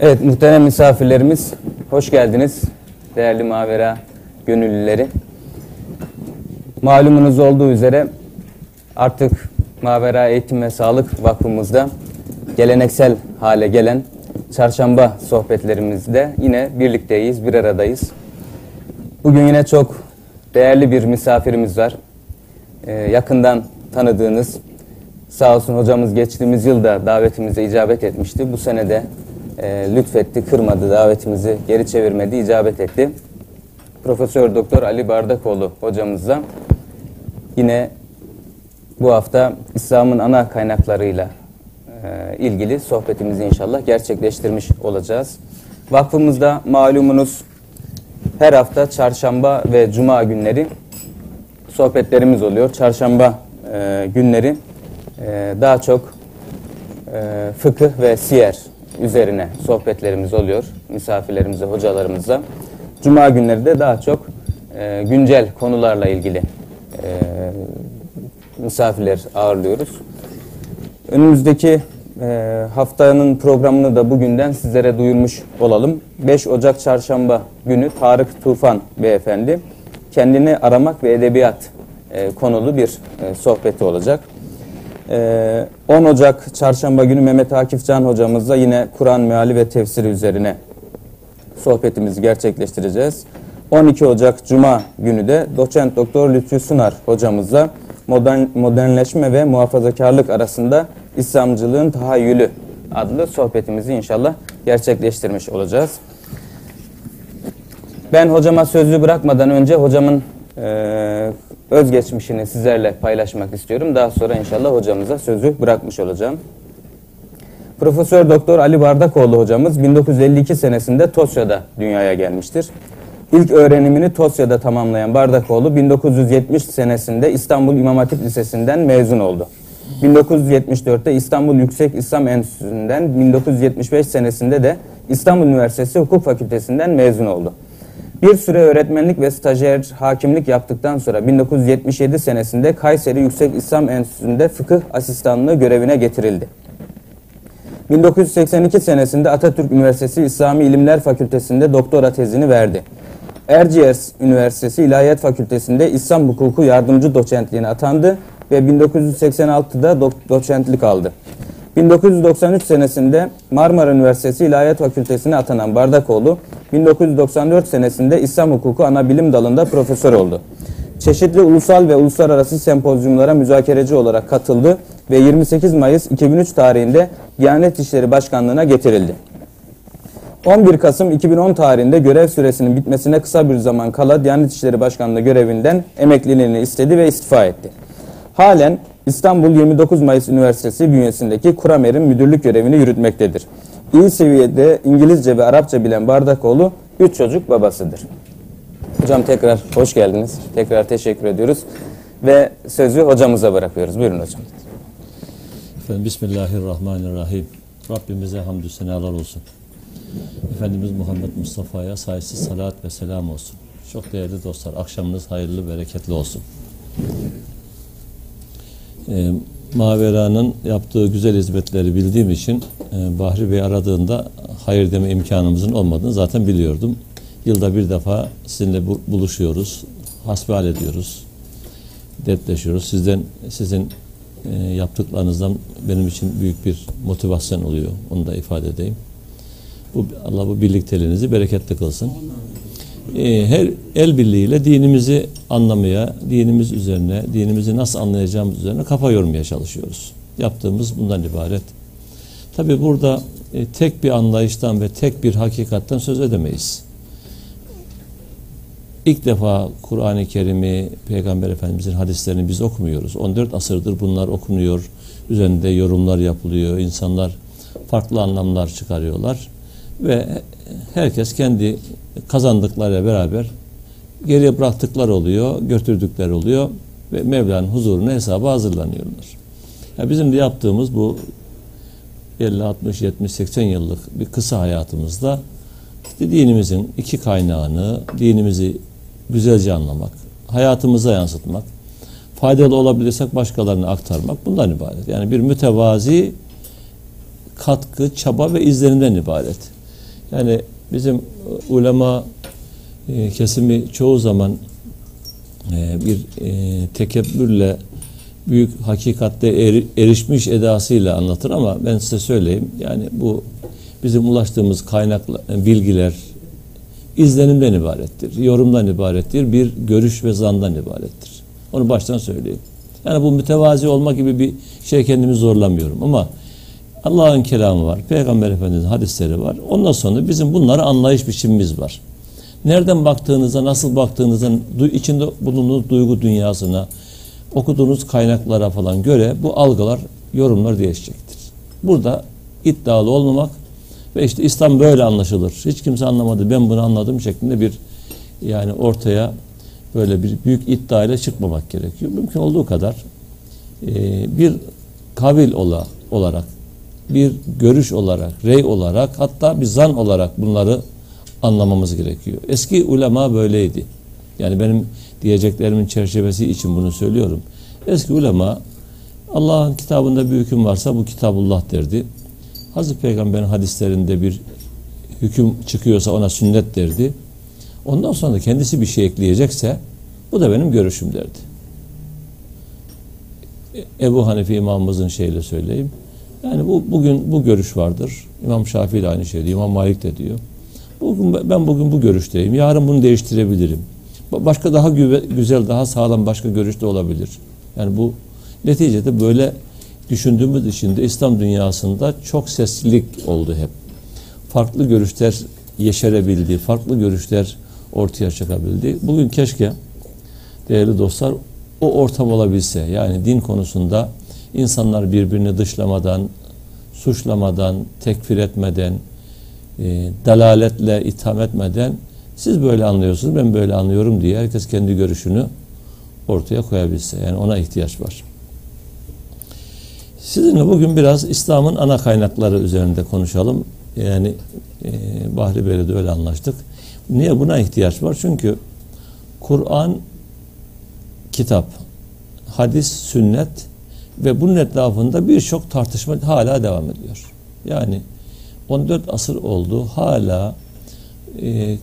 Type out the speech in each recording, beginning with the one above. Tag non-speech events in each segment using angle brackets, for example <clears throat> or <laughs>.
Evet muhterem misafirlerimiz hoş geldiniz. Değerli Mavera gönüllüleri. Malumunuz olduğu üzere artık Mavera Eğitim ve Sağlık Vakfımızda geleneksel hale gelen çarşamba sohbetlerimizde yine birlikteyiz, bir aradayız. Bugün yine çok değerli bir misafirimiz var. Ee, yakından tanıdığınız sağ olsun hocamız geçtiğimiz yılda davetimize icabet etmişti. Bu sene de e, lütfetti, kırmadı, davetimizi geri çevirmedi, icabet etti. Profesör Doktor Ali Bardakoğlu hocamızla yine bu hafta İslam'ın ana kaynaklarıyla e, ilgili sohbetimizi inşallah gerçekleştirmiş olacağız. Vakfımızda malumunuz her hafta çarşamba ve cuma günleri sohbetlerimiz oluyor. Çarşamba e, günleri e, daha çok e, fıkıh ve siyer üzerine sohbetlerimiz oluyor misafirlerimize, hocalarımızla. Cuma günleri de daha çok e, güncel konularla ilgili e, misafirler ağırlıyoruz. Önümüzdeki e, haftanın programını da bugünden sizlere duyurmuş olalım. 5 Ocak Çarşamba günü Tarık Tufan Beyefendi kendini aramak ve edebiyat e, konulu bir e, sohbeti olacak. 10 ee, Ocak çarşamba günü Mehmet Akif Can hocamızla yine Kur'an meali ve tefsiri üzerine sohbetimizi gerçekleştireceğiz. 12 Ocak Cuma günü de doçent doktor Lütfü Sunar hocamızla modern, modernleşme ve muhafazakarlık arasında İslamcılığın tahayyülü adlı sohbetimizi inşallah gerçekleştirmiş olacağız. Ben hocama sözlü bırakmadan önce hocamın e, özgeçmişini sizlerle paylaşmak istiyorum. Daha sonra inşallah hocamıza sözü bırakmış olacağım. Profesör Doktor Ali Bardakoğlu hocamız 1952 senesinde Tosya'da dünyaya gelmiştir. İlk öğrenimini Tosya'da tamamlayan Bardakoğlu 1970 senesinde İstanbul İmam Hatip Lisesi'nden mezun oldu. 1974'te İstanbul Yüksek İslam Enstitüsü'nden 1975 senesinde de İstanbul Üniversitesi Hukuk Fakültesinden mezun oldu. Bir süre öğretmenlik ve stajyer hakimlik yaptıktan sonra 1977 senesinde Kayseri Yüksek İslam Enstitüsü'nde fıkıh asistanlığı görevine getirildi. 1982 senesinde Atatürk Üniversitesi İslami İlimler Fakültesi'nde doktora tezini verdi. Erciyes Üniversitesi İlahiyat Fakültesi'nde İslam Hukuku yardımcı doçentliğine atandı ve 1986'da do doçentlik aldı. 1993 senesinde Marmara Üniversitesi İlahiyat Fakültesine atanan Bardakoğlu, 1994 senesinde İslam Hukuku ana bilim dalında profesör oldu. Çeşitli ulusal ve uluslararası sempozyumlara müzakereci olarak katıldı ve 28 Mayıs 2003 tarihinde Diyanet İşleri Başkanlığı'na getirildi. 11 Kasım 2010 tarihinde görev süresinin bitmesine kısa bir zaman kala Diyanet İşleri Başkanlığı görevinden emekliliğini istedi ve istifa etti. Halen İstanbul 29 Mayıs Üniversitesi bünyesindeki Kuramer'in müdürlük görevini yürütmektedir. İyi seviyede İngilizce ve Arapça bilen Bardakoğlu 3 çocuk babasıdır. Hocam tekrar hoş geldiniz. Tekrar teşekkür ediyoruz. Ve sözü hocamıza bırakıyoruz. Buyurun hocam. Efendim Bismillahirrahmanirrahim. Rabbimize hamdü senalar olsun. Efendimiz Muhammed Mustafa'ya sayısız salat ve selam olsun. Çok değerli dostlar, akşamınız hayırlı, bereketli olsun e, Mavera'nın yaptığı güzel hizmetleri bildiğim için e, Bahri Bey aradığında hayır deme imkanımızın olmadığını zaten biliyordum. Yılda bir defa sizinle buluşuyoruz, hasbihal ediyoruz, dertleşiyoruz. Sizden sizin e, yaptıklarınızdan benim için büyük bir motivasyon oluyor. Onu da ifade edeyim. Bu Allah bu birlikteliğinizi bereketli kılsın e, her el birliğiyle dinimizi anlamaya, dinimiz üzerine, dinimizi nasıl anlayacağımız üzerine kafa yormaya çalışıyoruz. Yaptığımız bundan ibaret. Tabi burada e, tek bir anlayıştan ve tek bir hakikatten söz edemeyiz. İlk defa Kur'an-ı Kerim'i, Peygamber Efendimizin hadislerini biz okumuyoruz. 14 asırdır bunlar okunuyor, üzerinde yorumlar yapılıyor, insanlar farklı anlamlar çıkarıyorlar ve herkes kendi kazandıklarıyla beraber geriye bıraktıklar oluyor, götürdükler oluyor ve Mevla'nın huzuruna hesaba hazırlanıyorlar. Yani bizim de yaptığımız bu 50, 60, 70, 80 yıllık bir kısa hayatımızda işte dinimizin iki kaynağını, dinimizi güzelce anlamak, hayatımıza yansıtmak, faydalı olabilirsek başkalarına aktarmak bundan ibaret. Yani bir mütevazi katkı, çaba ve izlerinden ibaret. Yani bizim ulema e, kesimi çoğu zaman e, bir e, tekebbürle büyük hakikatte eri- erişmiş edasıyla anlatır ama ben size söyleyeyim yani bu bizim ulaştığımız kaynakla bilgiler izlenimden ibarettir, yorumdan ibarettir, bir görüş ve zandan ibarettir. Onu baştan söyleyeyim. Yani bu mütevazi olma gibi bir şey kendimi zorlamıyorum ama Allah'ın kelamı var, Peygamber Efendimiz'in hadisleri var. Ondan sonra bizim bunları anlayış biçimimiz var. Nereden baktığınıza, nasıl baktığınıza, içinde bulunduğunuz duygu dünyasına, okuduğunuz kaynaklara falan göre bu algılar, yorumlar değişecektir. Burada iddialı olmamak ve işte İslam böyle anlaşılır. Hiç kimse anlamadı, ben bunu anladım şeklinde bir yani ortaya böyle bir büyük iddia ile çıkmamak gerekiyor. Mümkün olduğu kadar e, bir kabil ola, olarak, bir görüş olarak, rey olarak hatta bir zan olarak bunları anlamamız gerekiyor. Eski ulema böyleydi. Yani benim diyeceklerimin çerçevesi için bunu söylüyorum. Eski ulema Allah'ın kitabında bir hüküm varsa bu kitabullah derdi. Hazreti Peygamber'in hadislerinde bir hüküm çıkıyorsa ona sünnet derdi. Ondan sonra kendisi bir şey ekleyecekse bu da benim görüşüm derdi. E- Ebu Hanife imamımızın şeyle söyleyeyim. Yani bu bugün bu görüş vardır. İmam Şafii de aynı şey diyor. İmam Malik de diyor. Bugün ben bugün bu görüşteyim. Yarın bunu değiştirebilirim. Ba- Başka daha güve- güzel, daha sağlam başka görüş de olabilir. Yani bu neticede böyle düşündüğümüz için de İslam dünyasında çok seslilik oldu hep. Farklı görüşler yeşerebildi, farklı görüşler ortaya çıkabildi. Bugün keşke değerli dostlar o ortam olabilse. Yani din konusunda insanlar birbirini dışlamadan, suçlamadan, tekfir etmeden, e, dalaletle itham etmeden siz böyle anlıyorsunuz, ben böyle anlıyorum diye herkes kendi görüşünü ortaya koyabilse. Yani ona ihtiyaç var. Sizinle bugün biraz İslam'ın ana kaynakları üzerinde konuşalım. Yani e, Bahri Bey'le de öyle anlaştık. Niye buna ihtiyaç var? Çünkü Kur'an kitap, hadis, sünnet ve bunun etrafında birçok tartışma hala devam ediyor. Yani 14 asır oldu hala e,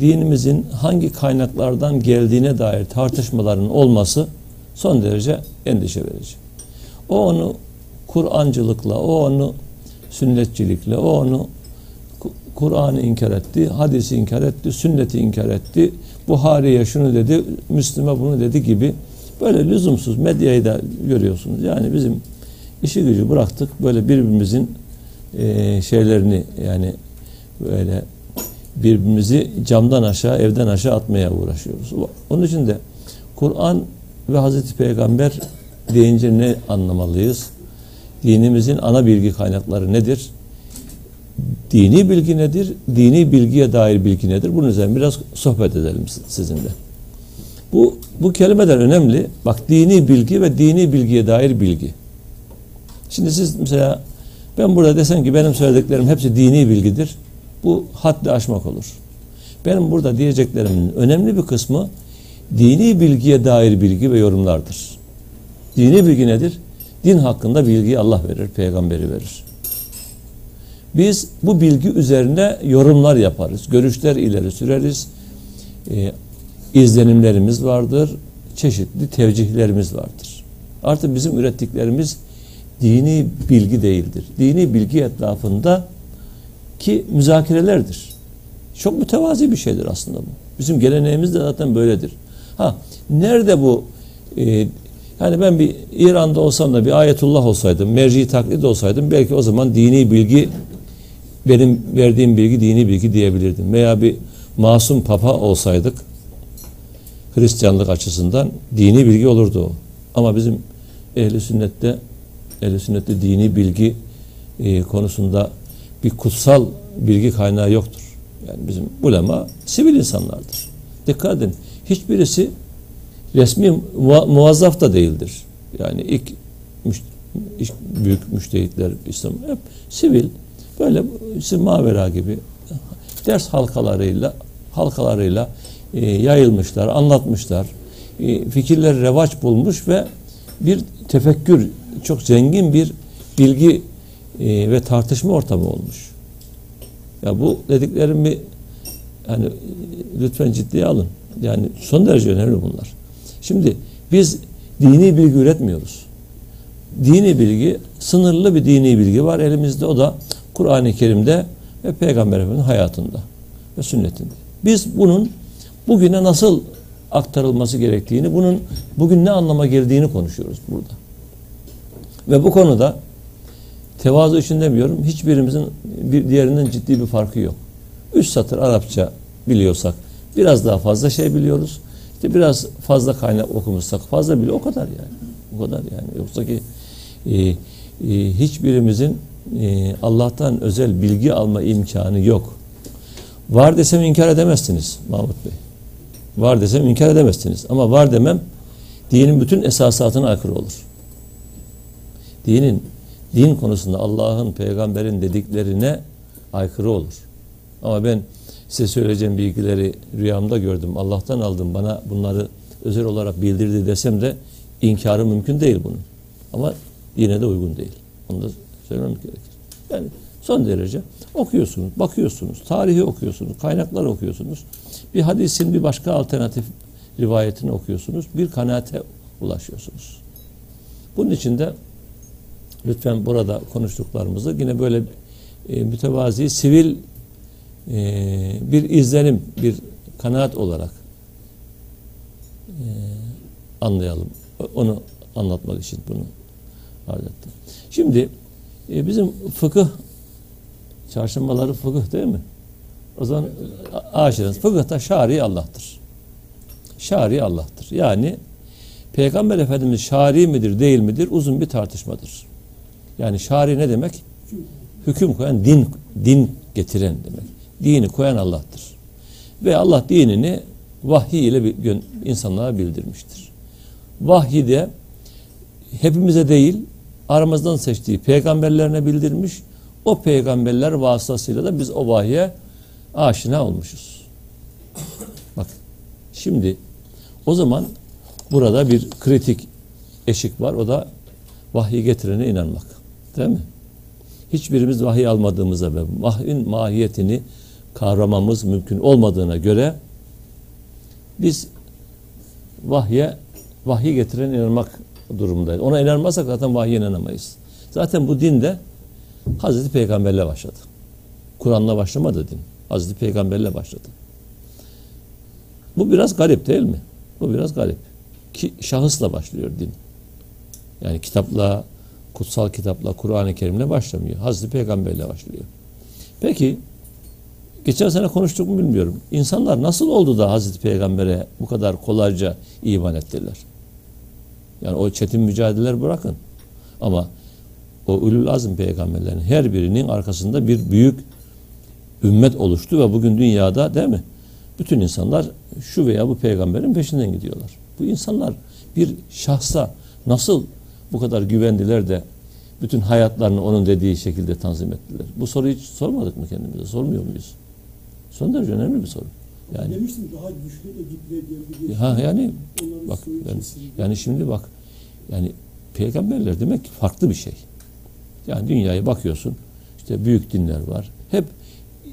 dinimizin hangi kaynaklardan geldiğine dair tartışmaların olması son derece endişe verici. O onu Kur'ancılıkla, o onu sünnetçilikle, o onu Ku- Kur'an'ı inkar etti, hadisi inkar etti, sünneti inkar etti. Buhari'ye şunu dedi, Müslüme bunu dedi gibi böyle lüzumsuz medyayı da görüyorsunuz. Yani bizim işi gücü bıraktık böyle birbirimizin e, şeylerini yani böyle birbirimizi camdan aşağı, evden aşağı atmaya uğraşıyoruz. Onun için de Kur'an ve Hazreti Peygamber deyince ne anlamalıyız? Dinimizin ana bilgi kaynakları nedir? Dini bilgi nedir? Dini bilgiye dair bilgi nedir? Bunun üzerine biraz sohbet edelim sizinle. Bu, bu kelimeler önemli. Bak dini bilgi ve dini bilgiye dair bilgi. Şimdi siz mesela ben burada desem ki benim söylediklerim hepsi dini bilgidir. Bu haddi aşmak olur. Benim burada diyeceklerimin önemli bir kısmı dini bilgiye dair bilgi ve yorumlardır. Dini bilgi nedir? Din hakkında bilgiyi Allah verir, peygamberi verir. Biz bu bilgi üzerine yorumlar yaparız, görüşler ileri süreriz, e, izlenimlerimiz vardır, çeşitli tevcihlerimiz vardır. Artık bizim ürettiklerimiz dini bilgi değildir. Dini bilgi etrafında ki müzakerelerdir. Çok mütevazi bir şeydir aslında bu. Bizim geleneğimiz de zaten böyledir. Ha nerede bu e, yani ben bir İran'da olsam da bir ayetullah olsaydım, merci taklit olsaydım belki o zaman dini bilgi benim verdiğim bilgi dini bilgi diyebilirdim. Veya bir masum papa olsaydık Hristiyanlık açısından dini bilgi olurdu o. Ama bizim ehli sünnette ehli sünnette dini bilgi e, konusunda bir kutsal bilgi kaynağı yoktur. Yani bizim ulema sivil insanlardır. Dikkat edin. Hiçbirisi resmi muvazzaf da değildir. Yani ilk, ilk büyük müştehitler İslam hep sivil böyle işte mavera gibi ders halkalarıyla halkalarıyla yayılmışlar, anlatmışlar. E, fikirler revaç bulmuş ve bir tefekkür, çok zengin bir bilgi e, ve tartışma ortamı olmuş. Ya bu dediklerimi yani lütfen ciddiye alın. Yani son derece önemli bunlar. Şimdi biz dini bilgi üretmiyoruz. Dini bilgi, sınırlı bir dini bilgi var elimizde. O da Kur'an-ı Kerim'de ve Peygamber Efendimiz'in hayatında ve sünnetinde. Biz bunun bugüne nasıl aktarılması gerektiğini, bunun bugün ne anlama geldiğini konuşuyoruz burada. Ve bu konuda tevazu için demiyorum, hiçbirimizin bir diğerinden ciddi bir farkı yok. Üç satır Arapça biliyorsak biraz daha fazla şey biliyoruz. İşte biraz fazla kaynak okumuşsak fazla bile o kadar yani. O kadar yani. Yoksa ki e, e, hiçbirimizin e, Allah'tan özel bilgi alma imkanı yok. Var desem inkar edemezsiniz Mahmut Bey. Var desem inkar edemezsiniz. Ama var demem dinin bütün esasatına aykırı olur. Dinin din konusunda Allah'ın, peygamberin dediklerine aykırı olur. Ama ben size söyleyeceğim bilgileri rüyamda gördüm. Allah'tan aldım. Bana bunları özel olarak bildirdi desem de inkarı mümkün değil bunun. Ama yine de uygun değil. Onu da söylemem gerekir. Yani son derece okuyorsunuz, bakıyorsunuz, tarihi okuyorsunuz, kaynaklar okuyorsunuz. Bir hadisin bir başka alternatif rivayetini okuyorsunuz. Bir kanaate ulaşıyorsunuz. Bunun için de lütfen burada konuştuklarımızı yine böyle e, mütevazi, sivil e, bir izlenim, bir kanaat olarak e, anlayalım. Onu anlatmak için bunu arz ettim. Şimdi e, bizim fıkıh çarşambaları fıkıh değil mi? O zaman aşırınız. Fıkıhta şari Allah'tır. Şari Allah'tır. Yani Peygamber Efendimiz şari midir değil midir uzun bir tartışmadır. Yani şari ne demek? Hüküm koyan, din din getiren demek. Dini koyan Allah'tır. Ve Allah dinini vahiy ile insanlara bildirmiştir. Vahiy de hepimize değil aramızdan seçtiği peygamberlerine bildirmiş. O peygamberler vasıtasıyla da biz o vahye aşina olmuşuz. Bak şimdi o zaman burada bir kritik eşik var. O da vahiy getirene inanmak. Değil mi? Hiçbirimiz vahiy almadığımıza ve vahyin mahiyetini kavramamız mümkün olmadığına göre biz vahye vahiy getiren inanmak durumundayız. Ona inanmazsak zaten vahye inanamayız. Zaten bu din de Hazreti Peygamberle başladı. Kur'an'la başlamadı din. Hazreti Peygamberle başladı. Bu biraz garip değil mi? Bu biraz garip. Ki şahısla başlıyor din. Yani kitapla, kutsal kitapla, Kur'an-ı Kerim'le başlamıyor. Hazreti Peygamberle başlıyor. Peki geçen sene konuştuk mu bilmiyorum. İnsanlar nasıl oldu da Hazreti Peygamber'e bu kadar kolayca iman ettiler? Yani o çetin mücadeleler bırakın. Ama o ulul azm peygamberlerin her birinin arkasında bir büyük ümmet oluştu ve bugün dünyada değil mi? Bütün insanlar şu veya bu peygamberin peşinden gidiyorlar. Bu insanlar bir şahsa nasıl bu kadar güvendiler de bütün hayatlarını onun dediği şekilde tanzim ettiler. Bu soruyu hiç sormadık mı kendimize? Sormuyor muyuz? Son derece önemli bir soru. Yani demiştim daha güçlü Edip'le diye Ha yani bak yani, yani şimdi bak yani peygamberler demek ki farklı bir şey. Yani dünyaya bakıyorsun işte büyük dinler var. Hep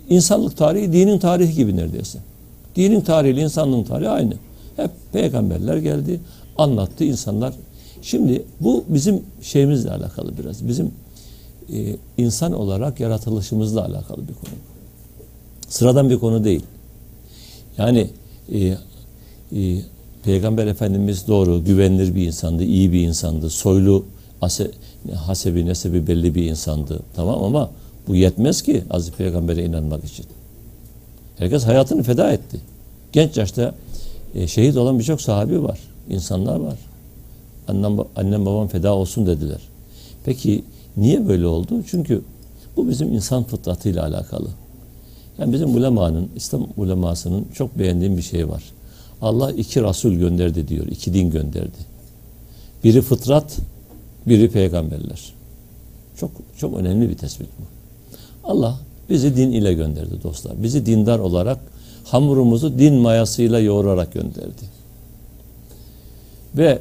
insanlık tarihi dinin tarihi gibi neredeyse. Dinin tarihi insanlığın tarihi aynı. Hep peygamberler geldi, anlattı insanlar. Şimdi bu bizim şeyimizle alakalı biraz. Bizim e, insan olarak yaratılışımızla alakalı bir konu. Sıradan bir konu değil. Yani e, e, Peygamber Efendimiz doğru, güvenilir bir insandı, iyi bir insandı, soylu, ase, hasebi, nesebi belli bir insandı. Tamam ama bu yetmez ki Aziz Peygamber'e inanmak için. Herkes hayatını feda etti. Genç yaşta e, şehit olan birçok sahabi var, insanlar var. Annem, annem babam feda olsun dediler. Peki niye böyle oldu? Çünkü bu bizim insan fıtratıyla alakalı. Yani bizim ulemanın, İslam ulemasının çok beğendiğim bir şey var. Allah iki Resul gönderdi diyor, iki din gönderdi. Biri fıtrat, biri peygamberler. Çok çok önemli bir tespit bu. Allah bizi din ile gönderdi dostlar. Bizi dindar olarak hamurumuzu din mayasıyla yoğurarak gönderdi. Ve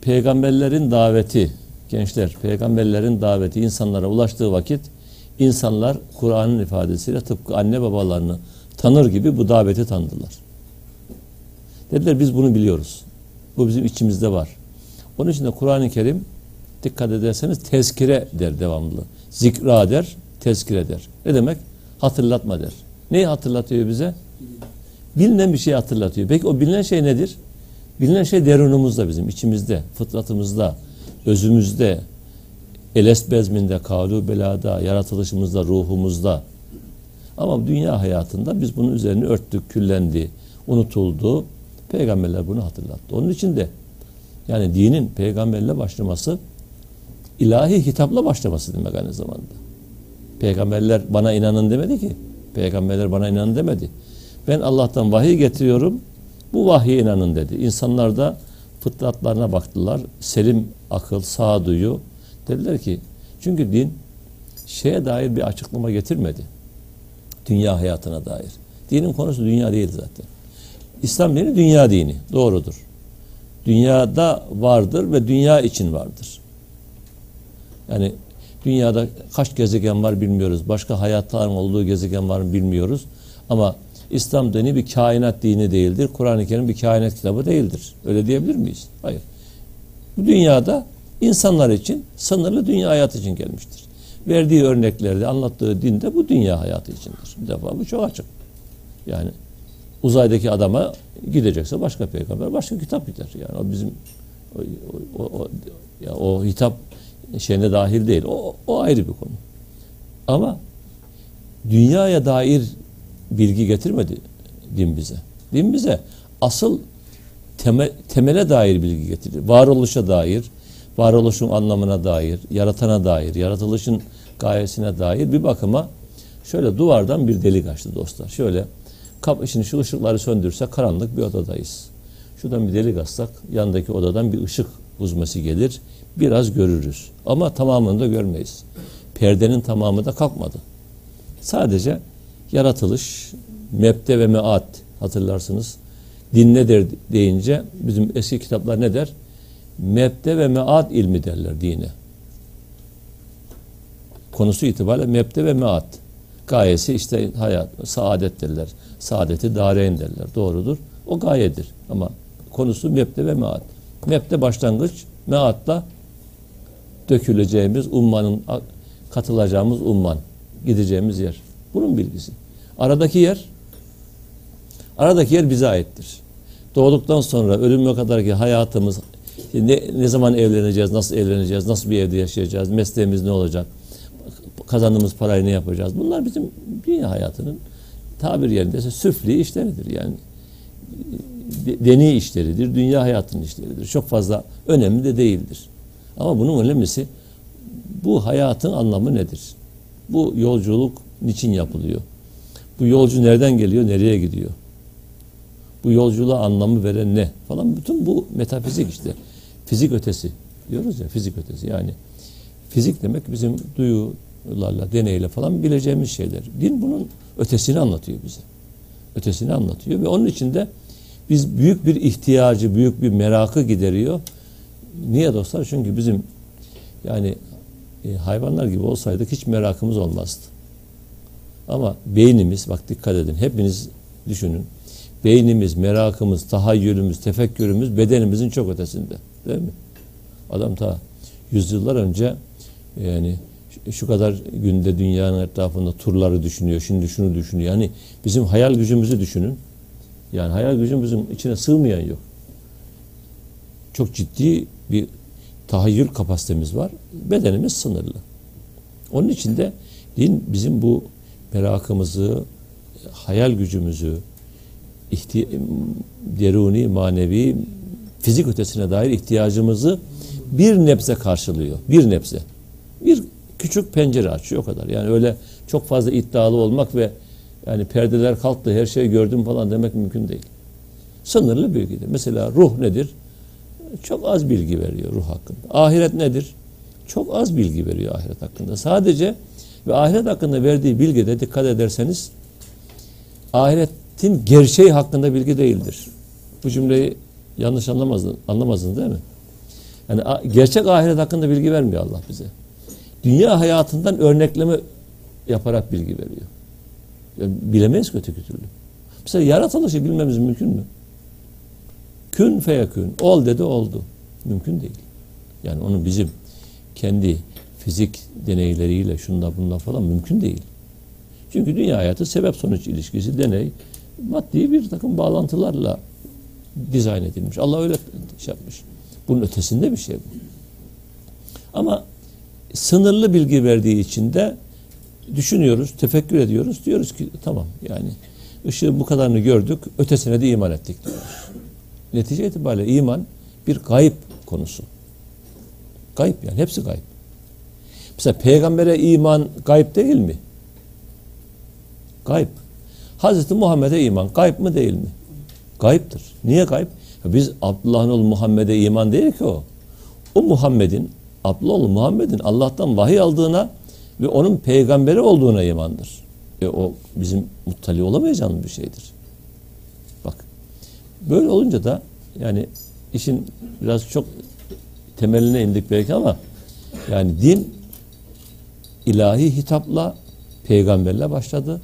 peygamberlerin daveti, gençler, peygamberlerin daveti insanlara ulaştığı vakit insanlar Kur'an'ın ifadesiyle tıpkı anne babalarını tanır gibi bu daveti tanıdılar. Dediler biz bunu biliyoruz. Bu bizim içimizde var. Onun için de Kur'an-ı Kerim dikkat ederseniz tezkire der devamlı. Zikra der, tezkire der. Ne demek? Hatırlatma der. Neyi hatırlatıyor bize? Bilinen bir şey hatırlatıyor. Peki o bilinen şey nedir? Bilinen şey derunumuzda bizim, içimizde, fıtratımızda, özümüzde, elest bezminde, kavlu belada, yaratılışımızda, ruhumuzda. Ama dünya hayatında biz bunun üzerine örttük, küllendi, unutuldu. Peygamberler bunu hatırlattı. Onun için de yani dinin peygamberle başlaması ilahi hitapla başlaması demek aynı zamanda. Peygamberler bana inanın demedi ki. Peygamberler bana inanın demedi. Ben Allah'tan vahiy getiriyorum. Bu vahye inanın dedi. İnsanlar da fıtratlarına baktılar. Selim akıl, sağduyu. Dediler ki çünkü din şeye dair bir açıklama getirmedi. Dünya hayatına dair. Dinin konusu dünya değil zaten. İslam dini dünya dini. Doğrudur. Dünyada vardır ve dünya için vardır. Yani dünyada kaç gezegen var bilmiyoruz. Başka hayatların olduğu gezegen var mı bilmiyoruz. Ama İslam dini bir kainat dini değildir. Kur'an-ı Kerim bir kainat kitabı değildir. Öyle diyebilir miyiz? Hayır. Bu dünyada insanlar için sınırlı dünya hayatı için gelmiştir. Verdiği örneklerde anlattığı dinde bu dünya hayatı içindir. Bir defa bu çok açık. Yani uzaydaki adama gidecekse başka peygamber, başka kitap gider. Yani o bizim o, o, o, ya o hitap şeyine dahil değil. O, o ayrı bir konu. Ama dünyaya dair bilgi getirmedi din bize. Din bize asıl temel, temele dair bilgi getirdi. Varoluşa dair, varoluşun anlamına dair, yaratana dair, yaratılışın gayesine dair bir bakıma şöyle duvardan bir delik açtı dostlar. Şöyle kap, şimdi şu ışıkları söndürse karanlık bir odadayız. Şuradan bir delik açsak yandaki odadan bir ışık uzması gelir. Biraz görürüz. Ama tamamını da görmeyiz. Perdenin tamamı da kalkmadı. Sadece yaratılış, mebde ve meat hatırlarsınız. Din ne der deyince bizim eski kitaplar ne der? Mebde ve meat ilmi derler dine. Konusu itibariyle mebde ve meat. Gayesi işte hayat, saadet derler. Saadeti dareyn derler. Doğrudur. O gayedir. Ama konusu mebde ve meat. Mebde başlangıç, meatla döküleceğimiz ummanın katılacağımız umman, gideceğimiz yer. Bunun bilgisi. Aradaki yer aradaki yer bize aittir. Doğduktan sonra ölüme kadar ki hayatımız ne, ne zaman evleneceğiz, nasıl evleneceğiz, nasıl bir evde yaşayacağız, mesleğimiz ne olacak, kazandığımız parayı ne yapacağız. Bunlar bizim dünya hayatının tabir yerinde süfli işleridir. Yani deni işleridir, dünya hayatının işleridir. Çok fazla önemli de değildir. Ama bunun önemlisi bu hayatın anlamı nedir? Bu yolculuk niçin yapılıyor? Bu yolcu nereden geliyor, nereye gidiyor? Bu yolculuğa anlamı veren ne? Falan bütün bu metafizik işte. Fizik ötesi diyoruz ya fizik ötesi. Yani fizik demek bizim duyularla, deneyle falan bileceğimiz şeyler. Din bunun ötesini anlatıyor bize. Ötesini anlatıyor ve onun için de biz büyük bir ihtiyacı, büyük bir merakı gideriyor. Niye dostlar? Çünkü bizim yani e, hayvanlar gibi olsaydık hiç merakımız olmazdı. Ama beynimiz, bak dikkat edin, hepiniz düşünün. Beynimiz, merakımız, tahayyülümüz, tefekkürümüz bedenimizin çok ötesinde. Değil mi? Adam ta yüzyıllar önce yani şu kadar günde dünyanın etrafında turları düşünüyor, şimdi şunu düşünüyor. Yani bizim hayal gücümüzü düşünün. Yani hayal gücümüzün içine sığmayan yok. Çok ciddi bir tahayyül kapasitemiz var. Bedenimiz sınırlı. Onun için de din bizim bu merakımızı, hayal gücümüzü, ihti deruni, manevi, fizik ötesine dair ihtiyacımızı bir nebze karşılıyor. Bir nebze. Bir küçük pencere açıyor o kadar. Yani öyle çok fazla iddialı olmak ve yani perdeler kalktı, her şeyi gördüm falan demek mümkün değil. Sınırlı bilgidir. Mesela ruh nedir? Çok az bilgi veriyor ruh hakkında. Ahiret nedir? Çok az bilgi veriyor ahiret hakkında. Sadece ve ahiret hakkında verdiği bilgide dikkat ederseniz ahiretin gerçeği hakkında bilgi değildir. Bu cümleyi yanlış anlamazsın, anlamazsın değil mi? Yani gerçek ahiret hakkında bilgi vermiyor Allah bize. Dünya hayatından örnekleme yaparak bilgi veriyor. Yani bilemeyiz öteki türlü. Mesela yaratılışı bilmemiz mümkün mü? Kün feyekün. Ol dedi oldu. Mümkün değil. Yani onu bizim kendi fizik deneyleriyle şunda bunda falan mümkün değil. Çünkü dünya hayatı sebep sonuç ilişkisi deney maddi bir takım bağlantılarla dizayn edilmiş. Allah öyle şey yapmış. Bunun ötesinde bir şey bu. Ama sınırlı bilgi verdiği için de düşünüyoruz, tefekkür ediyoruz. Diyoruz ki tamam yani ışığın bu kadarını gördük, ötesine de iman ettik diyoruz. Netice itibariyle iman bir gayb konusu. Gayb yani hepsi gayb. Mesela peygambere iman gayb değil mi? Gayb. Hazreti Muhammed'e iman gayb mı değil mi? Gayiptir. Niye gayb? Biz Abdullah'ın oğlu Muhammed'e iman değil ki o. O Muhammed'in, Abdullah oğlu Muhammed'in Allah'tan vahiy aldığına ve onun peygamberi olduğuna imandır. E o bizim muttali olamayacağımız bir şeydir. Böyle olunca da yani işin biraz çok temeline indik belki ama yani din ilahi hitapla peygamberle başladı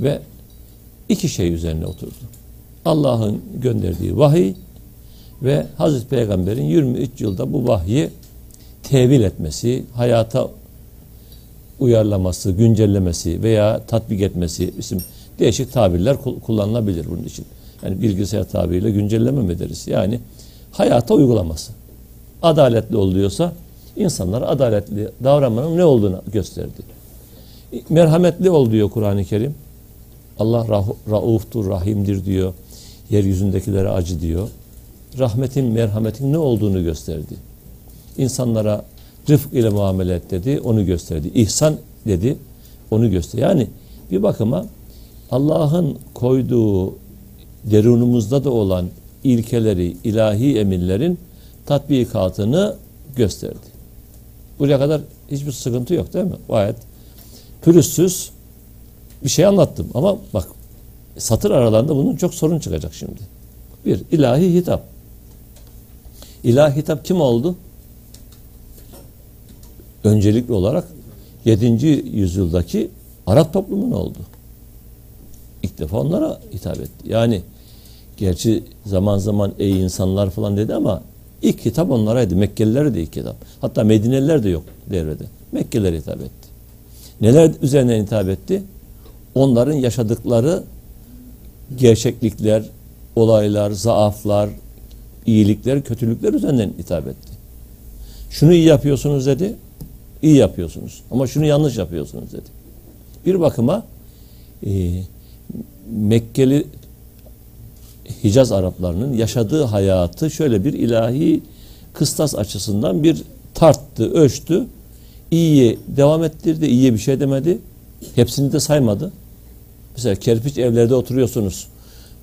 ve iki şey üzerine oturdu. Allah'ın gönderdiği vahiy ve Hazreti Peygamber'in 23 yılda bu vahyi tevil etmesi, hayata uyarlaması, güncellemesi veya tatbik etmesi isim değişik tabirler kullanılabilir bunun için. Yani bilgisayar tabiriyle güncelleme mi deriz? Yani hayata uygulaması. Adaletli oluyorsa insanlara adaletli davranmanın ne olduğunu gösterdi. Merhametli ol diyor Kur'an-ı Kerim. Allah rauftur, rahimdir diyor. Yeryüzündekilere acı diyor. Rahmetin, merhametin ne olduğunu gösterdi. İnsanlara rıfk ile muamele et dedi, onu gösterdi. İhsan dedi, onu gösterdi. Yani bir bakıma Allah'ın koyduğu derunumuzda da olan ilkeleri, ilahi emirlerin tatbikatını gösterdi. Buraya kadar hiçbir sıkıntı yok değil mi? Gayet pürüzsüz bir şey anlattım. Ama bak satır aralarında bunun çok sorun çıkacak şimdi. Bir, ilahi hitap. İlahi hitap kim oldu? Öncelikli olarak 7. yüzyıldaki Arap toplumun oldu. İlk defa onlara hitap etti. Yani gerçi zaman zaman ey insanlar falan dedi ama ilk hitap onlaraydı. Mekkeliler de ilk hitap. Hatta Medineliler de yok devrede. Mekkeliler hitap etti. Neler üzerine hitap etti? Onların yaşadıkları gerçeklikler, olaylar, zaaflar, iyilikler, kötülükler üzerinden hitap etti. Şunu iyi yapıyorsunuz dedi, iyi yapıyorsunuz. Ama şunu yanlış yapıyorsunuz dedi. Bir bakıma e, Mekkeli Hicaz Araplarının yaşadığı hayatı şöyle bir ilahi kıstas açısından bir tarttı, ölçtü. İyiye devam ettirdi, iyiye bir şey demedi. Hepsini de saymadı. Mesela kerpiç evlerde oturuyorsunuz.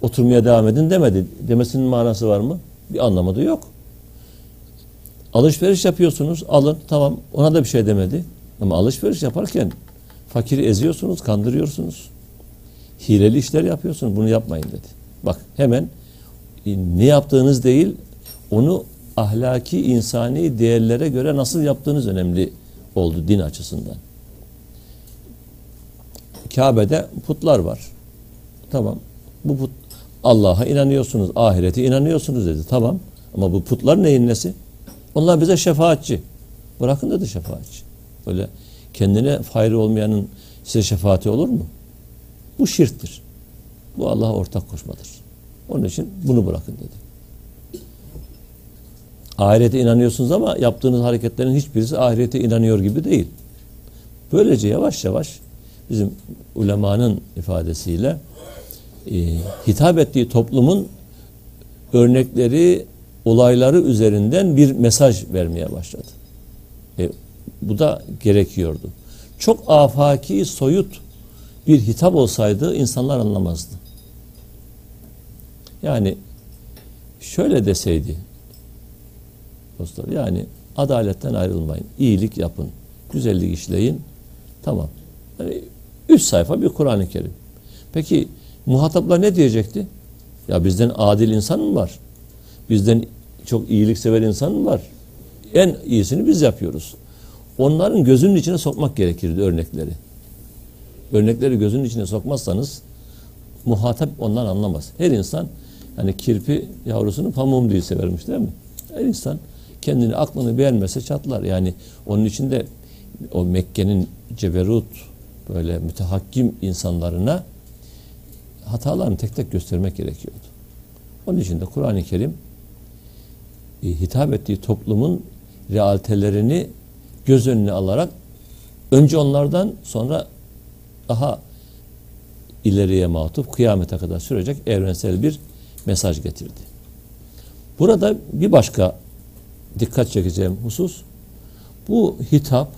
Oturmaya devam edin demedi. Demesinin manası var mı? Bir anlamı da yok. Alışveriş yapıyorsunuz. Alın. Tamam. Ona da bir şey demedi. Ama alışveriş yaparken fakiri eziyorsunuz, kandırıyorsunuz. Hileli işler yapıyorsunuz. Bunu yapmayın dedi. Bak hemen e, ne yaptığınız değil, onu ahlaki, insani değerlere göre nasıl yaptığınız önemli oldu din açısından. Kabe'de putlar var. Tamam. Bu put Allah'a inanıyorsunuz, ahirete inanıyorsunuz dedi. Tamam. Ama bu putlar neyin nesi? Onlar bize şefaatçi. Bırakın dedi şefaatçi. Böyle kendine fayrı olmayanın size şefaati olur mu? Bu şirktir. Bu Allah'a ortak koşmadır. Onun için bunu bırakın dedi. Ahirete inanıyorsunuz ama yaptığınız hareketlerin hiçbirisi ahirete inanıyor gibi değil. Böylece yavaş yavaş bizim ulemanın ifadesiyle e, hitap ettiği toplumun örnekleri, olayları üzerinden bir mesaj vermeye başladı. E, bu da gerekiyordu. Çok afaki, soyut bir hitap olsaydı insanlar anlamazdı. Yani şöyle deseydi dostlar yani adaletten ayrılmayın. iyilik yapın. Güzellik işleyin. Tamam. Yani üç sayfa bir Kur'an-ı Kerim. Peki muhataplar ne diyecekti? Ya bizden adil insan mı var? Bizden çok iyilik sever insan mı var? En iyisini biz yapıyoruz. Onların gözünün içine sokmak gerekirdi örnekleri. Örnekleri gözünün içine sokmazsanız muhatap ondan anlamaz. Her insan hani kirpi yavrusunu pamuğum diye severmiş değil mi? Her insan kendini aklını beğenmese çatlar. Yani onun için de o Mekke'nin ceberut böyle mütehakkim insanlarına hatalarını tek tek göstermek gerekiyordu. Onun için de Kur'an-ı Kerim e, hitap ettiği toplumun realitelerini göz önüne alarak önce onlardan sonra daha ileriye matuf kıyamete kadar sürecek evrensel bir mesaj getirdi. Burada bir başka dikkat çekeceğim husus bu hitap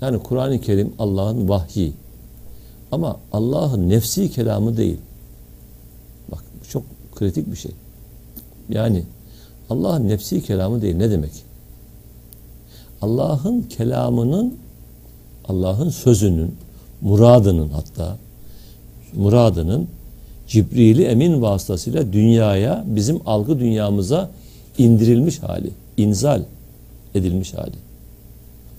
yani Kur'an-ı Kerim Allah'ın vahyi ama Allah'ın nefsi kelamı değil. Bak çok kritik bir şey. Yani Allah'ın nefsi kelamı değil ne demek? Allah'ın kelamının Allah'ın sözünün muradının hatta muradının Cibril-i Emin vasıtasıyla dünyaya bizim algı dünyamıza indirilmiş hali, inzal edilmiş hali.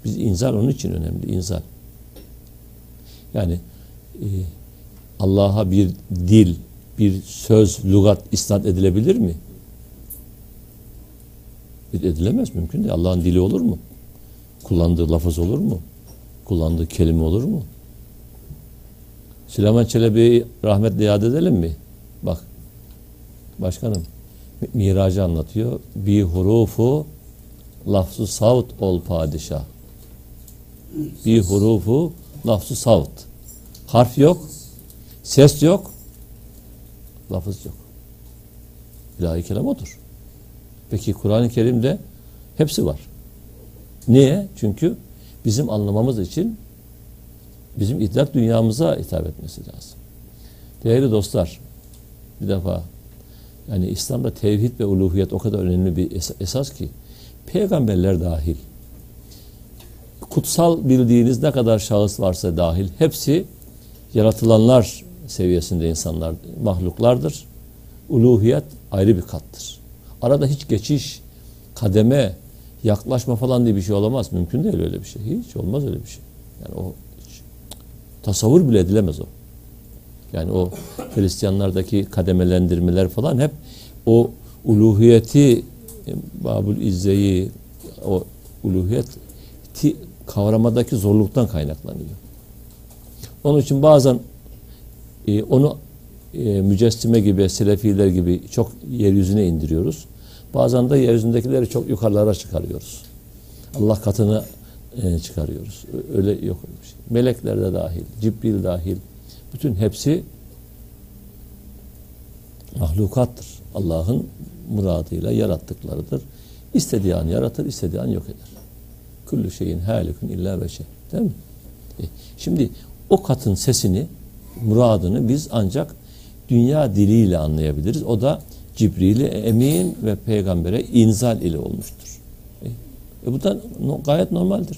Biz inzal onun için önemli, inzal. Yani e, Allah'a bir dil, bir söz, lugat isnat edilebilir mi? Edilemez mümkün değil. Allah'ın dili olur mu? Kullandığı lafız olur mu? Kullandığı kelime olur mu? Süleyman Çelebi'yi rahmetle yad edelim mi? Bak, başkanım, miracı anlatıyor. Bir hurufu lafzu savt ol padişah. Bir hurufu lafzu savt. Harf yok, ses yok, lafız yok. İlahi kelam odur. Peki Kur'an-ı Kerim'de hepsi var. Niye? Çünkü bizim anlamamız için bizim idrak dünyamıza hitap etmesi lazım. Değerli dostlar, bir defa yani İslam'da tevhid ve uluhiyet o kadar önemli bir esas ki peygamberler dahil kutsal bildiğiniz ne kadar şahıs varsa dahil hepsi yaratılanlar seviyesinde insanlar, mahluklardır. Uluhiyet ayrı bir kattır. Arada hiç geçiş, kademe, yaklaşma falan diye bir şey olamaz. Mümkün değil öyle bir şey. Hiç olmaz öyle bir şey. Yani o tasavvur bile edilemez o. Yani o Hristiyanlardaki kademelendirmeler falan hep o uluhiyeti Babul İzze'yi o uluhiyeti kavramadaki zorluktan kaynaklanıyor. Onun için bazen e, onu e, mücessime gibi, selefiler gibi çok yeryüzüne indiriyoruz. Bazen de yeryüzündekileri çok yukarılara çıkarıyoruz. Allah katını e, çıkarıyoruz. Öyle yok. Melekler de dahil, Cibril dahil. Bütün hepsi mahlukattır. Allah'ın muradıyla yarattıklarıdır. İstediği an yaratır, istediği an yok eder. Kullu şeyin halikun illa ve şey. Değil mi? E, şimdi o katın sesini, muradını biz ancak dünya diliyle anlayabiliriz. O da Cibril-i Emin ve peygambere inzal ile olmuştur. E, e bu da gayet normaldir.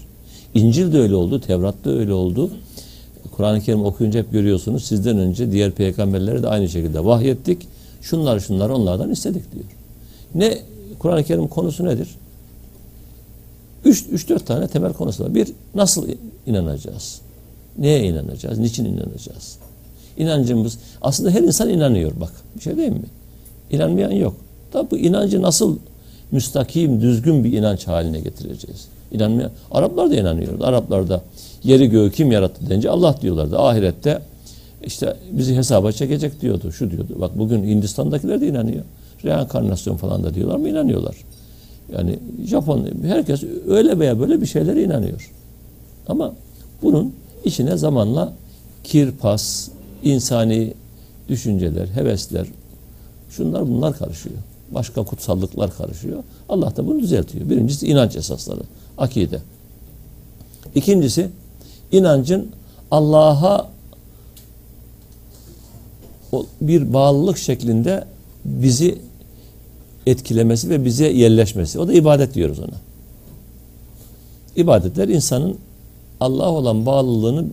İncil de öyle oldu, Tevrat da öyle oldu. Kur'an-ı Kerim okuyunca hep görüyorsunuz. Sizden önce diğer peygamberlere de aynı şekilde vahyettik. Şunlar şunlar onlardan istedik diyor. Ne Kur'an-ı Kerim konusu nedir? 3-4 tane temel konusu var. Bir, nasıl inanacağız? Neye inanacağız? Niçin inanacağız? İnancımız, aslında her insan inanıyor bak. Bir şey değil mi? İnanmayan yok. Da bu inancı nasıl müstakim, düzgün bir inanç haline getireceğiz? İnanmayan, Araplar da inanıyordu. Araplar da yeri göğü kim yarattı deyince Allah diyorlardı. Ahirette işte bizi hesaba çekecek diyordu. Şu diyordu. Bak bugün Hindistan'dakiler de inanıyor. Reenkarnasyon falan da diyorlar mı? İnanıyorlar. Yani Japon, herkes öyle veya böyle bir şeylere inanıyor. Ama bunun içine zamanla kirpas, insani düşünceler, hevesler, şunlar bunlar karışıyor. Başka kutsallıklar karışıyor. Allah da bunu düzeltiyor. Birincisi inanç esasları, akide. İkincisi inancın Allah'a bir bağlılık şeklinde bizi etkilemesi ve bize yerleşmesi. O da ibadet diyoruz ona. İbadetler insanın Allah'a olan bağlılığını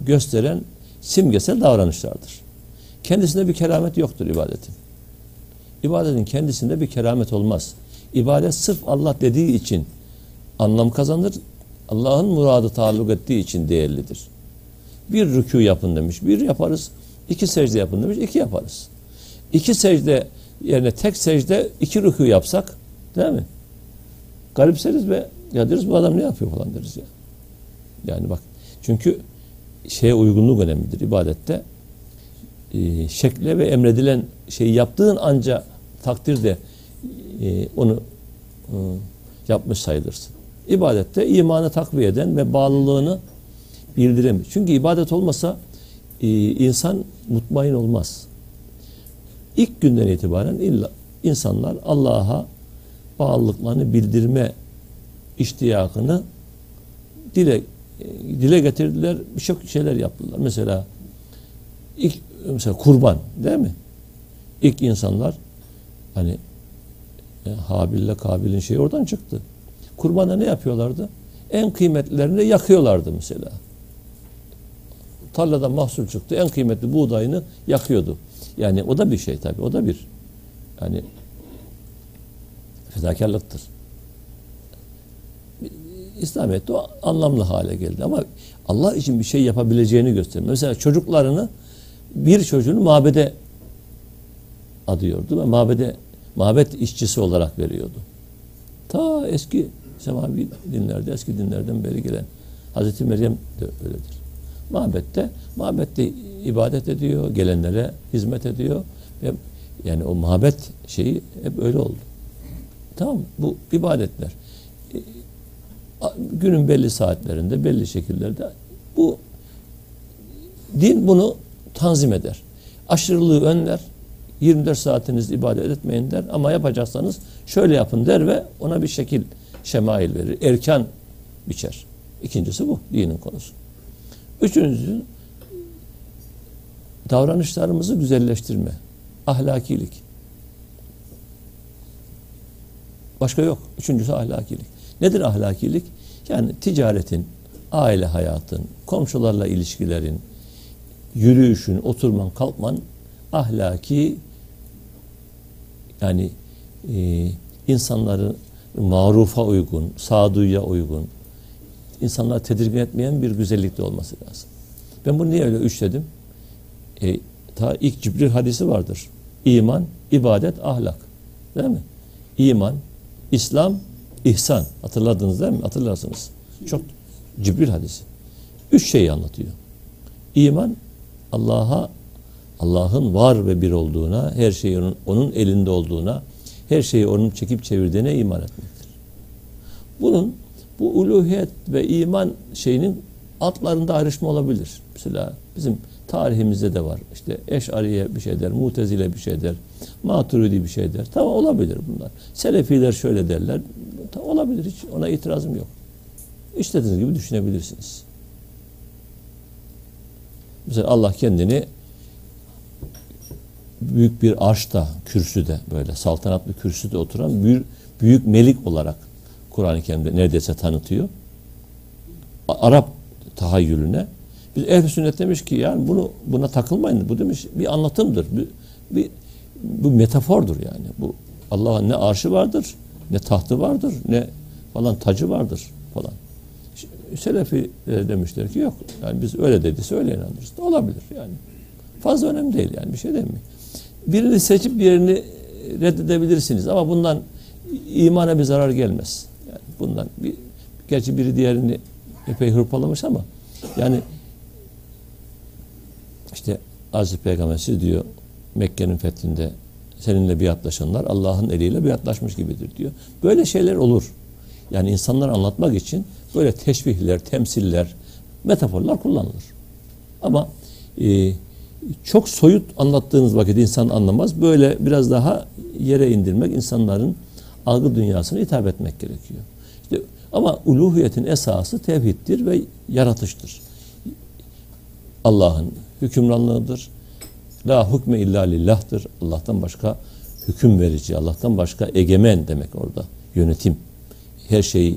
gösteren simgesel davranışlardır. Kendisinde bir keramet yoktur ibadetin. İbadetin kendisinde bir keramet olmaz. İbadet sırf Allah dediği için anlam kazanır. Allah'ın muradı taalluk ettiği için değerlidir. Bir rükû yapın demiş. Bir yaparız. İki secde yapın demiş. iki yaparız. İki secde yerine tek secde iki rükû yapsak değil mi? Garipseriz ve ya deriz bu adam ne yapıyor falan deriz ya. Yani bak çünkü şeye uygunluk önemlidir ibadette. Ee, şekle ve emredilen şeyi yaptığın anca takdirde e, onu e, yapmış sayılırsın. İbadette imanı takviye eden ve bağlılığını bildiremiyor. Çünkü ibadet olmasa e, insan mutmain olmaz. İlk günden itibaren illa insanlar Allah'a bağlılıklarını bildirme iştiyakını dile dile getirdiler. Birçok şeyler yaptılar. Mesela ilk mesela kurban değil mi? İlk insanlar hani e, Habil'le Kabil'in şeyi oradan çıktı. Kurbana ne yapıyorlardı? En kıymetlerini yakıyorlardı mesela. Tarlada mahsul çıktı. En kıymetli buğdayını yakıyordu. Yani o da bir şey tabii. O da bir yani fedakarlıktır. İslamiyet'te o anlamlı hale geldi. Ama Allah için bir şey yapabileceğini gösteriyor. Mesela çocuklarını bir çocuğunu mabede adıyordu ve mabede mabet işçisi olarak veriyordu. Ta eski semavi dinlerde, eski dinlerden beri gelen Hazreti Meryem de öyledir. Mabette, mabette ibadet ediyor, gelenlere hizmet ediyor ve yani o mabet şeyi hep öyle oldu. Tamam Bu ibadetler. E, günün belli saatlerinde, belli şekillerde bu din bunu tanzim eder. Aşırılığı önler. 24 saatiniz ibadet etmeyin der ama yapacaksanız şöyle yapın der ve ona bir şekil şemail verir. Erkan biçer. İkincisi bu dinin konusu. Üçüncüsü davranışlarımızı güzelleştirme. Ahlakilik. Başka yok. Üçüncüsü ahlakilik. Nedir ahlakilik? Yani ticaretin, aile hayatın, komşularla ilişkilerin, yürüyüşün, oturman, kalkman ahlaki yani e, insanları marufa uygun, sağduyuya uygun, insanları tedirgin etmeyen bir güzellikte olması lazım. Ben bunu niye öyle üçledim? E, ta ilk Cibril hadisi vardır. İman, ibadet, ahlak. Değil mi? İman, İslam, ihsan. Hatırladınız değil mi? Hatırlarsınız. Çok Cibril hadisi. Üç şeyi anlatıyor. İman, Allah'a Allah'ın var ve bir olduğuna, her şeyin onun elinde olduğuna, her şeyi onun çekip çevirdiğine iman etmektir. Bunun bu uluhiyet ve iman şeyinin altlarında ayrışma olabilir. Mesela bizim tarihimizde de var. İşte Eş'ariye bir şey der, Mutezile bir şey der, Maturidi bir şey der. Tamam olabilir bunlar. Selefiler şöyle derler. Tamam, olabilir hiç ona itirazım yok. İstediğiniz gibi düşünebilirsiniz. Mesela Allah kendini büyük bir arşta, kürsüde böyle saltanatlı kürsüde oturan büyük, büyük melik olarak Kur'an-ı Kerim'de neredeyse tanıtıyor. Arap tahayyülüne. Biz ehl sünnet demiş ki yani bunu buna takılmayın. Bu demiş bir anlatımdır. Bir, bir bu metafordur yani. Bu Allah'ın ne arşı vardır, ne tahtı vardır, ne falan tacı vardır falan. Selefi demişler ki yok. Yani biz öyle dediyse öyle inanırız. Olabilir yani. Fazla önemli değil yani bir şey değil mi? Birini seçip diğerini reddedebilirsiniz ama bundan imana bir zarar gelmez. Yani bundan bir, gerçi biri diğerini epey hırpalamış ama yani işte Aziz Peygamber siz diyor Mekke'nin fethinde seninle biatlaşanlar Allah'ın eliyle biatlaşmış gibidir diyor. Böyle şeyler olur. Yani insanlar anlatmak için böyle teşbihler, temsiller, metaforlar kullanılır. Ama e, çok soyut anlattığınız vakit insan anlamaz. Böyle biraz daha yere indirmek, insanların algı dünyasına hitap etmek gerekiyor. İşte, ama uluhiyetin esası tevhiddir ve yaratıştır. Allah'ın hükümranlığıdır. La hukme illa lillah'tır. Allah'tan başka hüküm verici, Allah'tan başka egemen demek orada. Yönetim. Her şey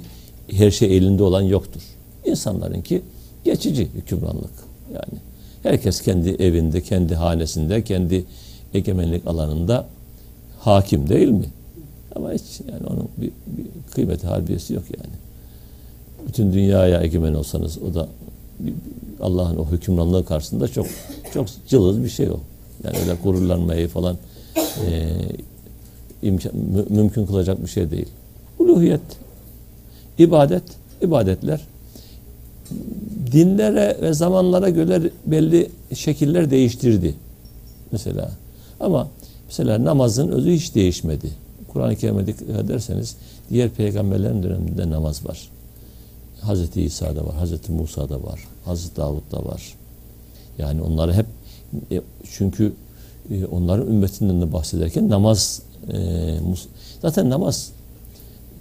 her şey elinde olan yoktur. İnsanlarınki geçici hükümranlık. Yani herkes kendi evinde, kendi hanesinde, kendi egemenlik alanında hakim değil mi? Ama hiç yani onun bir, bir kıymeti harbiyesi yok yani. Bütün dünyaya egemen olsanız o da Allah'ın o hükümranlığı karşısında çok çok cılız bir şey o. Yani öyle gururlanmayı falan e, imkan, mü- mümkün kılacak bir şey değil. Uluhiyet, ibadet, ibadetler dinlere ve zamanlara göre belli şekiller değiştirdi. Mesela ama mesela namazın özü hiç değişmedi. Kur'an-ı Kerim'e dikkat ederseniz diğer peygamberlerin döneminde namaz var. Hazreti İsa'da var, Hazreti Musa'da var, Hazreti Davud'da var. Yani onları hep e, çünkü e, onların ümmetinden de bahsederken namaz e, zaten namaz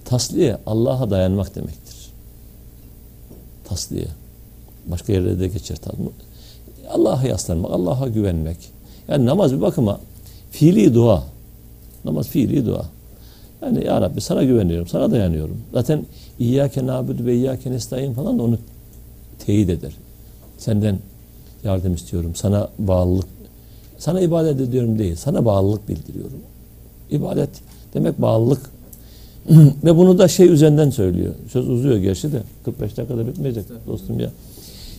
tasliye Allah'a dayanmak demektir. Tasliye. Başka yerlerde de geçer. tabii. Allah'a yaslanmak, Allah'a güvenmek. Yani namaz bir bakıma fiili dua. Namaz fiili dua. Yani ya Rabbi sana güveniyorum, sana dayanıyorum. Zaten İyyâke nâbudu ve İyyâke nestaîn falan da onu teyit eder. Senden yardım istiyorum, sana bağlılık, sana ibadet ediyorum değil, sana bağlılık bildiriyorum. İbadet demek bağlılık. <clears throat> ve bunu da şey üzerinden söylüyor. Söz uzuyor gerçi de 45 dakikada bitmeyecek dostum ya.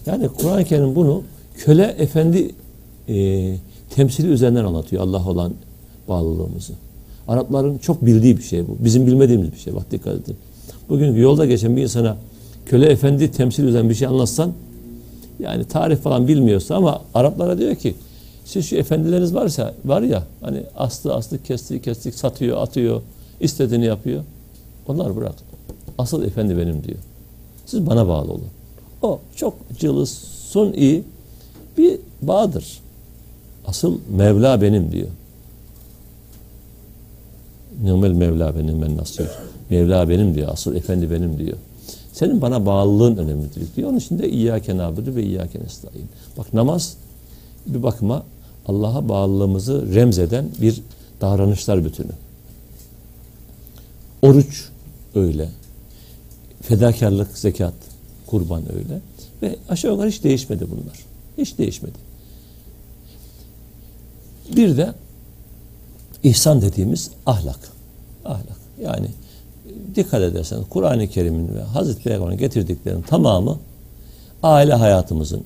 Yani Kur'an-ı Kerim bunu köle efendi e, temsili üzerinden anlatıyor Allah olan bağlılığımızı. Arapların çok bildiği bir şey bu. Bizim bilmediğimiz bir şey. Bak dikkat edin. Bugün yolda geçen bir insana köle efendi temsil üzerinden bir şey anlatsan yani tarih falan bilmiyorsa ama Araplara diyor ki siz şu efendileriniz varsa var ya hani aslı aslı kesti kestik satıyor atıyor istediğini yapıyor. Onlar bırak. Asıl efendi benim diyor. Siz bana bağlı olun. O çok cılız, suni bir bağdır. Asıl Mevla benim diyor. Nimel Mevla benim ben nasıl Mevla benim diyor. Asıl efendi benim diyor. Senin bana bağlılığın önemlidir diyor. Onun için de İyyâke nâbudu ve İyyâke nestaîn. Bak namaz bir bakıma Allah'a bağlılığımızı remzeden bir davranışlar bütünü. Oruç öyle. Fedakarlık, zekat, kurban öyle. Ve aşağı yukarı hiç değişmedi bunlar. Hiç değişmedi. Bir de ihsan dediğimiz ahlak. Ahlak. Yani dikkat ederseniz Kur'an-ı Kerim'in ve Hazreti Peygamber'in getirdiklerinin tamamı aile hayatımızın,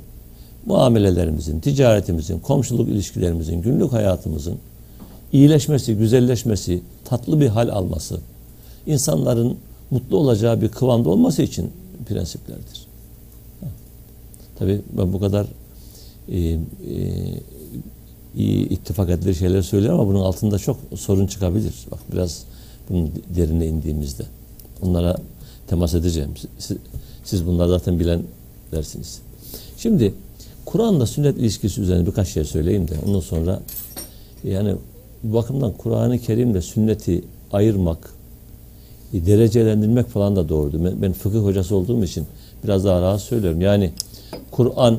muamelelerimizin, ticaretimizin, komşuluk ilişkilerimizin, günlük hayatımızın iyileşmesi, güzelleşmesi, tatlı bir hal alması, insanların mutlu olacağı bir kıvamda olması için prensiplerdir. Tabi ben bu kadar e, e, iyi ittifak edilir şeyler söylüyorum ama bunun altında çok sorun çıkabilir. Bak biraz bunun derine indiğimizde. Onlara temas edeceğim. Siz, siz bunları zaten bilen dersiniz. Şimdi Kur'an'la sünnet ilişkisi üzerine birkaç şey söyleyeyim de ondan sonra yani bu bakımdan Kur'an-ı Kerim'le sünneti ayırmak, derecelendirmek falan da doğrudur. Ben, ben fıkıh hocası olduğum için biraz daha rahat söylüyorum. Yani Kur'an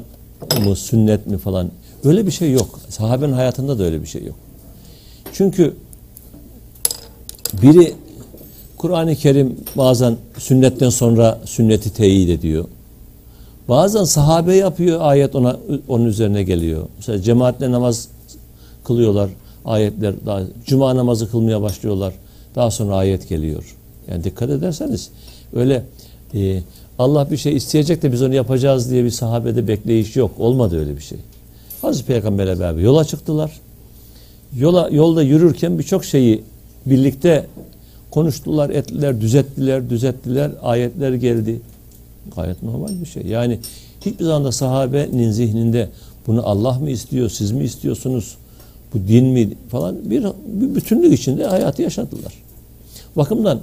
mı, sünnet mi falan öyle bir şey yok. Sahabenin hayatında da öyle bir şey yok. Çünkü biri Kur'an-ı Kerim bazen sünnetten sonra sünneti teyit ediyor. Bazen sahabe yapıyor ayet ona onun üzerine geliyor. Mesela cemaatle namaz kılıyorlar. Ayetler daha cuma namazı kılmaya başlıyorlar. Daha sonra ayet geliyor. Yani dikkat ederseniz öyle e, Allah bir şey isteyecek de biz onu yapacağız diye bir sahabede bekleyiş yok. Olmadı öyle bir şey. Hazreti Peygamber'le beraber yola çıktılar. Yola yolda yürürken birçok şeyi birlikte konuştular, ettiler, düzelttiler, düzelttiler. Ayetler geldi. Gayet normal bir şey. Yani hiçbir zaman da sahabenin zihninde bunu Allah mı istiyor, siz mi istiyorsunuz, bu din mi falan bir, bir bütünlük içinde hayatı yaşadılar. Bakımdan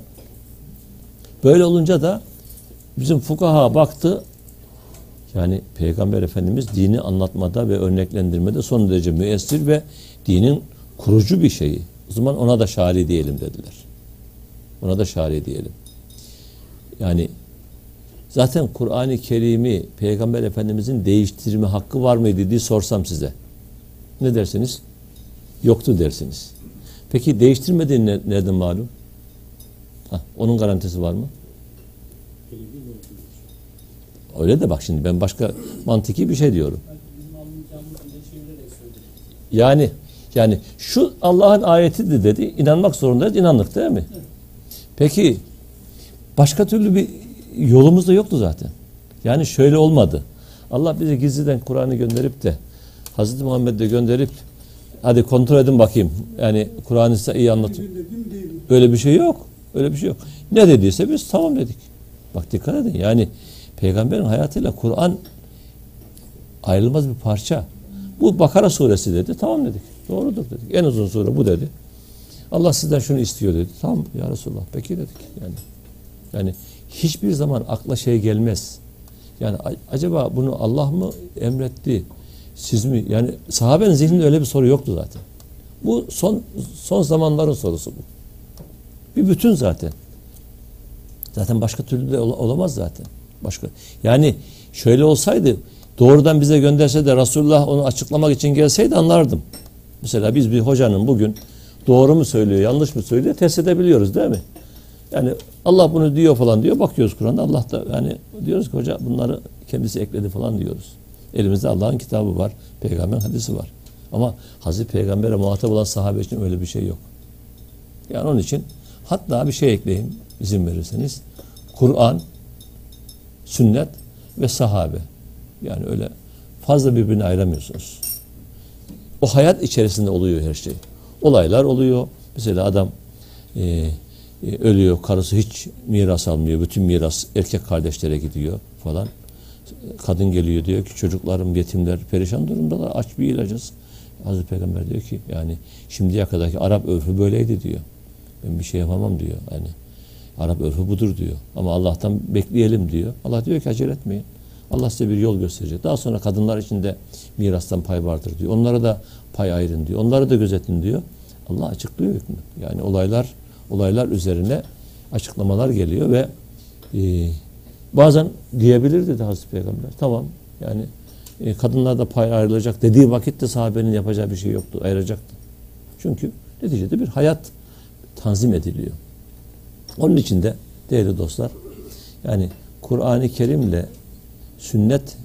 böyle olunca da bizim fukaha baktı yani Peygamber Efendimiz dini anlatmada ve örneklendirmede son derece müessir ve dinin kurucu bir şeyi. O zaman ona da şari diyelim dediler. Ona da şari diyelim. Yani zaten Kur'an-ı Kerim'i Peygamber Efendimizin değiştirme hakkı var mıydı diye sorsam size. Ne dersiniz? Yoktu dersiniz. Peki değiştirmediğini ne, nereden malum? Hah, onun garantisi var mı? Öyle de bak şimdi ben başka mantiki bir şey diyorum. Yani yani şu Allah'ın ayetidir dedi. inanmak zorundayız. inandık değil mi? Peki başka türlü bir yolumuz da yoktu zaten. Yani şöyle olmadı. Allah bize gizliden Kur'an'ı gönderip de Hazreti Muhammed'de gönderip hadi kontrol edin bakayım. Yani Kur'an'ı size iyi anlatın. Öyle bir şey yok. Öyle bir şey yok. Ne dediyse biz tamam dedik. Bak dikkat edin. Yani peygamberin hayatıyla Kur'an ayrılmaz bir parça. Bu Bakara suresi dedi. Tamam dedik. Doğrudur dedik. En uzun sure bu dedi. Allah sizden şunu istiyor dedi. Tamam ya Resulallah. Peki dedik. Yani yani hiçbir zaman akla şey gelmez. Yani acaba bunu Allah mı emretti? Siz mi? Yani sahabenin zihninde öyle bir soru yoktu zaten. Bu son son zamanların sorusu bu. Bir bütün zaten. Zaten başka türlü de ol- olamaz zaten. Başka. Yani şöyle olsaydı doğrudan bize gönderse de Resulullah onu açıklamak için gelseydi anlardım. Mesela biz bir hocanın bugün doğru mu söylüyor, yanlış mı söylüyor test edebiliyoruz değil mi? Yani Allah bunu diyor falan diyor. Bakıyoruz Kur'an'da Allah da yani diyoruz ki hoca bunları kendisi ekledi falan diyoruz. Elimizde Allah'ın kitabı var. Peygamber hadisi var. Ama Hazreti Peygamber'e muhatap olan sahabe için öyle bir şey yok. Yani onun için hatta bir şey ekleyeyim izin verirseniz. Kur'an, sünnet ve sahabe. Yani öyle fazla birbirini ayıramıyorsunuz. O hayat içerisinde oluyor her şey. Olaylar oluyor. Mesela adam e, e, ölüyor, karısı hiç miras almıyor. Bütün miras erkek kardeşlere gidiyor falan. Kadın geliyor diyor ki çocuklarım yetimler perişan durumdalar aç bir ilacız. Hazreti Peygamber diyor ki yani şimdiye kadarki Arap örfü böyleydi diyor. Ben bir şey yapamam diyor. Yani Arap örfü budur diyor. Ama Allah'tan bekleyelim diyor. Allah diyor ki acele etmeyin. Allah size bir yol gösterecek. Daha sonra kadınlar için de mirastan pay vardır diyor. Onlara da pay ayırın diyor. Onları da gözetin diyor. Allah açıklıyor hükmü. Yani olaylar olaylar üzerine açıklamalar geliyor ve e, bazen diyebilir dedi Hazreti Peygamber. Tamam yani e, kadınlar da pay ayrılacak dediği vakitte sahabenin yapacağı bir şey yoktu. Ayıracaktı. Çünkü neticede bir hayat tanzim ediliyor. Onun için de değerli dostlar yani Kur'an-ı Kerim'le sünnet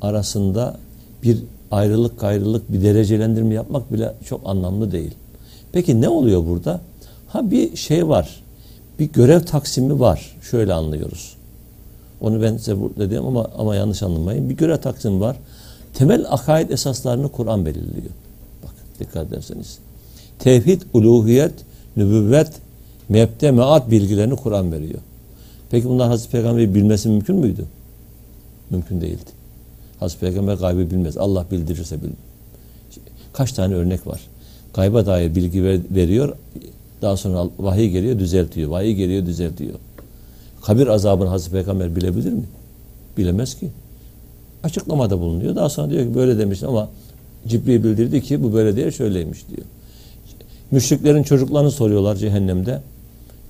arasında bir ayrılık gayrılık bir derecelendirme yapmak bile çok anlamlı değil. Peki ne oluyor burada? Ha bir şey var. Bir görev taksimi var. Şöyle anlıyoruz. Onu ben size burada diyeyim ama ama yanlış anlamayın. Bir görev taksimi var. Temel akaid esaslarını Kur'an belirliyor. Bak dikkat ederseniz. Tevhid, uluhiyet, nübüvvet, mebde, meat bilgilerini Kur'an veriyor. Peki bunlar Hazreti Peygamber'i bilmesi mümkün müydü? Mümkün değildi. Hazreti Peygamber gaybı bilmez. Allah bildirirse bilir. Kaç tane örnek var. Gayba dair bilgi ver- veriyor. Daha sonra vahiy geliyor düzeltiyor. Vahiy geliyor düzeltiyor. Kabir azabını Hazreti Peygamber bilebilir mi? Bilemez ki. Açıklamada bulunuyor. Daha sonra diyor ki böyle demiş ama Cibril bildirdi ki bu böyle değil şöyleymiş diyor. Müşriklerin çocuklarını soruyorlar cehennemde.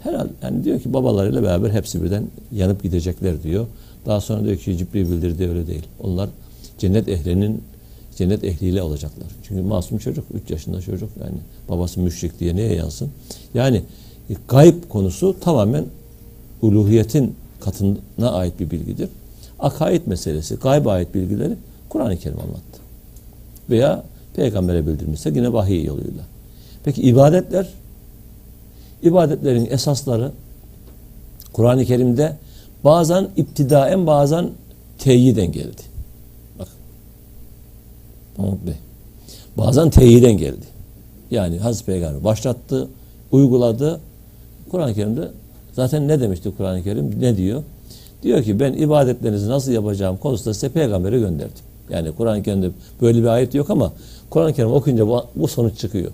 Herhalde yani diyor ki babalarıyla beraber hepsi birden yanıp gidecekler diyor. Daha sonra diyor ki Cibril bildirdi öyle değil. Onlar cennet ehlinin cennet ehliyle olacaklar. Çünkü masum çocuk, 3 yaşında çocuk yani babası müşrik diye neye yansın? Yani e, gayb konusu tamamen uluhiyetin katına ait bir bilgidir. Akaid meselesi, gayba ait bilgileri Kur'an-ı Kerim anlattı. Veya peygambere bildirmişse yine vahiy yoluyla. Peki ibadetler? İbadetlerin esasları Kur'an-ı Kerim'de bazen iptidaen bazen teyiden geldi. Bak. Mahmut Bey. Bazen teyiden geldi. Yani Hazreti Peygamber başlattı, uyguladı. Kur'an-ı Kerim'de zaten ne demişti Kur'an-ı Kerim? Ne diyor? Diyor ki ben ibadetlerinizi nasıl yapacağım konusunda size peygamberi gönderdim. Yani Kur'an-ı Kerim'de böyle bir ayet yok ama Kur'an-ı Kerim okuyunca bu, bu sonuç çıkıyor.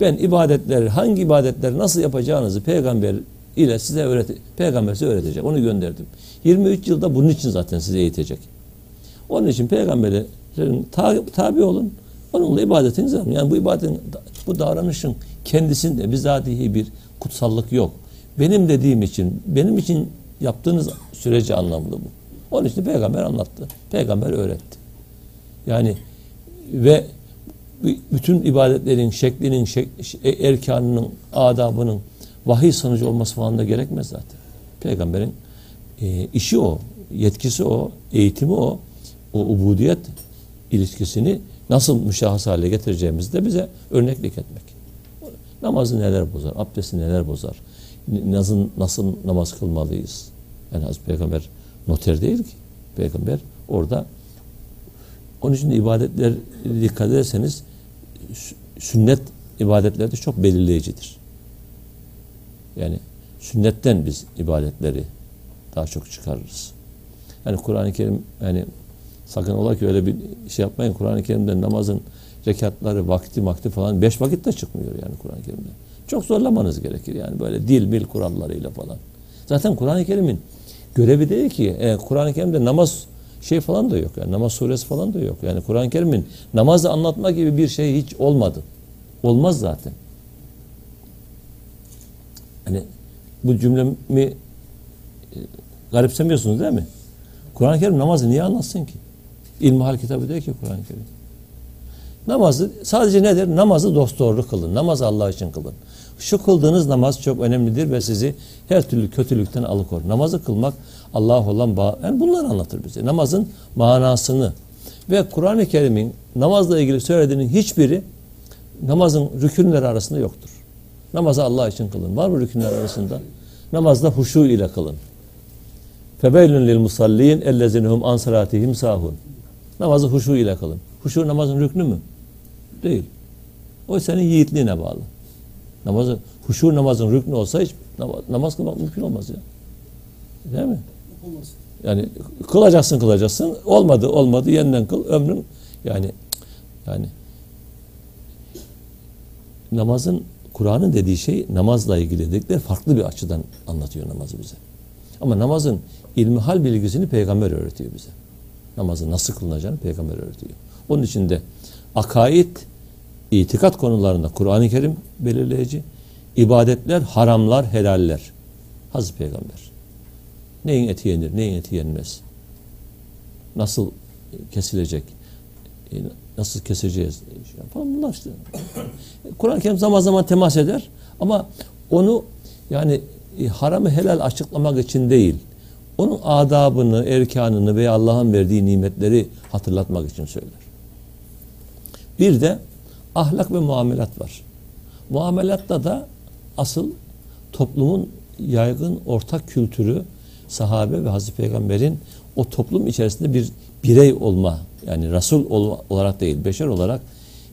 Ben ibadetleri, hangi ibadetleri nasıl yapacağınızı peygamber ile size öğret peygamber size öğretecek. Onu gönderdim. 23 yılda bunun için zaten size eğitecek. Onun için peygamberlerin tabi, tabi olun. Onunla ibadetinizi yapın. Yani bu ibadetin, bu davranışın kendisinde bizatihi bir kutsallık yok. Benim dediğim için, benim için yaptığınız sürece anlamlı bu. Onun için peygamber anlattı. Peygamber öğretti. Yani ve bütün ibadetlerin şeklinin, şek, erkanının, adabının vahiy sonucu olması falan da gerekmez zaten. Peygamberin e, işi o, yetkisi o, eğitimi o. O ubudiyet ilişkisini nasıl müşahhas hale getireceğimizi de bize örneklik etmek. Namazı neler bozar, abdesti neler bozar, nasıl, nasıl namaz kılmalıyız. Yani Hazreti Peygamber noter değil ki. Peygamber orada Onun için ibadetler dikkat ederseniz sü- sünnet ibadetlerde çok belirleyicidir. Yani sünnetten biz ibadetleri daha çok çıkarırız. Yani Kur'an-ı Kerim yani sakın ola ki öyle bir şey yapmayın. Kur'an-ı Kerim'de namazın rekatları, vakti, vakti falan beş vakit de çıkmıyor yani Kur'an-ı Kerim'de. Çok zorlamanız gerekir yani böyle dil mil kurallarıyla falan. Zaten Kur'an-ı Kerim'in görevi değil ki e, Kur'an-ı Kerim'de namaz şey falan da yok yani namaz suresi falan da yok. Yani Kur'an-ı Kerim'in namazı anlatma gibi bir şey hiç olmadı. Olmaz zaten. Hani bu cümlemi e, garipsemiyorsunuz değil mi? Kur'an-ı Kerim namazı niye anlatsın ki? İlmihal kitabı değil ki Kur'an-ı Kerim. Namazı sadece nedir? Namazı dosdoğru kılın. Namazı Allah için kılın. Şu kıldığınız namaz çok önemlidir ve sizi her türlü kötülükten alıkor. Namazı kılmak Allah olan bağ. Yani bunları anlatır bize. Namazın manasını ve Kur'an-ı Kerim'in namazla ilgili söylediğinin hiçbiri namazın rükünleri arasında yoktur. Namazı Allah için kılın. Var mı rükünler arasında? Namazda huşu ile kılın. Febeylün lil musallin ellezinhum an salatihim sahun. Namazı huşu ile kılın. Huşu namazın rüknü mü? Değil. O senin yiğitliğine bağlı. Namazı, huşu namazın rüknü olsa hiç namaz, namaz kılmak mümkün olmaz ya. Değil mi? Yani kılacaksın kılacaksın. Olmadı olmadı yeniden kıl. Ömrün yani yani namazın Kur'an'ın dediği şey namazla ilgili dedikleri farklı bir açıdan anlatıyor namazı bize. Ama namazın ilmihal bilgisini peygamber öğretiyor bize. Namazın nasıl kılınacağını peygamber öğretiyor. Onun için de akaid, itikat konularında Kur'an-ı Kerim belirleyici, ibadetler, haramlar, helaller. Hazreti Peygamber. Neyin eti yenir, neyin eti yenmez. Nasıl kesilecek, e, nasıl keseceğiz falan bunlar işte. <coughs> Kur'an-ı Kerim zaman zaman temas eder ama onu yani e, haramı helal açıklamak için değil, onun adabını, erkanını veya Allah'ın verdiği nimetleri hatırlatmak için söyler. Bir de ahlak ve muamelat var. Muamelatta da asıl toplumun yaygın ortak kültürü sahabe ve Hazreti Peygamber'in o toplum içerisinde bir birey olma yani Resul ol- olarak değil beşer olarak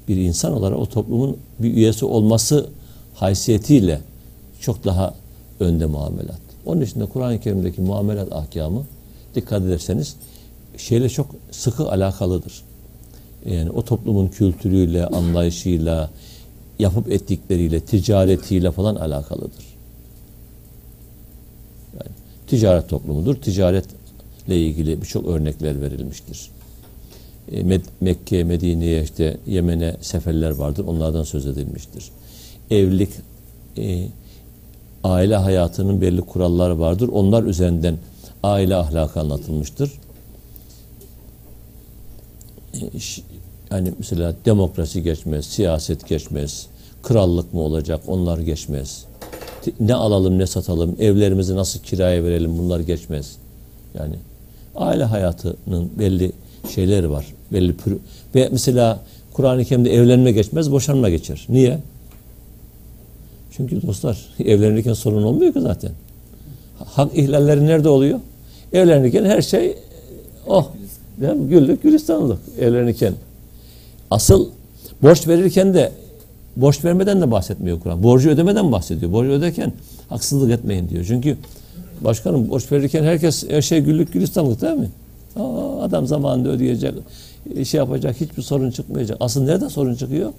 bir insan olarak o toplumun bir üyesi olması haysiyetiyle çok daha önde muamelat. Onun için de Kur'an-ı Kerim'deki muamelat ahkamı dikkat ederseniz şeyle çok sıkı alakalıdır. Yani o toplumun kültürüyle, anlayışıyla, yapıp ettikleriyle, ticaretiyle falan alakalıdır. Ticaret toplumudur. Ticaretle ilgili birçok örnekler verilmiştir. E, Mekke, Medine'ye işte Yemen'e seferler vardır. Onlardan söz edilmiştir. Evlilik, e, aile hayatının belli kuralları vardır. Onlar üzerinden aile ahlakı anlatılmıştır. E, Yani mesela demokrasi geçmez, siyaset geçmez, krallık mı olacak onlar geçmez. Ne alalım ne satalım, evlerimizi nasıl kiraya verelim bunlar geçmez. Yani aile hayatının belli şeyleri var. Belli pür- ve mesela Kur'an-ı Kerim'de evlenme geçmez, boşanma geçer. Niye? Çünkü dostlar <laughs> evlenirken sorun olmuyor ki zaten. Hak ihlalleri nerede oluyor? Evlenirken her şey oh değil mi? güllük gülistanlık evlenirken. Asıl borç verirken de borç vermeden de bahsetmiyor Kur'an. Borcu ödemeden bahsediyor. Borcu öderken haksızlık etmeyin diyor. Çünkü başkanım borç verirken herkes her şey güllük gülistanlık değil mi? Aa, adam zamanında ödeyecek, şey yapacak, hiçbir sorun çıkmayacak. Asıl nerede sorun çıkıyor?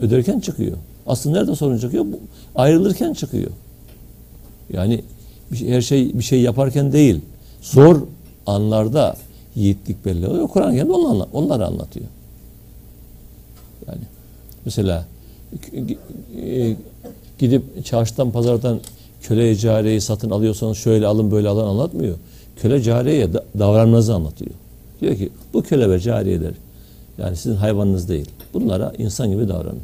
Öderken çıkıyor. Asıl nerede sorun çıkıyor? Ayrılırken çıkıyor. Yani şey- her şey bir şey yaparken değil. Zor anlarda yiğitlik belli oluyor. Kur'an kendi onları anlatıyor. Yani mesela e, gidip çarşıdan pazardan köle cariyeyi satın alıyorsanız şöyle alın böyle alın anlatmıyor. Köle cariyeye da- davranmanızı anlatıyor. Diyor ki bu köle ve cariyeler yani sizin hayvanınız değil. Bunlara insan gibi davranın.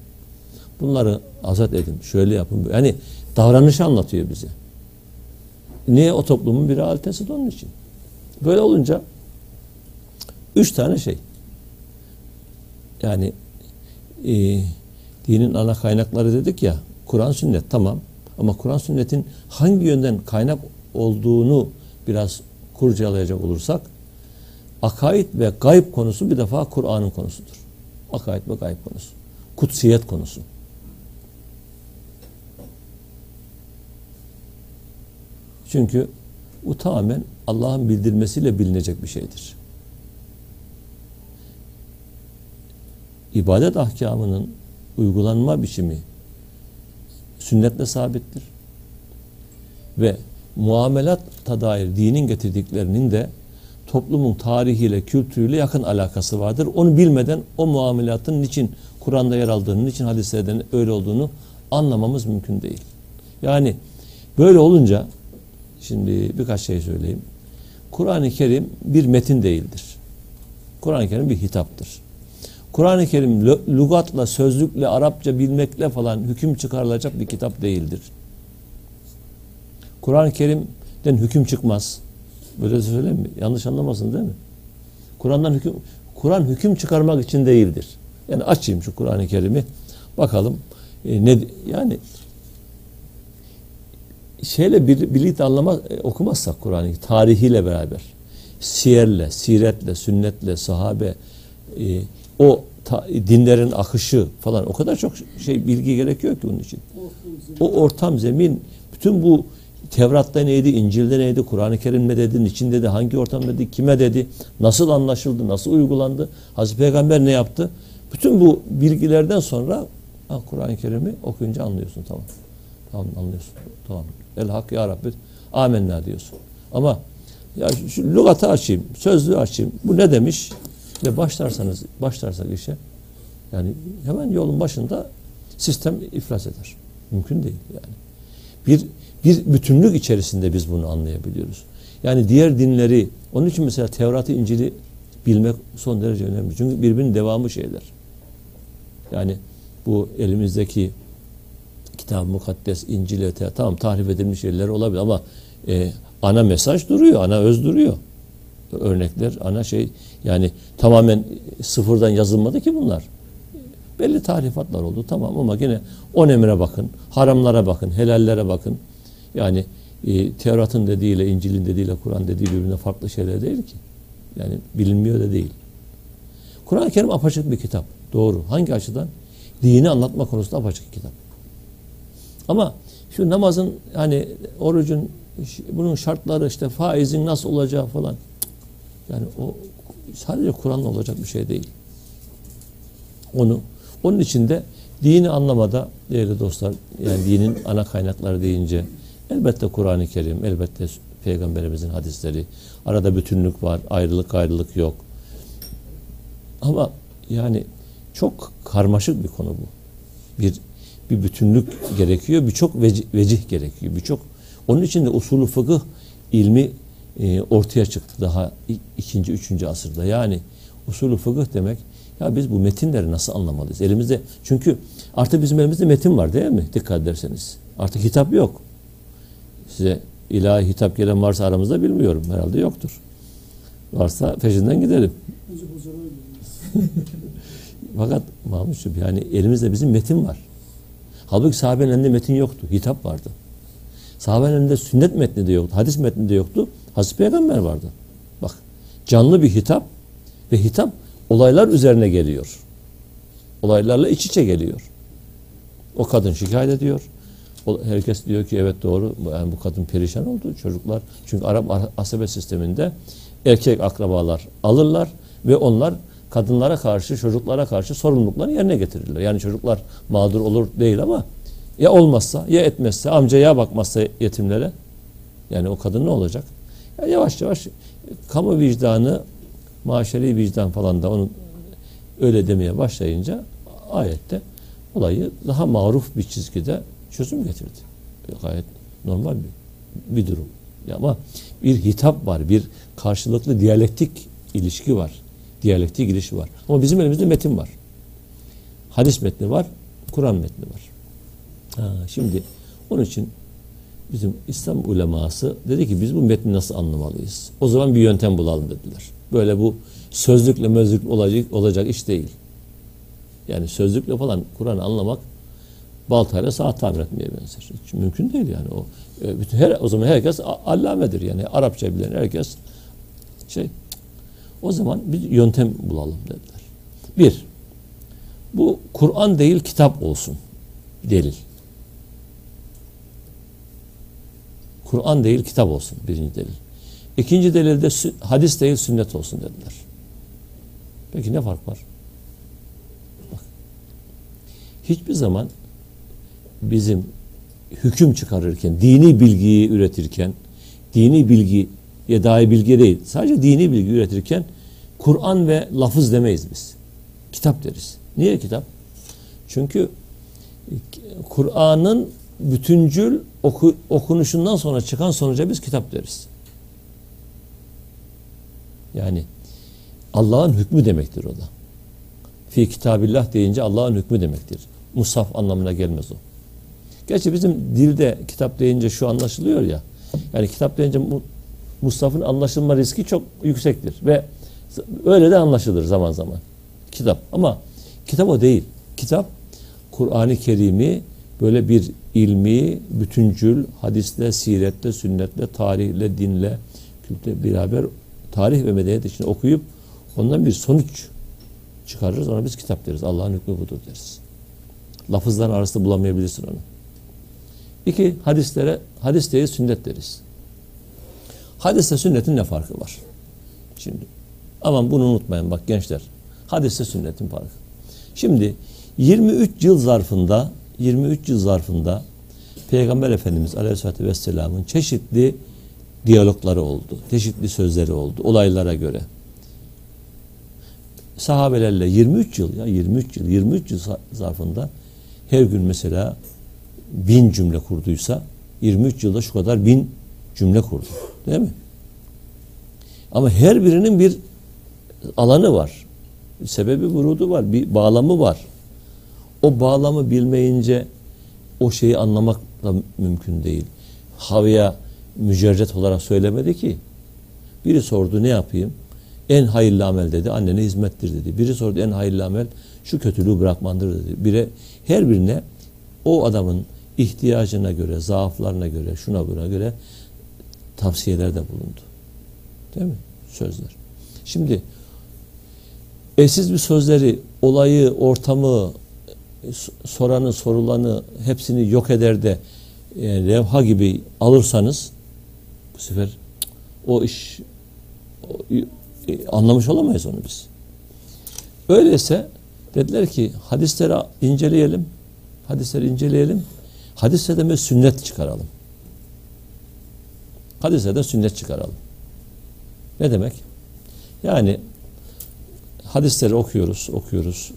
Bunları azat edin. Şöyle yapın. Yani davranışı anlatıyor bize. Niye o toplumun bir realitesi onun için. Böyle olunca üç tane şey. Yani e, dinin ana kaynakları dedik ya Kur'an sünnet tamam ama Kur'an sünnetin hangi yönden kaynak olduğunu biraz kurcalayacak olursak akaid ve gayb konusu bir defa Kur'an'ın konusudur. Akaid ve gayb konusu. Kutsiyet konusu. Çünkü bu tamamen Allah'ın bildirmesiyle bilinecek bir şeydir. İbadet ahkamının uygulanma biçimi sünnetle sabittir. Ve muamelata dair dinin getirdiklerinin de toplumun tarihiyle, kültürüyle yakın alakası vardır. Onu bilmeden o muamelatın niçin Kur'an'da yer aldığını, niçin hadislerden öyle olduğunu anlamamız mümkün değil. Yani böyle olunca şimdi birkaç şey söyleyeyim. Kur'an-ı Kerim bir metin değildir. Kur'an-ı Kerim bir hitaptır. Kur'an-ı Kerim lügatla, sözlükle, Arapça bilmekle falan hüküm çıkarılacak bir kitap değildir. Kur'an-ı Kerim'den hüküm çıkmaz. Böyle söyleyeyim mi? Yanlış anlamasın değil mi? Kur'an'dan hüküm Kur'an hüküm çıkarmak için değildir. Yani açayım şu Kur'an-ı Kerim'i. Bakalım e, ne yani şeyle bir, birlikte anlama e, okumazsak Kur'an'ı tarihiyle beraber siyerle, siretle, sünnetle, sahabe e, o ta, dinlerin akışı falan o kadar çok şey bilgi gerekiyor ki bunun için. O ortam zemin bütün bu Tevrat'ta neydi, İncil'de neydi, Kur'an-ı Kerim'de dedi, içinde de hangi ortam dedi, kime dedi, nasıl anlaşıldı, nasıl uygulandı, Hazreti Peygamber ne yaptı? Bütün bu bilgilerden sonra Kur'an-ı Kerim'i okuyunca anlıyorsun tamam. Tamam anlıyorsun. Tamam. El hak ya Rabbi. Amenna diyorsun. Ama ya şu lügatı açayım, sözlüğü açayım. Bu ne demiş? Ve başlarsanız, başlarsak işe yani hemen yolun başında sistem iflas eder. Mümkün değil yani. Bir bir bütünlük içerisinde biz bunu anlayabiliyoruz. Yani diğer dinleri, onun için mesela Tevrat'ı, İncil'i bilmek son derece önemli. Çünkü birbirinin devamı şeyler. Yani bu elimizdeki kitab mukaddes, İncil, tamam tahrif edilmiş şeyler olabilir ama e, ana mesaj duruyor, ana öz duruyor. Örnekler, ana şey yani tamamen sıfırdan yazılmadı ki bunlar. Belli tarifatlar oldu tamam ama yine on emre bakın, haramlara bakın, helallere bakın. Yani e, Tevrat'ın dediğiyle, İncil'in dediğiyle, Kur'an dediği birbirine farklı şeyler değil ki. Yani bilinmiyor da değil. Kur'an-ı Kerim apaçık bir kitap. Doğru. Hangi açıdan? Dini anlatma konusunda apaçık bir kitap. Ama şu namazın hani orucun bunun şartları işte faizin nasıl olacağı falan yani o sadece Kur'an'la olacak bir şey değil. Onu onun için de dini anlamada değerli dostlar yani dinin ana kaynakları deyince elbette Kur'an-ı Kerim, elbette Peygamberimizin hadisleri, arada bütünlük var, ayrılık ayrılık yok. Ama yani çok karmaşık bir konu bu. Bir bir bütünlük gerekiyor, birçok vecih, vecih gerekiyor, birçok. Onun için de usulü fıkıh ilmi e, ortaya çıktı daha ikinci, üçüncü asırda. Yani usulü fıkıh demek ya biz bu metinleri nasıl anlamalıyız? Elimizde çünkü artık bizim elimizde metin var değil mi? Dikkat ederseniz. Artık hitap yok. Size ilahi hitap gelen varsa aramızda bilmiyorum. Herhalde yoktur. Varsa peşinden gidelim. <laughs> Fakat Mahmutcuğum yani elimizde bizim metin var. Halbuki sahabenin elinde metin yoktu. Hitap vardı. Sahabenin elinde sünnet metni de yoktu. Hadis metni de yoktu. Hazreti Peygamber vardı. Bak canlı bir hitap ve hitap olaylar üzerine geliyor. Olaylarla iç içe geliyor. O kadın şikayet ediyor. Herkes diyor ki evet doğru yani bu kadın perişan oldu çocuklar. Çünkü Arap asabe sisteminde erkek akrabalar alırlar ve onlar kadınlara karşı, çocuklara karşı sorumlulukları yerine getirirler. Yani çocuklar mağdur olur değil ama ya olmazsa, ya etmezse, amcaya bakmazsa yetimlere yani o kadın ne olacak? Ya yavaş yavaş kamu vicdanı, maşeri vicdan falan da onun öyle demeye başlayınca ayette olayı daha maruf bir çizgide çözüm getirdi. Gayet normal bir, bir durum. Ama bir hitap var, bir karşılıklı diyalektik ilişki var. Diyalektik ilişki var. Ama bizim elimizde metin var. Hadis metni var, Kur'an metni var. Ha, şimdi onun için bizim İslam uleması dedi ki biz bu metni nasıl anlamalıyız? O zaman bir yöntem bulalım dediler. Böyle bu sözlükle mözlük olacak, olacak iş değil. Yani sözlükle falan Kur'an'ı anlamak baltayla saat tamir etmeye benzer. Hiç mümkün değil yani o. E, bütün her o zaman herkes allamedir yani Arapça bilen herkes şey. O zaman bir yöntem bulalım dediler. Bir, bu Kur'an değil kitap olsun delil. Kur'an değil kitap olsun birinci delil. İkinci delilde hadis değil sünnet olsun dediler. Peki ne fark var? Bak. Hiçbir zaman bizim hüküm çıkarırken, dini bilgiyi üretirken, dini bilgiye dair bilgi değil, sadece dini bilgi üretirken Kur'an ve lafız demeyiz biz. Kitap deriz. Niye kitap? Çünkü Kur'an'ın bütüncül oku, okunuşundan sonra çıkan sonuca biz kitap deriz. Yani Allah'ın hükmü demektir o da. Fi kitabillah deyince Allah'ın hükmü demektir. Musaf anlamına gelmez o. Gerçi bizim dilde kitap deyince şu anlaşılıyor ya. Yani kitap deyince mu, Musaf'ın anlaşılma riski çok yüksektir. Ve öyle de anlaşılır zaman zaman. Kitap. Ama kitap o değil. Kitap Kur'an-ı Kerim'i böyle bir ilmi, bütüncül, hadisle, siretle, sünnetle, tarihle, dinle, kültürle beraber tarih ve medeniyet içinde okuyup ondan bir sonuç çıkarırız. Ona biz kitap deriz. Allah'ın hükmü budur deriz. Lafızların arasında bulamayabilirsin onu. İki, hadislere, hadis değil sünnet deriz. Hadisle sünnetin ne farkı var? Şimdi aman bunu unutmayın bak gençler. Hadisle sünnetin farkı. Şimdi 23 yıl zarfında 23 yıl zarfında Peygamber Efendimiz Aleyhisselatü Vesselam'ın çeşitli diyalogları oldu. Çeşitli sözleri oldu olaylara göre. Sahabelerle 23 yıl ya 23 yıl 23 yıl zarfında her gün mesela bin cümle kurduysa 23 yılda şu kadar bin cümle kurdu. Değil mi? Ama her birinin bir alanı var. Sebebi vurudu var. Bir bağlamı var. O bağlamı bilmeyince o şeyi anlamak da mümkün değil. Havaya mücerret olarak söylemedi ki. Biri sordu ne yapayım? En hayırlı amel dedi. Annene hizmettir dedi. Biri sordu en hayırlı amel şu kötülüğü bırakmandır dedi. Bire, her birine o adamın ihtiyacına göre, zaaflarına göre, şuna buna göre tavsiyelerde bulundu. Değil mi? Sözler. Şimdi eşsiz bir sözleri, olayı, ortamı, soranı, sorulanı hepsini yok eder de yani levha gibi alırsanız bu sefer o iş o, anlamış olamayız onu biz. Öyleyse dediler ki hadisleri inceleyelim. Hadisleri inceleyelim. Hadislerden bir sünnet çıkaralım. Hadislerden sünnet çıkaralım. Ne demek? Yani hadisleri okuyoruz, okuyoruz.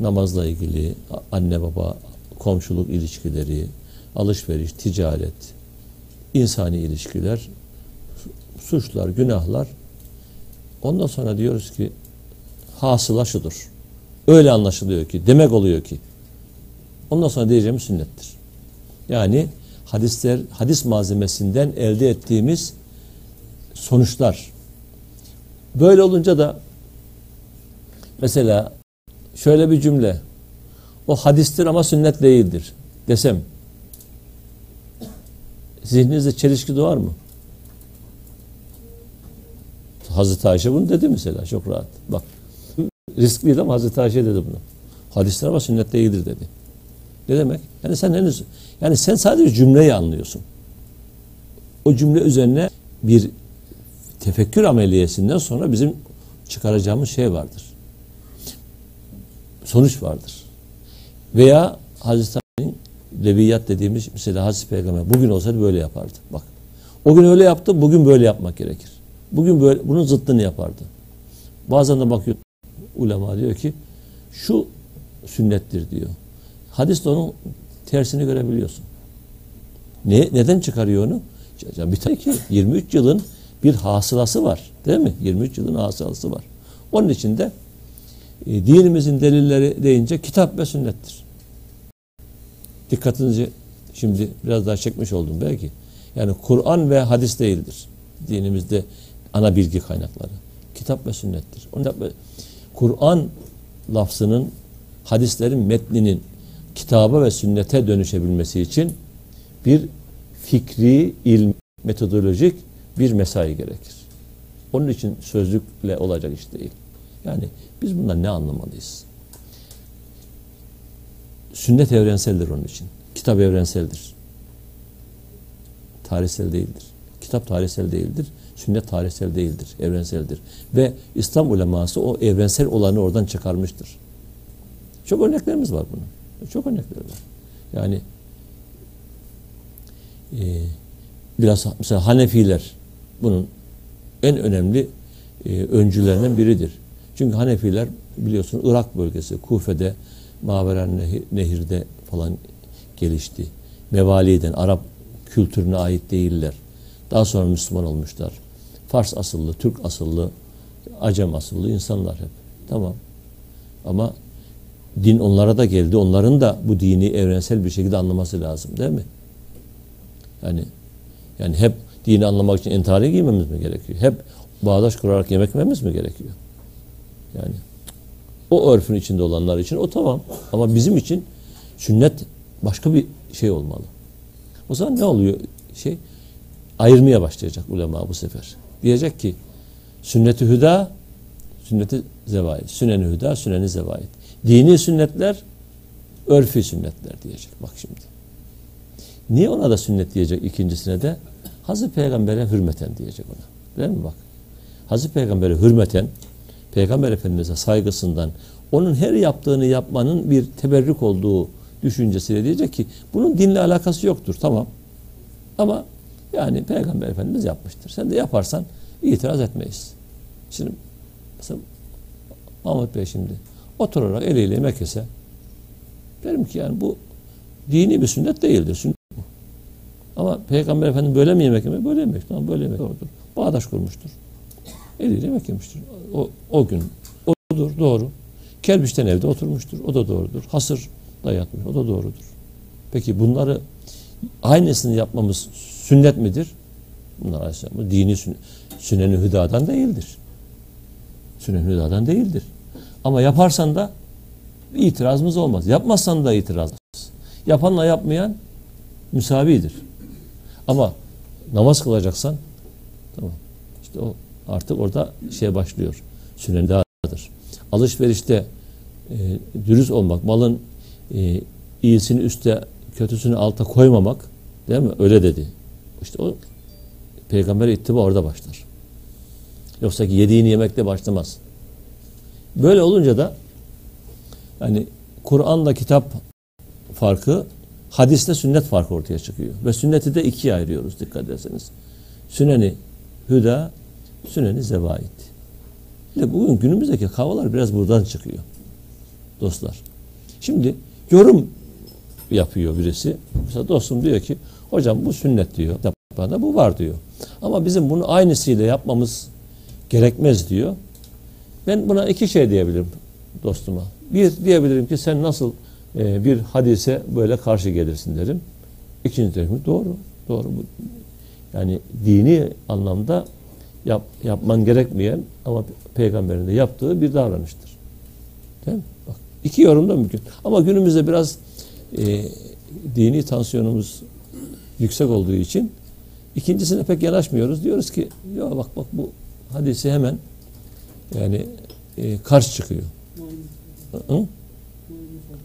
Namazla ilgili, anne baba, komşuluk ilişkileri, alışveriş, ticaret, insani ilişkiler, suçlar, günahlar. Ondan sonra diyoruz ki hasıla şudur. Öyle anlaşılıyor ki, demek oluyor ki. Ondan sonra diyeceğimiz sünnettir. Yani hadisler, hadis malzemesinden elde ettiğimiz sonuçlar. Böyle olunca da mesela şöyle bir cümle o hadistir ama sünnet değildir desem zihninizde çelişki doğar mı? Hazreti Ayşe bunu dedi mesela çok rahat. Bak riskliydi ama Hazreti Ayşe dedi bunu. Hadisler ama sünnet değildir dedi. Ne demek? Yani sen henüz yani sen sadece cümleyi anlıyorsun. O cümle üzerine bir tefekkür ameliyesinden sonra bizim çıkaracağımız şey vardır. Sonuç vardır. Veya Hazreti Ali'nin leviyat dediğimiz mesela Hazreti Peygamber bugün olsaydı böyle yapardı. Bak. O gün öyle yaptı, bugün böyle yapmak gerekir. Bugün böyle bunun zıttını yapardı. Bazen de bakıyor ulema diyor ki şu sünnettir diyor. Hadiste onun tersini görebiliyorsun. Ne, neden çıkarıyor onu? Bir tane ki 23 yılın bir hasılası var. Değil mi? 23 yılın hasılası var. Onun için de e, dinimizin delilleri deyince kitap ve sünnettir. Dikkatinizi şimdi biraz daha çekmiş oldum belki. Yani Kur'an ve hadis değildir. Dinimizde ana bilgi kaynakları. Kitap ve sünnettir. Kur'an lafzının hadislerin metninin kitaba ve sünnete dönüşebilmesi için bir fikri, ilmi, metodolojik bir mesai gerekir. Onun için sözlükle olacak iş değil. Yani biz bundan ne anlamalıyız? Sünnet evrenseldir onun için. Kitap evrenseldir. Tarihsel değildir. Kitap tarihsel değildir. Sünnet tarihsel değildir. Evrenseldir. Ve İslam uleması o evrensel olanı oradan çıkarmıştır. Çok örneklerimiz var bunun. Çok örnekler var. Yani e, biraz mesela Hanefiler bunun en önemli e, öncülerinden biridir. Çünkü Hanefiler biliyorsun Irak bölgesi, Kufe'de, Maveren Nehir'de falan gelişti. Mevaliden, Arap kültürüne ait değiller. Daha sonra Müslüman olmuşlar. Fars asıllı, Türk asıllı, Acem asıllı insanlar hep. Tamam. Ama din onlara da geldi. Onların da bu dini evrensel bir şekilde anlaması lazım değil mi? Yani yani hep dini anlamak için entari giymemiz mi gerekiyor? Hep bağdaş kurarak yemek yememiz mi gerekiyor? Yani o örfün içinde olanlar için o tamam. Ama bizim için sünnet başka bir şey olmalı. O zaman ne oluyor? Şey ayırmaya başlayacak ulema bu sefer. Diyecek ki sünneti hüda, sünneti zevait. Sünneni hüda, sünneni zevait. Dini sünnetler, örfi sünnetler diyecek. Bak şimdi. Niye ona da sünnet diyecek ikincisine de? Hazreti Peygamber'e hürmeten diyecek ona. Değil mi bak? Hazreti Peygamber'e hürmeten, Peygamber Efendimiz'e saygısından, onun her yaptığını yapmanın bir teberrük olduğu düşüncesiyle diyecek ki bunun dinle alakası yoktur. Tamam. Ama yani Peygamber Efendimiz yapmıştır. Sen de yaparsan itiraz etmeyiz. Şimdi mesela Mahmut Bey şimdi oturarak eliyle yemek yese derim ki yani bu dini bir sünnet değildir. Sünnet bu. Ama Peygamber Efendimiz böyle mi yemek yemek? Böyle yemek. Tamam böyle yemek doğrudur. Bağdaş kurmuştur. Eliyle yemek yemiştir. O, o gün odur doğru. Kelbişten evde oturmuştur. O da doğrudur. Hasır da yatmış. O da doğrudur. Peki bunları aynısını yapmamız sünnet midir? Bunlar aleyhisselam dini sünnet. Sünnen-i hüdadan değildir. Sünnen-i hüdadan değildir. Ama yaparsan da itirazımız olmaz. Yapmazsan da itiraz Yapanla yapmayan müsavidir. Ama namaz kılacaksan tamam. İşte o artık orada şey başlıyor. Sünnen dağıdır. Alışverişte e, dürüst olmak, malın e, iyisini üste, kötüsünü alta koymamak değil mi? Öyle dedi. İşte o peygamber ittiba orada başlar. Yoksa ki yediğini yemekte başlamaz. Böyle olunca da yani Kur'an'la kitap farkı hadisle sünnet farkı ortaya çıkıyor. Ve sünneti de ikiye ayırıyoruz dikkat ederseniz. Süneni hüda, süneni zevait. İşte bugün günümüzdeki kavgalar biraz buradan çıkıyor. Dostlar. Şimdi yorum yapıyor birisi. Mesela dostum diyor ki hocam bu sünnet diyor. Bana bu var diyor. Ama bizim bunu aynısıyla yapmamız gerekmez diyor. Ben buna iki şey diyebilirim dostuma. Bir diyebilirim ki sen nasıl e, bir hadise böyle karşı gelirsin derim. İkinci derim doğru. Doğru. Yani dini anlamda yap, yapman gerekmeyen ama peygamberin de yaptığı bir davranıştır. Değil mi? Bak iki yorum da mümkün. Ama günümüzde biraz e, dini tansiyonumuz yüksek olduğu için ikincisine pek yanaşmıyoruz. Diyoruz ki ya bak bak bu hadisi hemen yani e, karşı çıkıyor. Hı?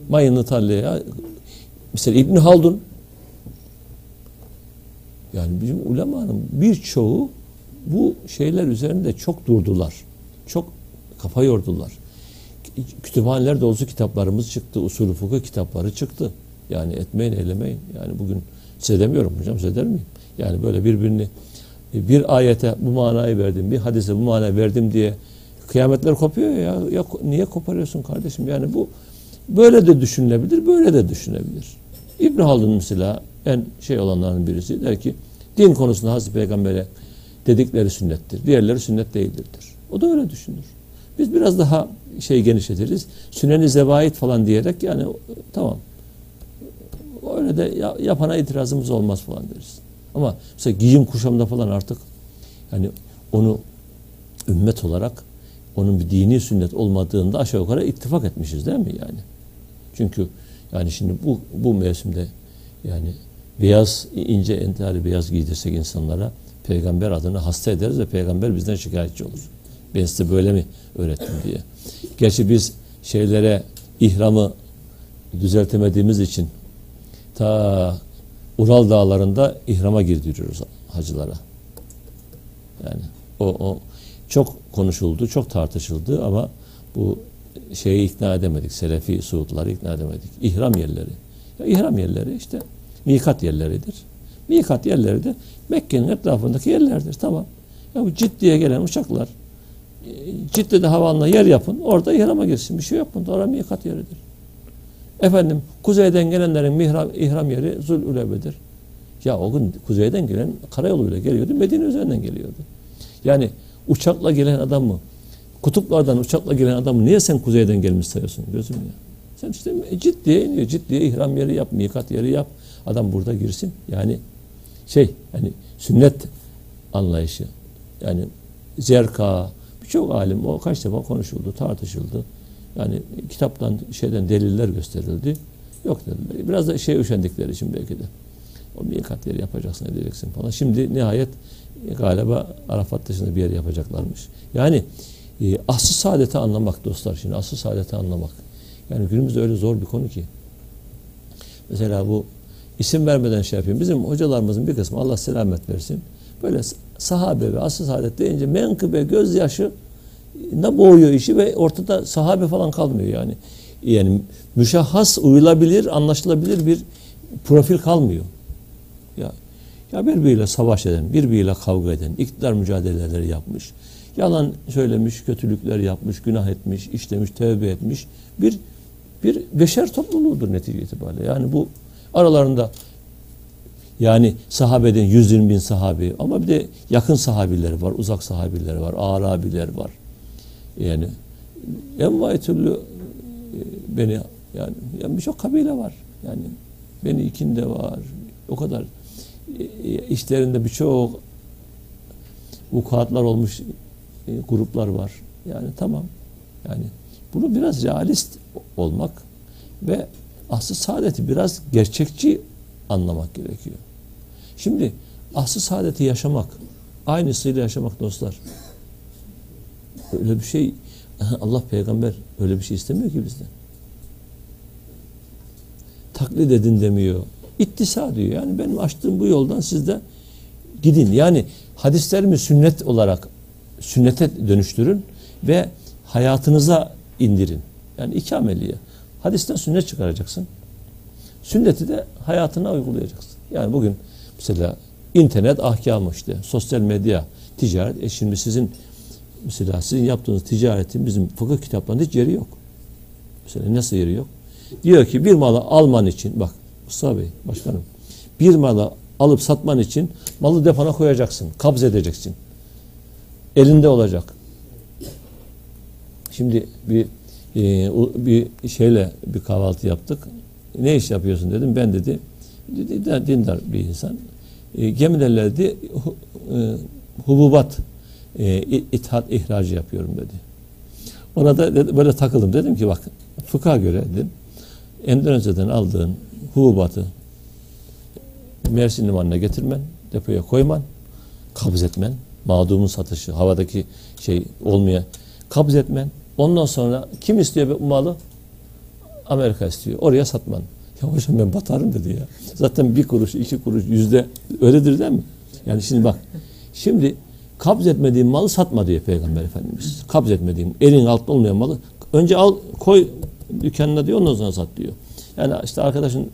Mayınlı tarlaya mesela İbn Haldun yani bizim ulemanın birçoğu bu şeyler üzerinde çok durdular. Çok kafa yordular. Kütüphaneler dolusu kitaplarımız çıktı. Usulü fıkıh kitapları çıktı. Yani etmeyin eylemeyin. Yani bugün size demiyorum hocam size der miyim? Yani böyle birbirini bir ayete bu manayı verdim, bir hadise bu manayı verdim diye kıyametler kopuyor ya. ya niye koparıyorsun kardeşim? Yani bu böyle de düşünülebilir, böyle de düşünebilir. İbn Haldun mesela en şey olanların birisi der ki din konusunda Hazreti Peygamber'e dedikleri sünnettir. Diğerleri sünnet değildir. O da öyle düşünür. Biz biraz daha şey genişletiriz. Süneni zevait falan diyerek yani tamam. Öyle de yapana itirazımız olmaz falan deriz. Ama mesela giyim kuşamda falan artık yani onu ümmet olarak onun bir dini sünnet olmadığında aşağı yukarı ittifak etmişiz değil mi yani? Çünkü yani şimdi bu bu mevsimde yani beyaz ince entari beyaz giydirsek insanlara Peygamber adına hasta ederiz ve peygamber bizden şikayetçi olur. Ben size böyle mi öğrettim diye. Gerçi biz şeylere ihramı düzeltemediğimiz için ta Ural dağlarında ihrama girdiriyoruz hacılara. Yani o, o çok konuşuldu, çok tartışıldı ama bu şeyi ikna edemedik. Selefi Suudları ikna edemedik. İhram yerleri. Ya ihram yerleri işte mikat yerleridir. Mikat yerleri de Mekke'nin etrafındaki yerlerdir. Tamam. Ya bu ciddiye gelen uçaklar e, Ciddi'de havanla yer yapın. Orada ihrama girsin. Bir şey yok bunda. Orada mikat yeridir. Efendim kuzeyden gelenlerin mihram, ihram yeri Zulülebe'dir. Ya o gün kuzeyden gelen karayoluyla geliyordu. Medine üzerinden geliyordu. Yani uçakla gelen adam mı? Kutuplardan uçakla gelen adamı niye sen kuzeyden gelmiş sayıyorsun gözüm ya? Sen işte ciddiye iniyor. Ciddiye ihram yeri yap, mikat yeri yap. Adam burada girsin. Yani şey yani sünnet anlayışı. Yani zerka birçok alim o kaç defa konuşuldu, tartışıldı. Yani kitaptan şeyden deliller gösterildi. Yok dediler. Biraz da şey üşendikleri için belki de. O mikat yeri yapacaksın edeceksin falan. Şimdi nihayet galiba Arafat dışında bir yer yapacaklarmış. Yani e, asıl saadeti anlamak dostlar şimdi asıl saadeti anlamak. Yani günümüzde öyle zor bir konu ki. Mesela bu isim vermeden şey yapayım. Bizim hocalarımızın bir kısmı Allah selamet versin. Böyle sahabe ve asıl saadet deyince menkıbe gözyaşı ne boğuyor işi ve ortada sahabe falan kalmıyor yani. Yani müşahhas uyulabilir, anlaşılabilir bir profil kalmıyor. Ya ya birbiriyle savaş eden, birbiriyle kavga eden, iktidar mücadeleleri yapmış, yalan söylemiş, kötülükler yapmış, günah etmiş, işlemiş, tövbe etmiş bir bir beşer topluluğudur netice itibariyle. Yani bu aralarında yani sahabeden 120 bin sahabi ama bir de yakın sahabileri var, uzak sahabileri var, arabiler var. Yani envai türlü e, beni yani, yani birçok kabile var. Yani beni ikinde var. O kadar e, işlerinde birçok vukuatlar olmuş e, gruplar var. Yani tamam. Yani bunu biraz realist olmak ve aslı saadeti biraz gerçekçi anlamak gerekiyor. Şimdi aslı saadeti yaşamak, aynısıyla yaşamak dostlar. Öyle bir şey <laughs> Allah peygamber öyle bir şey istemiyor ki bizden. Taklit edin demiyor. İttisa diyor. Yani benim açtığım bu yoldan siz de gidin. Yani hadislerimi sünnet olarak sünnete dönüştürün ve hayatınıza indirin. Yani iki ameliye. Hadisten sünnet çıkaracaksın. Sünneti de hayatına uygulayacaksın. Yani bugün mesela internet ahkamı işte, sosyal medya, ticaret. E şimdi sizin mesela sizin yaptığınız ticaretin bizim fıkıh kitaplarında hiç yeri yok. Mesela nasıl yeri yok? Diyor ki bir malı alman için bak Mustafa Bey başkanım bir malı alıp satman için malı depona koyacaksın. Kabz edeceksin. Elinde olacak. Şimdi bir e, bir şeyle bir kahvaltı yaptık. Ne iş yapıyorsun dedim. Ben dedi dindar bir insan. E, hu, e, hububat e, ithat ihracı yapıyorum dedi. Ona da dedi, böyle takıldım. Dedim ki bak fıkha göre dedim Endonezya'dan aldığın hububatı Mersin limanına getirmen, depoya koyman, kabz etmen, mağdumun satışı, havadaki şey olmaya kabz etmen. Ondan sonra kim istiyor bu malı? Amerika istiyor. Oraya satman. Ya hocam ben batarım dedi ya. Zaten bir kuruş, iki kuruş, yüzde öyledir değil mi? Yani şimdi bak. Şimdi kabz etmediğin malı satma diyor Peygamber Efendimiz. Kabz etmediğin, elin altında olmayan malı önce al koy dükkanına diyor ondan sonra sat diyor. Yani işte arkadaşın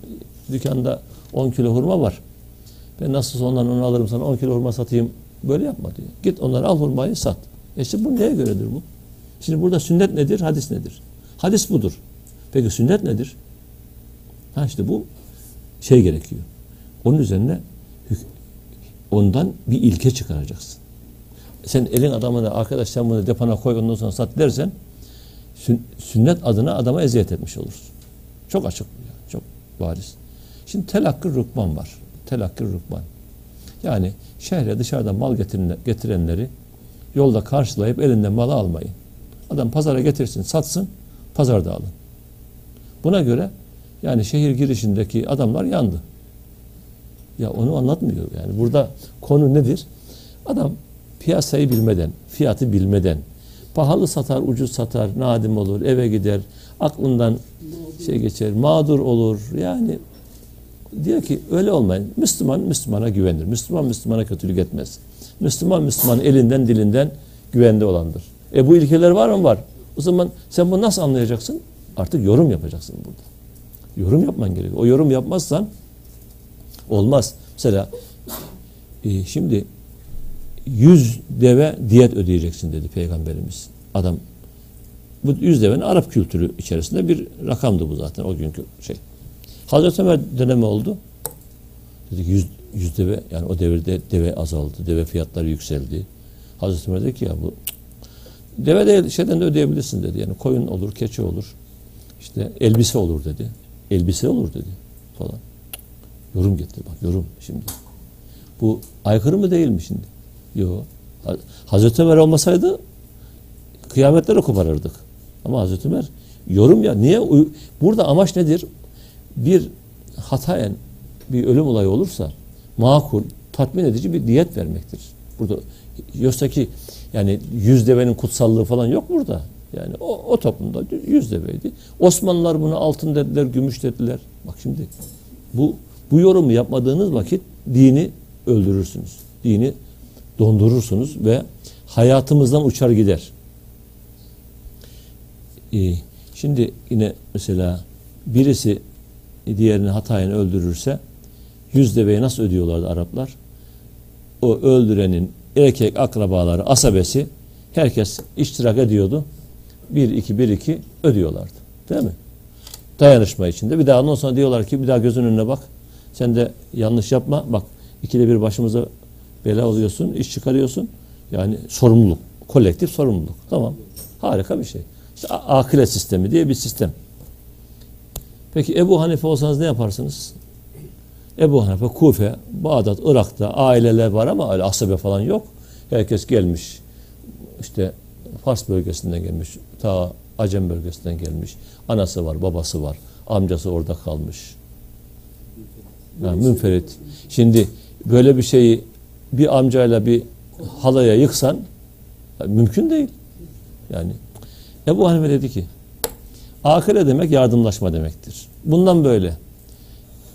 dükkanda 10 kilo hurma var. Ben nasıl ondan onu alırım sana 10 kilo hurma satayım. Böyle yapma diyor. Git onları al hurmayı sat. E işte bu neye göredir bu? Şimdi burada sünnet nedir, hadis nedir? Hadis budur. Peki sünnet nedir? Ha işte bu şey gerekiyor. Onun üzerine ondan bir ilke çıkaracaksın. Sen elin adamına arkadaş sen bunu depona koy ondan sonra sat dersen sünnet adına adama eziyet etmiş olursun. Çok açık. Çok bariz. Şimdi telakkı rukban var. Telakkı rukban. Yani şehre dışarıdan mal getirenleri yolda karşılayıp elinden malı almayın. Adam pazara getirsin, satsın, pazarda alın. Buna göre yani şehir girişindeki adamlar yandı. Ya onu anlatmıyor. Yani burada konu nedir? Adam piyasayı bilmeden, fiyatı bilmeden, pahalı satar, ucuz satar, nadim olur, eve gider, aklından şey geçer, mağdur olur. Yani diyor ki öyle olmayın. Müslüman Müslümana güvenir. Müslüman Müslümana kötülük etmez. Müslüman Müslüman elinden dilinden güvende olandır. E bu ilkeler var mı? Var. O zaman sen bunu nasıl anlayacaksın? Artık yorum yapacaksın burada. Yorum yapman gerekiyor. O yorum yapmazsan olmaz. Mesela e, şimdi 100 deve diyet ödeyeceksin dedi peygamberimiz. Adam bu 100 devenin Arap kültürü içerisinde bir rakamdı bu zaten o günkü şey. Hazreti Ömer dönemi oldu. Dedi 100, 100 deve yani o devirde deve azaldı. Deve fiyatları yükseldi. Hazreti Ömer dedi ki ya bu deve değil şeyden de ödeyebilirsin dedi. Yani koyun olur, keçi olur. İşte elbise olur dedi. Elbise olur dedi falan. Yorum getir bak yorum şimdi. Bu aykırı mı değil mi şimdi? Yok. Hazreti Ömer olmasaydı kıyametleri koparırdık. Ama Hazreti Ömer yorum ya niye burada amaç nedir? Bir hatayen bir ölüm olayı olursa makul, tatmin edici bir diyet vermektir. Burada yoksa ki yani yüz devenin kutsallığı falan yok burada. Yani o, o toplumda yüz deveydi. Osmanlılar buna altın dediler, gümüş dediler. Bak şimdi bu bu yorumu yapmadığınız vakit dini öldürürsünüz. Dini dondurursunuz ve hayatımızdan uçar gider. Ee, şimdi yine mesela birisi diğerini hatayen öldürürse yüz deveyi nasıl ödüyorlardı Araplar? O öldürenin erkek akrabaları, asabesi herkes iştirak ediyordu. Bir iki bir iki ödüyorlardı. Değil mi? Dayanışma içinde. Bir daha ondan sonra diyorlar ki bir daha gözün önüne bak. Sen de yanlış yapma. Bak ikide bir başımıza bela oluyorsun, iş çıkarıyorsun. Yani sorumluluk, kolektif sorumluluk. Tamam. Harika bir şey. İşte akile sistemi diye bir sistem. Peki Ebu Hanife olsanız ne yaparsınız? Ebu Hanife, Kufe, Bağdat, Irak'ta aileler var ama öyle asabe falan yok. Herkes gelmiş. İşte Fars bölgesinden gelmiş. Ta Acem bölgesinden gelmiş. Anası var, babası var. Amcası orada kalmış. Yani münferit. Şimdi böyle bir şeyi bir amcayla bir halaya yıksan mümkün değil. Yani Ebu Hanife dedi ki akile demek yardımlaşma demektir. Bundan böyle.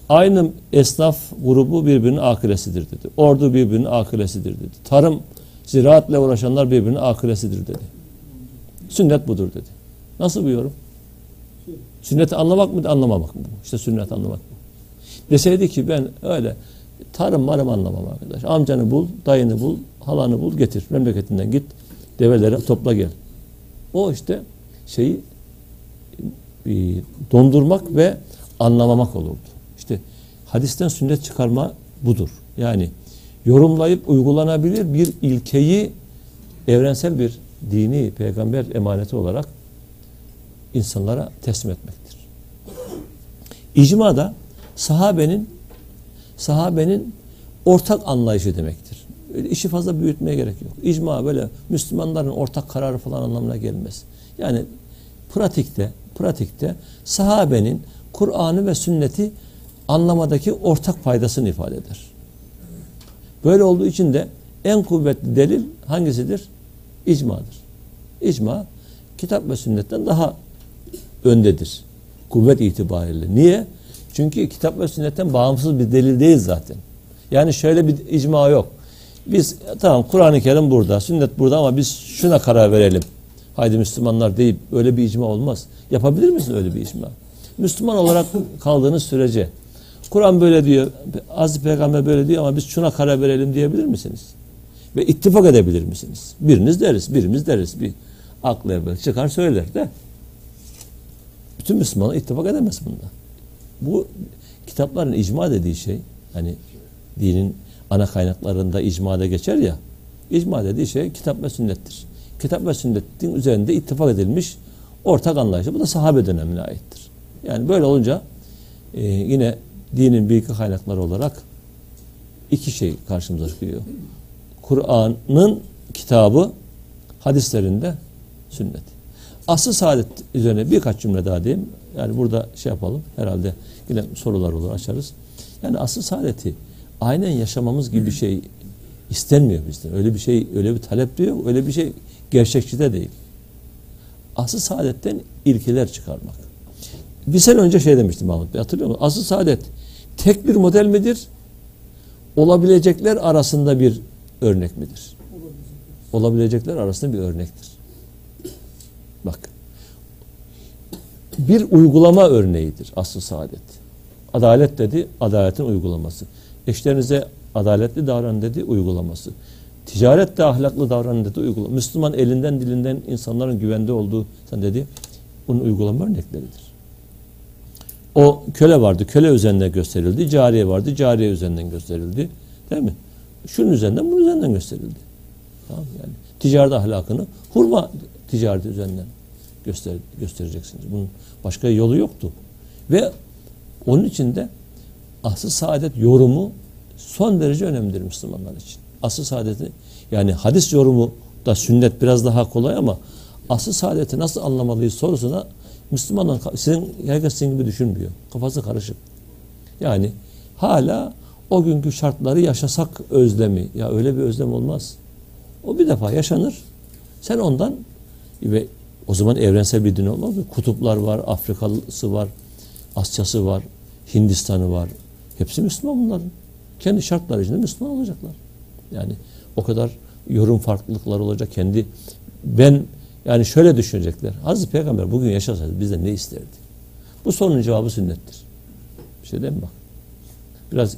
Aynı esnaf grubu birbirinin akilesidir dedi. Ordu birbirinin akilesidir dedi. Tarım, ziraatle uğraşanlar birbirinin akilesidir dedi. Sünnet budur dedi. Nasıl yorum? Sünneti anlamak mı anlamamak mı? İşte sünnet anlamak mı? Deseydi ki ben öyle tarım marım anlamam arkadaş. Amcanı bul, dayını bul, halanı bul, getir. Memleketinden git, develeri topla gel. O işte şeyi e, dondurmak ve anlamamak olurdu. Hadisten sünnet çıkarma budur. Yani yorumlayıp uygulanabilir bir ilkeyi evrensel bir dini peygamber emaneti olarak insanlara teslim etmektir. İcma da sahabenin sahabenin ortak anlayışı demektir. Öyle işi fazla büyütmeye gerek yok. İcma böyle Müslümanların ortak kararı falan anlamına gelmez. Yani pratikte pratikte sahabenin Kur'an'ı ve sünneti anlamadaki ortak faydasını ifade eder. Böyle olduğu için de en kuvvetli delil hangisidir? İcmadır. İcma kitap ve sünnetten daha öndedir. Kuvvet itibariyle. Niye? Çünkü kitap ve sünnetten bağımsız bir delil değil zaten. Yani şöyle bir icma yok. Biz tamam Kur'an-ı Kerim burada, sünnet burada ama biz şuna karar verelim. Haydi Müslümanlar deyip öyle bir icma olmaz. Yapabilir misin öyle bir icma? Müslüman olarak kaldığınız sürece Kur'an böyle diyor, Aziz Peygamber böyle diyor ama biz şuna karar verelim diyebilir misiniz? Ve ittifak edebilir misiniz? Biriniz deriz, birimiz deriz. Bir aklı evvel çıkar söyler de. Bütün Müslümanlar ittifak edemez bunda. Bu kitapların icma dediği şey, hani dinin ana kaynaklarında icmada geçer ya, icma dediği şey kitap ve sünnettir. Kitap ve sünnetin üzerinde ittifak edilmiş ortak anlayışı. Bu da sahabe dönemine aittir. Yani böyle olunca e, yine dinin bilgi kaynakları olarak iki şey karşımıza çıkıyor. Kur'an'ın kitabı, hadislerinde sünnet. Asıl saadet üzerine birkaç cümle daha diyeyim. Yani burada şey yapalım. Herhalde yine sorular olur açarız. Yani asıl saadeti aynen yaşamamız gibi bir şey İstenmiyor bizden. Öyle bir şey, öyle bir talep de yok. Öyle bir şey gerçekçi de değil. Asıl saadetten ilkeler çıkarmak. Bir sene önce şey demiştim Mahmut Bey hatırlıyor musun? Asıl saadet tek bir model midir? Olabilecekler arasında bir örnek midir? Olabilecekler arasında bir örnektir. Bak. Bir uygulama örneğidir asıl saadet. Adalet dedi, adaletin uygulaması. Eşlerinize adaletli davran dedi, uygulaması. Ticarette ahlaklı davran dedi, uygulama. Müslüman elinden dilinden insanların güvende olduğu sen dedi, bunun uygulama örnekleridir. O köle vardı, köle üzerinden gösterildi. Cariye vardı, cariye üzerinden gösterildi. Değil mi? Şunun üzerinden, bunun üzerinden gösterildi. Tamam yani. Ticaret ahlakını hurma ticareti üzerinden göster, göstereceksiniz. Bunun başka yolu yoktu. Ve onun için de asıl saadet yorumu son derece önemlidir Müslümanlar için. Asıl saadeti yani hadis yorumu da sünnet biraz daha kolay ama asıl saadeti nasıl anlamalıyız sorusuna Müslümanlar sizin herkes sizin gibi düşünmüyor. Kafası karışık. Yani hala o günkü şartları yaşasak özlemi. Ya öyle bir özlem olmaz. O bir defa yaşanır. Sen ondan ve o zaman evrensel bir din olmaz mı? Kutuplar var, Afrikalısı var, Asyası var, Hindistan'ı var. Hepsi Müslüman bunların. Kendi şartları içinde Müslüman olacaklar. Yani o kadar yorum farklılıkları olacak. Kendi ben yani şöyle düşünecekler. Hazreti Peygamber bugün yaşasaydı bizden ne isterdi? Bu sorunun cevabı sünnettir. Bir şey değil mi bak? Biraz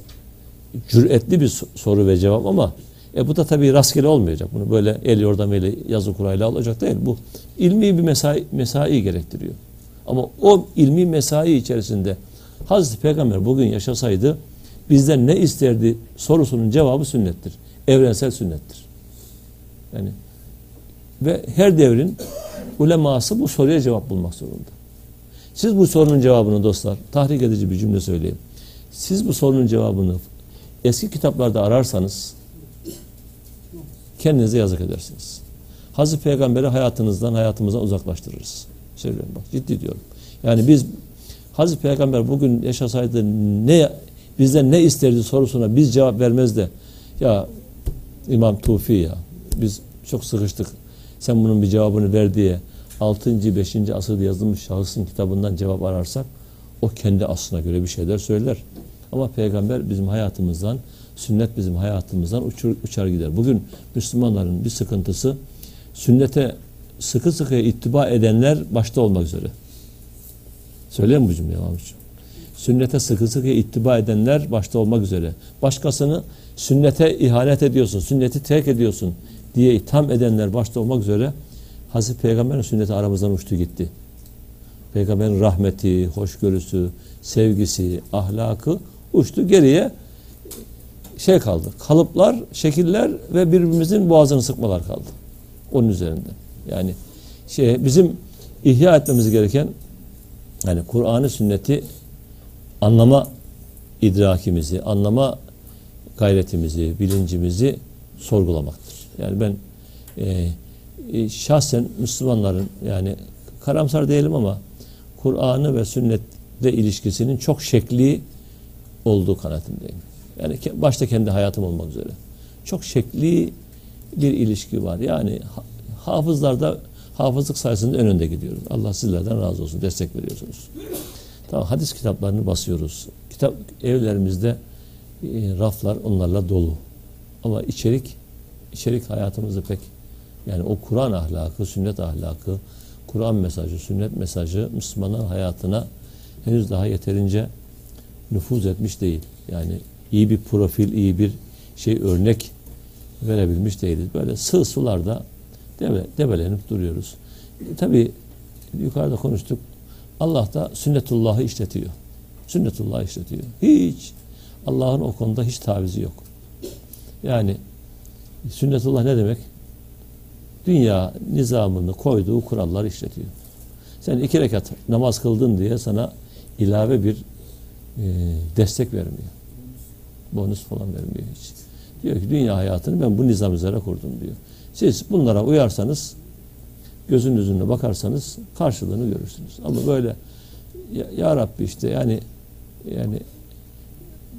cüretli bir soru ve cevap ama e bu da tabii rastgele olmayacak. Bunu böyle el yordamıyla yazı kurayla olacak değil. Bu ilmi bir mesai, mesai gerektiriyor. Ama o ilmi mesai içerisinde Hazreti Peygamber bugün yaşasaydı bizden ne isterdi sorusunun cevabı sünnettir. Evrensel sünnettir. Yani ve her devrin uleması bu soruya cevap bulmak zorunda. Siz bu sorunun cevabını dostlar, tahrik edici bir cümle söyleyeyim. Siz bu sorunun cevabını eski kitaplarda ararsanız kendinize yazık edersiniz. Hazreti Peygamber'i hayatınızdan, hayatımızdan uzaklaştırırız. Söylüyorum bak ciddi diyorum. Yani biz Hazreti Peygamber bugün yaşasaydı ne bizden ne isterdi sorusuna biz cevap vermez de ya İmam Tufi ya biz çok sıkıştık. Sen bunun bir cevabını ver diye 6. 5. asırda yazılmış şahısın kitabından cevap ararsak o kendi aslına göre bir şeyler söyler. Ama peygamber bizim hayatımızdan, sünnet bizim hayatımızdan uçur, uçar gider. Bugün Müslümanların bir sıkıntısı sünnete sıkı sıkı ittiba edenler başta olmak üzere. Söyleyeyim bu cümleyi Mahmutcuğum? Sünnete sıkı sıkı ittiba edenler başta olmak üzere. Başkasını sünnete ihanet ediyorsun, sünneti terk ediyorsun diye itham edenler başta olmak üzere Hazreti Peygamber'in sünneti aramızdan uçtu gitti. Peygamberin rahmeti, hoşgörüsü, sevgisi, ahlakı uçtu. Geriye şey kaldı. Kalıplar, şekiller ve birbirimizin boğazını sıkmalar kaldı. Onun üzerinde. Yani şey bizim ihya etmemiz gereken yani Kur'an'ı sünneti anlama idrakimizi, anlama gayretimizi, bilincimizi sorgulamaktır. Yani ben e, e, şahsen Müslümanların yani karamsar değilim ama Kur'an'ı ve sünnetle ilişkisinin çok şekli olduğu kanaatindeyim. Yani başta kendi hayatım olmak üzere. Çok şekli bir ilişki var. Yani hafızlarda hafızlık sayesinde en önde gidiyoruz. Allah sizlerden razı olsun. Destek veriyorsunuz. Tamam hadis kitaplarını basıyoruz. Kitap evlerimizde e, raflar onlarla dolu. Ama içerik içerik hayatımızda pek yani o Kur'an ahlakı, sünnet ahlakı, Kur'an mesajı, sünnet mesajı Müslümanın hayatına henüz daha yeterince nüfuz etmiş değil. Yani iyi bir profil, iyi bir şey örnek verebilmiş değiliz. Böyle sığ sularda debe, debelenip duruyoruz. E, Tabi yukarıda konuştuk. Allah da sünnetullahı işletiyor. Sünnetullahı işletiyor. Hiç Allah'ın o konuda hiç tavizi yok. Yani sünnetullah ne demek? Dünya nizamını koyduğu kurallar işletiyor. Sen iki rekat namaz kıldın diye sana ilave bir e, destek vermiyor. Bonus falan vermiyor hiç. Diyor ki dünya hayatını ben bu nizam üzere kurdum diyor. Siz bunlara uyarsanız gözünüzün önüne bakarsanız karşılığını görürsünüz. Ama böyle ya, ya Rabbi işte yani yani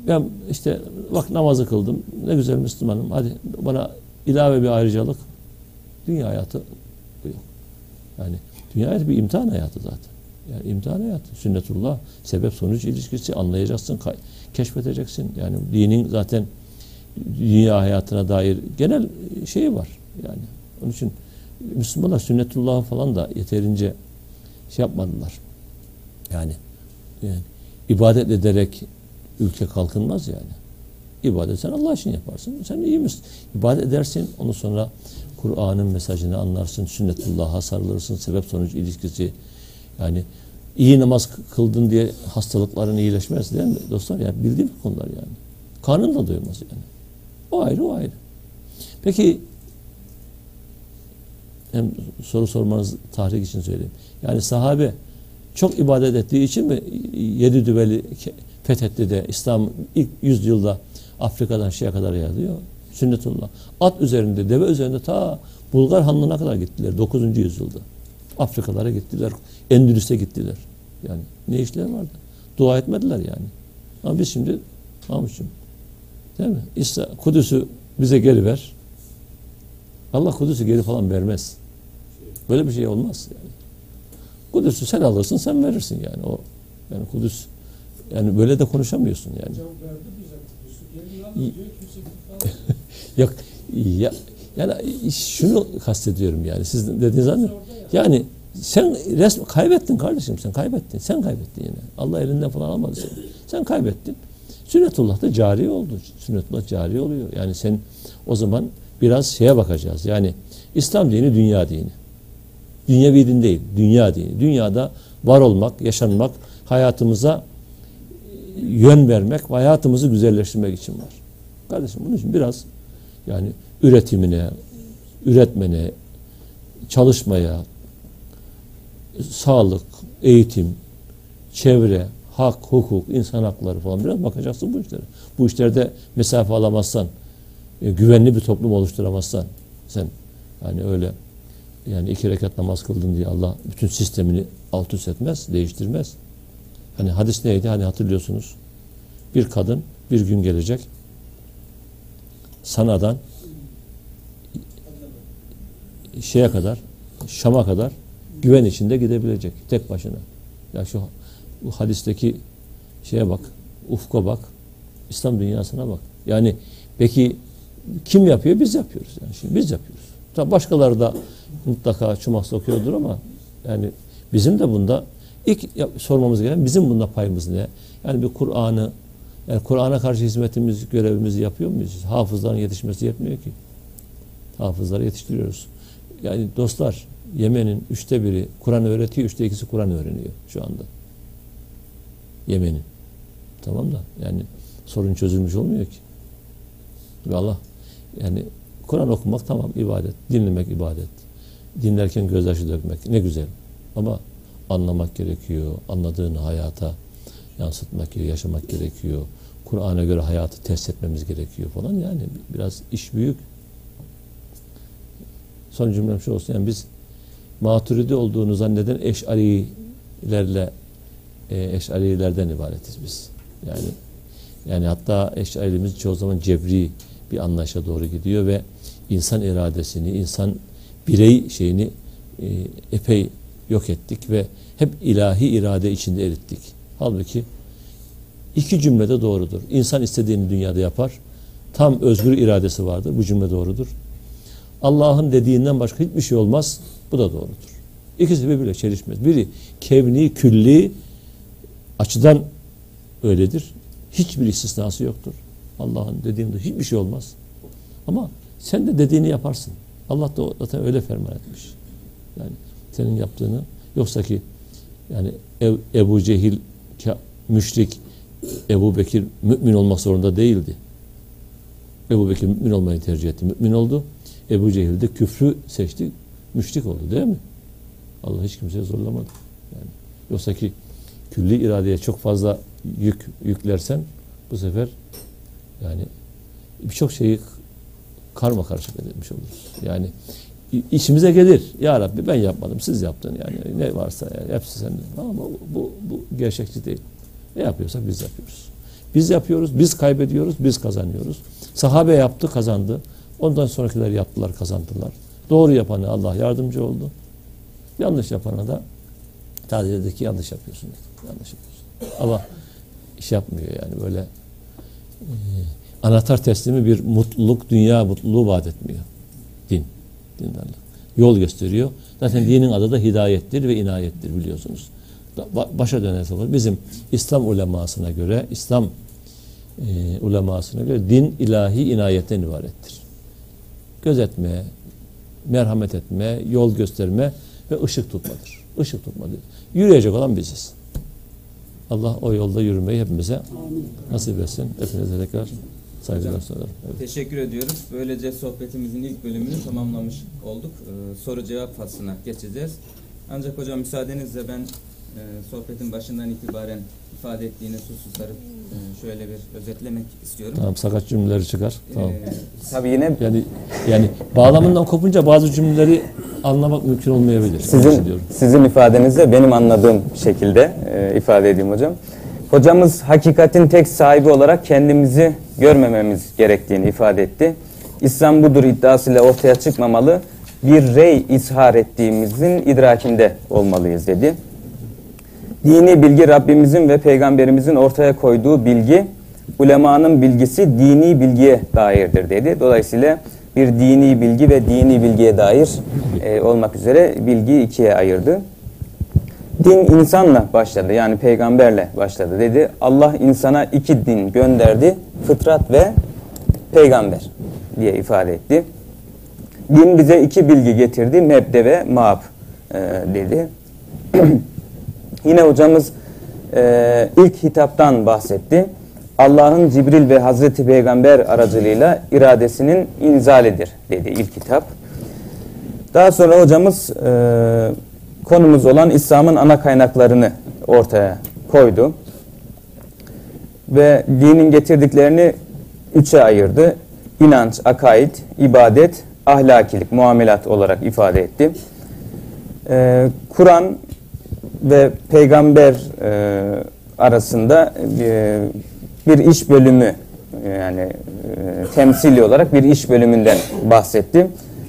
ben işte bak namazı kıldım. Ne güzel Müslümanım. Hadi bana ilave bir ayrıcalık. Dünya hayatı bu yok. Yani dünya hayatı bir imtihan hayatı zaten. Yani imtihan hayatı. Sünnetullah sebep sonuç ilişkisi anlayacaksın, keşfedeceksin. Yani dinin zaten dünya hayatına dair genel şeyi var. Yani onun için Müslümanlar sünnetullahı falan da yeterince şey yapmadılar. Yani, yani ibadet ederek ülke kalkınmaz yani. İbadet sen Allah için yaparsın. Sen iyi misin? İbadet edersin. Ondan sonra Kur'an'ın mesajını anlarsın. Sünnetullah'a sarılırsın. Sebep sonuç ilişkisi. Yani iyi namaz kıldın diye hastalıkların iyileşmez değil mi dostlar? Yani bildiğim konular yani. Karnın da doymaz yani. O ayrı o ayrı. Peki hem soru sormanız tahrik için söyleyeyim. Yani sahabe çok ibadet ettiği için mi yedi düveli fethetti de İslam ilk yüzyılda Afrika'dan şeye kadar yayılıyor? Sünnetullah. At üzerinde, deve üzerinde ta Bulgar Hanlığı'na kadar gittiler 9. yüzyılda. Afrikalara gittiler, Endülüs'e gittiler. Yani ne işler vardı? Dua etmediler yani. Ama biz şimdi Mahmut'cum değil mi? İsa, Kudüs'ü bize geri ver. Allah Kudüs'ü geri falan vermez. Böyle bir şey olmaz yani. Kudüs'ü sen alırsın sen verirsin yani o yani Kudüs yani böyle de konuşamıyorsun yani. <laughs> Yok ya yani şunu kastediyorum yani siz dediğiniz anlıyor. Yani sen resmi kaybettin kardeşim sen kaybettin. Sen kaybettin yine. Allah elinden falan almadı seni. Sen kaybettin. Sünnetullah da cari oldu. Sünnetullah cari oluyor. Yani sen o zaman biraz şeye bakacağız. Yani İslam dini dünya dini. Dünyevi din değil. Dünya dini. Dünyada var olmak, yaşanmak, hayatımıza yön vermek ve hayatımızı güzelleştirmek için var. Kardeşim bunun için biraz yani üretimine, üretmene, çalışmaya, sağlık, eğitim, çevre, hak, hukuk, insan hakları falan biraz bakacaksın bu işlere. Bu işlerde mesafe alamazsan, e, güvenli bir toplum oluşturamazsan sen yani öyle yani iki rekat namaz kıldın diye Allah bütün sistemini alt üst etmez, değiştirmez. Hani hadis neydi? Hani hatırlıyorsunuz. Bir kadın bir gün gelecek. Sana'dan şeye kadar, Şam'a kadar güven içinde gidebilecek tek başına. Ya şu bu hadisteki şeye bak, ufka bak, İslam dünyasına bak. Yani peki kim yapıyor? Biz yapıyoruz. Yani şimdi biz yapıyoruz. Tabi başkaları da mutlaka çumak sokuyordur ama yani bizim de bunda ilk sormamız gereken bizim bunda payımız ne? Yani bir Kur'an'ı yani Kur'an'a karşı hizmetimizi, görevimizi yapıyor muyuz? Hafızların yetişmesi yetmiyor ki. Hafızları yetiştiriyoruz. Yani dostlar Yemen'in üçte biri Kur'an öğretiyor, üçte ikisi Kur'an öğreniyor şu anda. Yemen'in. Tamam da yani sorun çözülmüş olmuyor ki. Ve Allah yani Kur'an okumak tamam ibadet, dinlemek ibadet. Dinlerken gözyaşı dökmek ne güzel. Ama anlamak gerekiyor. Anladığını hayata yansıtmak gerekiyor, yaşamak gerekiyor. Kur'an'a göre hayatı test etmemiz gerekiyor falan. Yani biraz iş büyük. Son cümlem şu olsun. Yani biz maturidi olduğunu zanneden eşarilerle e, eşarilerden ibaretiz biz. Yani yani hatta eşarimiz çoğu zaman cebri bir anlayışa doğru gidiyor ve insan iradesini, insan birey şeyini e, epey yok ettik ve hep ilahi irade içinde erittik. Halbuki iki cümlede doğrudur. İnsan istediğini dünyada yapar. Tam özgür iradesi vardır. Bu cümle doğrudur. Allah'ın dediğinden başka hiçbir şey olmaz. Bu da doğrudur. İkisi birbiriyle çelişmez. Biri kevni, külli açıdan öyledir. Hiçbir istisnası yoktur. Allah'ın dediğinde hiçbir şey olmaz. Ama sen de dediğini yaparsın. Allah da zaten öyle ferman etmiş. Yani senin yaptığını yoksa ki yani Ebu Cehil müşrik Ebu Bekir mümin olmak zorunda değildi. Ebu Bekir mümin olmayı tercih etti. Mümin oldu. Ebu Cehil de küfrü seçti. Müşrik oldu değil mi? Allah hiç kimseye zorlamadı. Yani yoksa ki külli iradeye çok fazla yük yüklersen bu sefer yani birçok şeyi karma karışık edilmiş oluruz. Yani i- içimize gelir. Ya Rabbi ben yapmadım, siz yaptın yani ne varsa yani hepsi sende. Ama bu, bu gerçekçi değil. Ne yapıyorsak biz yapıyoruz. Biz yapıyoruz, biz kaybediyoruz, biz kazanıyoruz. Sahabe yaptı, kazandı. Ondan sonrakiler yaptılar, kazandılar. Doğru yapana Allah yardımcı oldu. Yanlış yapana da ki yanlış yapıyorsun. Yanlış yapıyorsun. Ama iş yapmıyor yani böyle anahtar teslimi bir mutluluk, dünya mutluluğu vaat etmiyor. Din. Dindarlık. Yol gösteriyor. Zaten dinin adı da hidayettir ve inayettir biliyorsunuz. Başa dönerse olur. Bizim İslam ulemasına göre, İslam e, ulemasına göre din ilahi inayetten ibarettir. Gözetme, merhamet etme, yol gösterme ve ışık tutmadır. Işık tutmadır. Yürüyecek olan biziz. Allah o yolda yürümeyi hepimize nasip etsin. Hepinize tekrar saygılar sunarım. Evet. Teşekkür ediyoruz. Böylece sohbetimizin ilk bölümünü tamamlamış olduk. Ee, soru cevap faslına geçeceğiz. Ancak hocam müsaadenizle ben e, sohbetin başından itibaren ifade ettiğiniz hususları e, şöyle bir özetlemek istiyorum. Tamam sakat cümleleri çıkar. Tamam. Ee, tabii yine Yani yani bağlamından kopunca bazı cümleleri anlamak mümkün olmayabilir. Sizin sizin ifadenizle benim anladığım şekilde e, ifade edeyim hocam. Hocamız hakikatin tek sahibi olarak kendimizi görmememiz gerektiğini ifade etti. İslam budur iddiasıyla ortaya çıkmamalı. Bir rey ishar ettiğimizin idrakinde olmalıyız dedi. Dini bilgi Rabbimizin ve Peygamberimizin ortaya koyduğu bilgi, ulemanın bilgisi dini bilgiye dairdir dedi. Dolayısıyla bir dini bilgi ve dini bilgiye dair e, olmak üzere bilgiyi ikiye ayırdı. Din insanla başladı yani peygamberle başladı dedi. Allah insana iki din gönderdi. Fıtrat ve peygamber diye ifade etti. Din bize iki bilgi getirdi. Mebde ve maab e, dedi. <clears throat> Yine hocamız e, ilk hitaptan bahsetti. Allah'ın Cibril ve Hazreti Peygamber aracılığıyla iradesinin inzalidir dedi ilk hitap. Daha sonra hocamız e, konumuz olan İslam'ın ana kaynaklarını ortaya koydu. Ve dinin getirdiklerini üçe ayırdı. İnanç, akaid, ibadet, ahlakilik, muamelat olarak ifade etti. Ee, Kur'an ve peygamber e, arasında e, bir iş bölümü yani e, temsili olarak bir iş bölümünden bahsetti.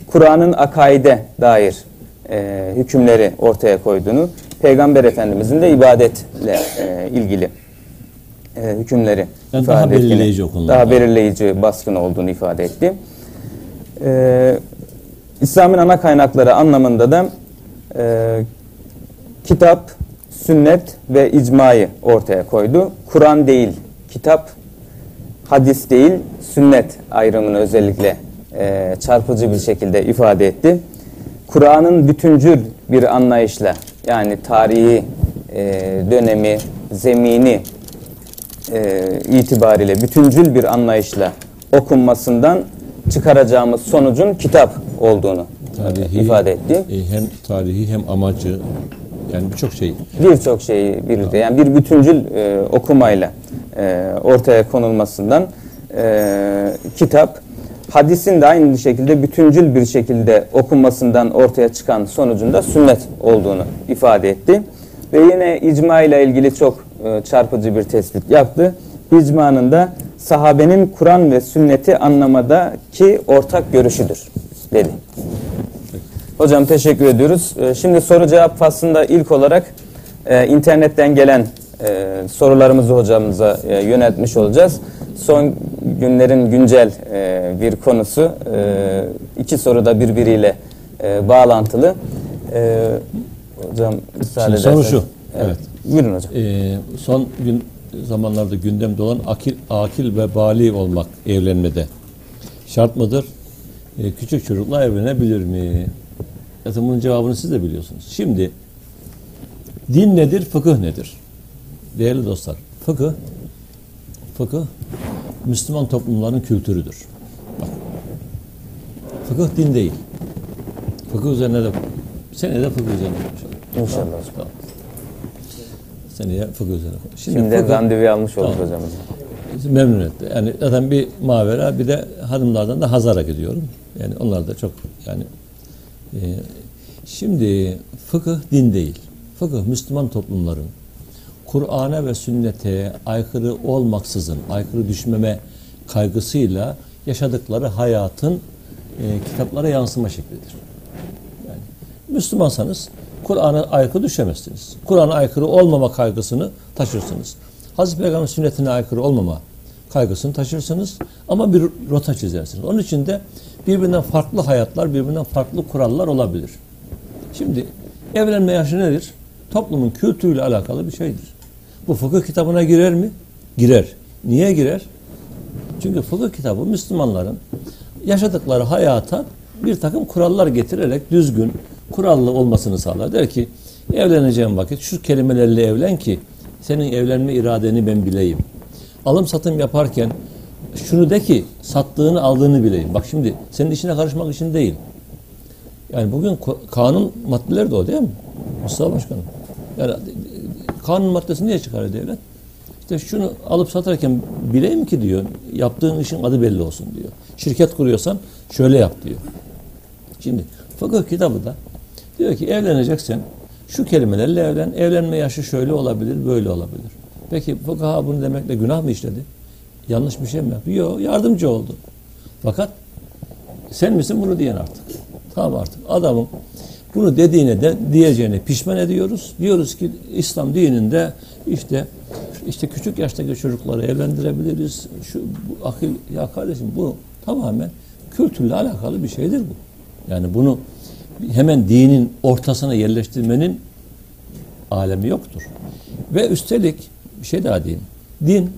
Kur'an'ın akaide dair e, hükümleri ortaya koyduğunu, Peygamber Efendimizin de ibadetle e, ilgili e, hükümleri Yani ifade daha ettiğini, belirleyici o konularda. Daha belirleyici, baskın olduğunu ifade etti. E, İslam'ın ana kaynakları anlamında da e, kitap, sünnet ve icmayı ortaya koydu. Kur'an değil, kitap, hadis değil, sünnet ayrımını özellikle e, çarpıcı bir şekilde ifade etti. Kur'an'ın bütüncül bir anlayışla yani tarihi e, dönemi, zemini e, itibariyle bütüncül bir anlayışla okunmasından çıkaracağımız sonucun kitap olduğunu Tarihi, ifade etti. e, hem tarihi hem amacı yani birçok şey. birçok şeyi birlikte yani bir bütüncül e, okumayla e, ortaya konulmasından e, kitap hadisin de aynı şekilde bütüncül bir şekilde okunmasından ortaya çıkan sonucunda sünnet olduğunu ifade etti. Ve yine icma ile ilgili çok e, çarpıcı bir tespit yaptı. İcmanın da sahabenin Kur'an ve sünneti anlamadaki ortak görüşüdür dedi. Hocam teşekkür ediyoruz. Ee, Şimdi soru cevap faslında ilk olarak e, internetten gelen e, sorularımızı hocamıza e, yöneltmiş olacağız. Son günlerin güncel e, bir konusu. E, iki soru da birbiriyle e, bağlantılı. E, hocam müsaade Şimdi soru şu, evet. Buyurun hocam. E, son gün zamanlarda gündemde olan akil, akil ve bali olmak evlenmede şart mıdır? E, küçük çocuklar evlenebilir mi? Zaten bunun cevabını siz de biliyorsunuz. Şimdi din nedir, fıkıh nedir? Değerli dostlar, fıkıh fıkıh Müslüman toplumların kültürüdür. Bak. Fıkıh din değil. Fıkıh üzerine de senede fıkıh üzerine konuşalım. İnşallah hocam. Tamam. Seneye fıkıh üzerine konuşalım. Şimdi Şimdi fıkıh- randevu almış olduk Tamam. hocamız. memnun etti. Yani zaten bir mavera bir de hanımlardan da Hazar'a gidiyorum. Yani onlar da çok yani e, şimdi fıkıh din değil. Fıkıh Müslüman toplumların Kur'an'a ve sünnete aykırı olmaksızın, aykırı düşmeme kaygısıyla yaşadıkları hayatın e, kitaplara yansıma şeklidir. Yani Müslümansanız Kur'an'a aykırı düşemezsiniz. Kur'an'a aykırı olmama kaygısını taşırsınız. Hazreti Peygamber sünnetine aykırı olmama kaygısını taşırsınız ama bir rota çizersiniz. Onun için de birbirinden farklı hayatlar, birbirinden farklı kurallar olabilir. Şimdi evlenme yaşı nedir? Toplumun kültürüyle alakalı bir şeydir. Bu fıkıh kitabına girer mi? Girer. Niye girer? Çünkü fıkıh kitabı Müslümanların yaşadıkları hayata bir takım kurallar getirerek düzgün, kurallı olmasını sağlar. Der ki evleneceğim vakit şu kelimelerle evlen ki senin evlenme iradeni ben bileyim. Alım satım yaparken şunu de ki sattığını aldığını bileyim. Bak şimdi senin işine karışmak için değil. Yani bugün kanun maddeleri de o değil mi? Mustafa Başkanım. Yani kanun maddesi niye çıkarıyor devlet? İşte şunu alıp satarken bileyim ki diyor, yaptığın işin adı belli olsun diyor. Şirket kuruyorsan şöyle yap diyor. Şimdi fıkıh kitabı da diyor ki evleneceksen şu kelimelerle evlen, evlenme yaşı şöyle olabilir, böyle olabilir. Peki fıkıha bunu demekle günah mı işledi? Yanlış bir şey mi yaptı? Yok, yardımcı oldu. Fakat sen misin bunu diyen artık? Tamam artık adamın bunu dediğine de diyeceğine pişman ediyoruz. Diyoruz ki İslam dininde işte işte küçük yaştaki çocukları evlendirebiliriz. Şu bu, akıl ya kardeşim bu tamamen kültürle alakalı bir şeydir bu. Yani bunu hemen dinin ortasına yerleştirmenin alemi yoktur. Ve üstelik bir şey daha diyeyim. Din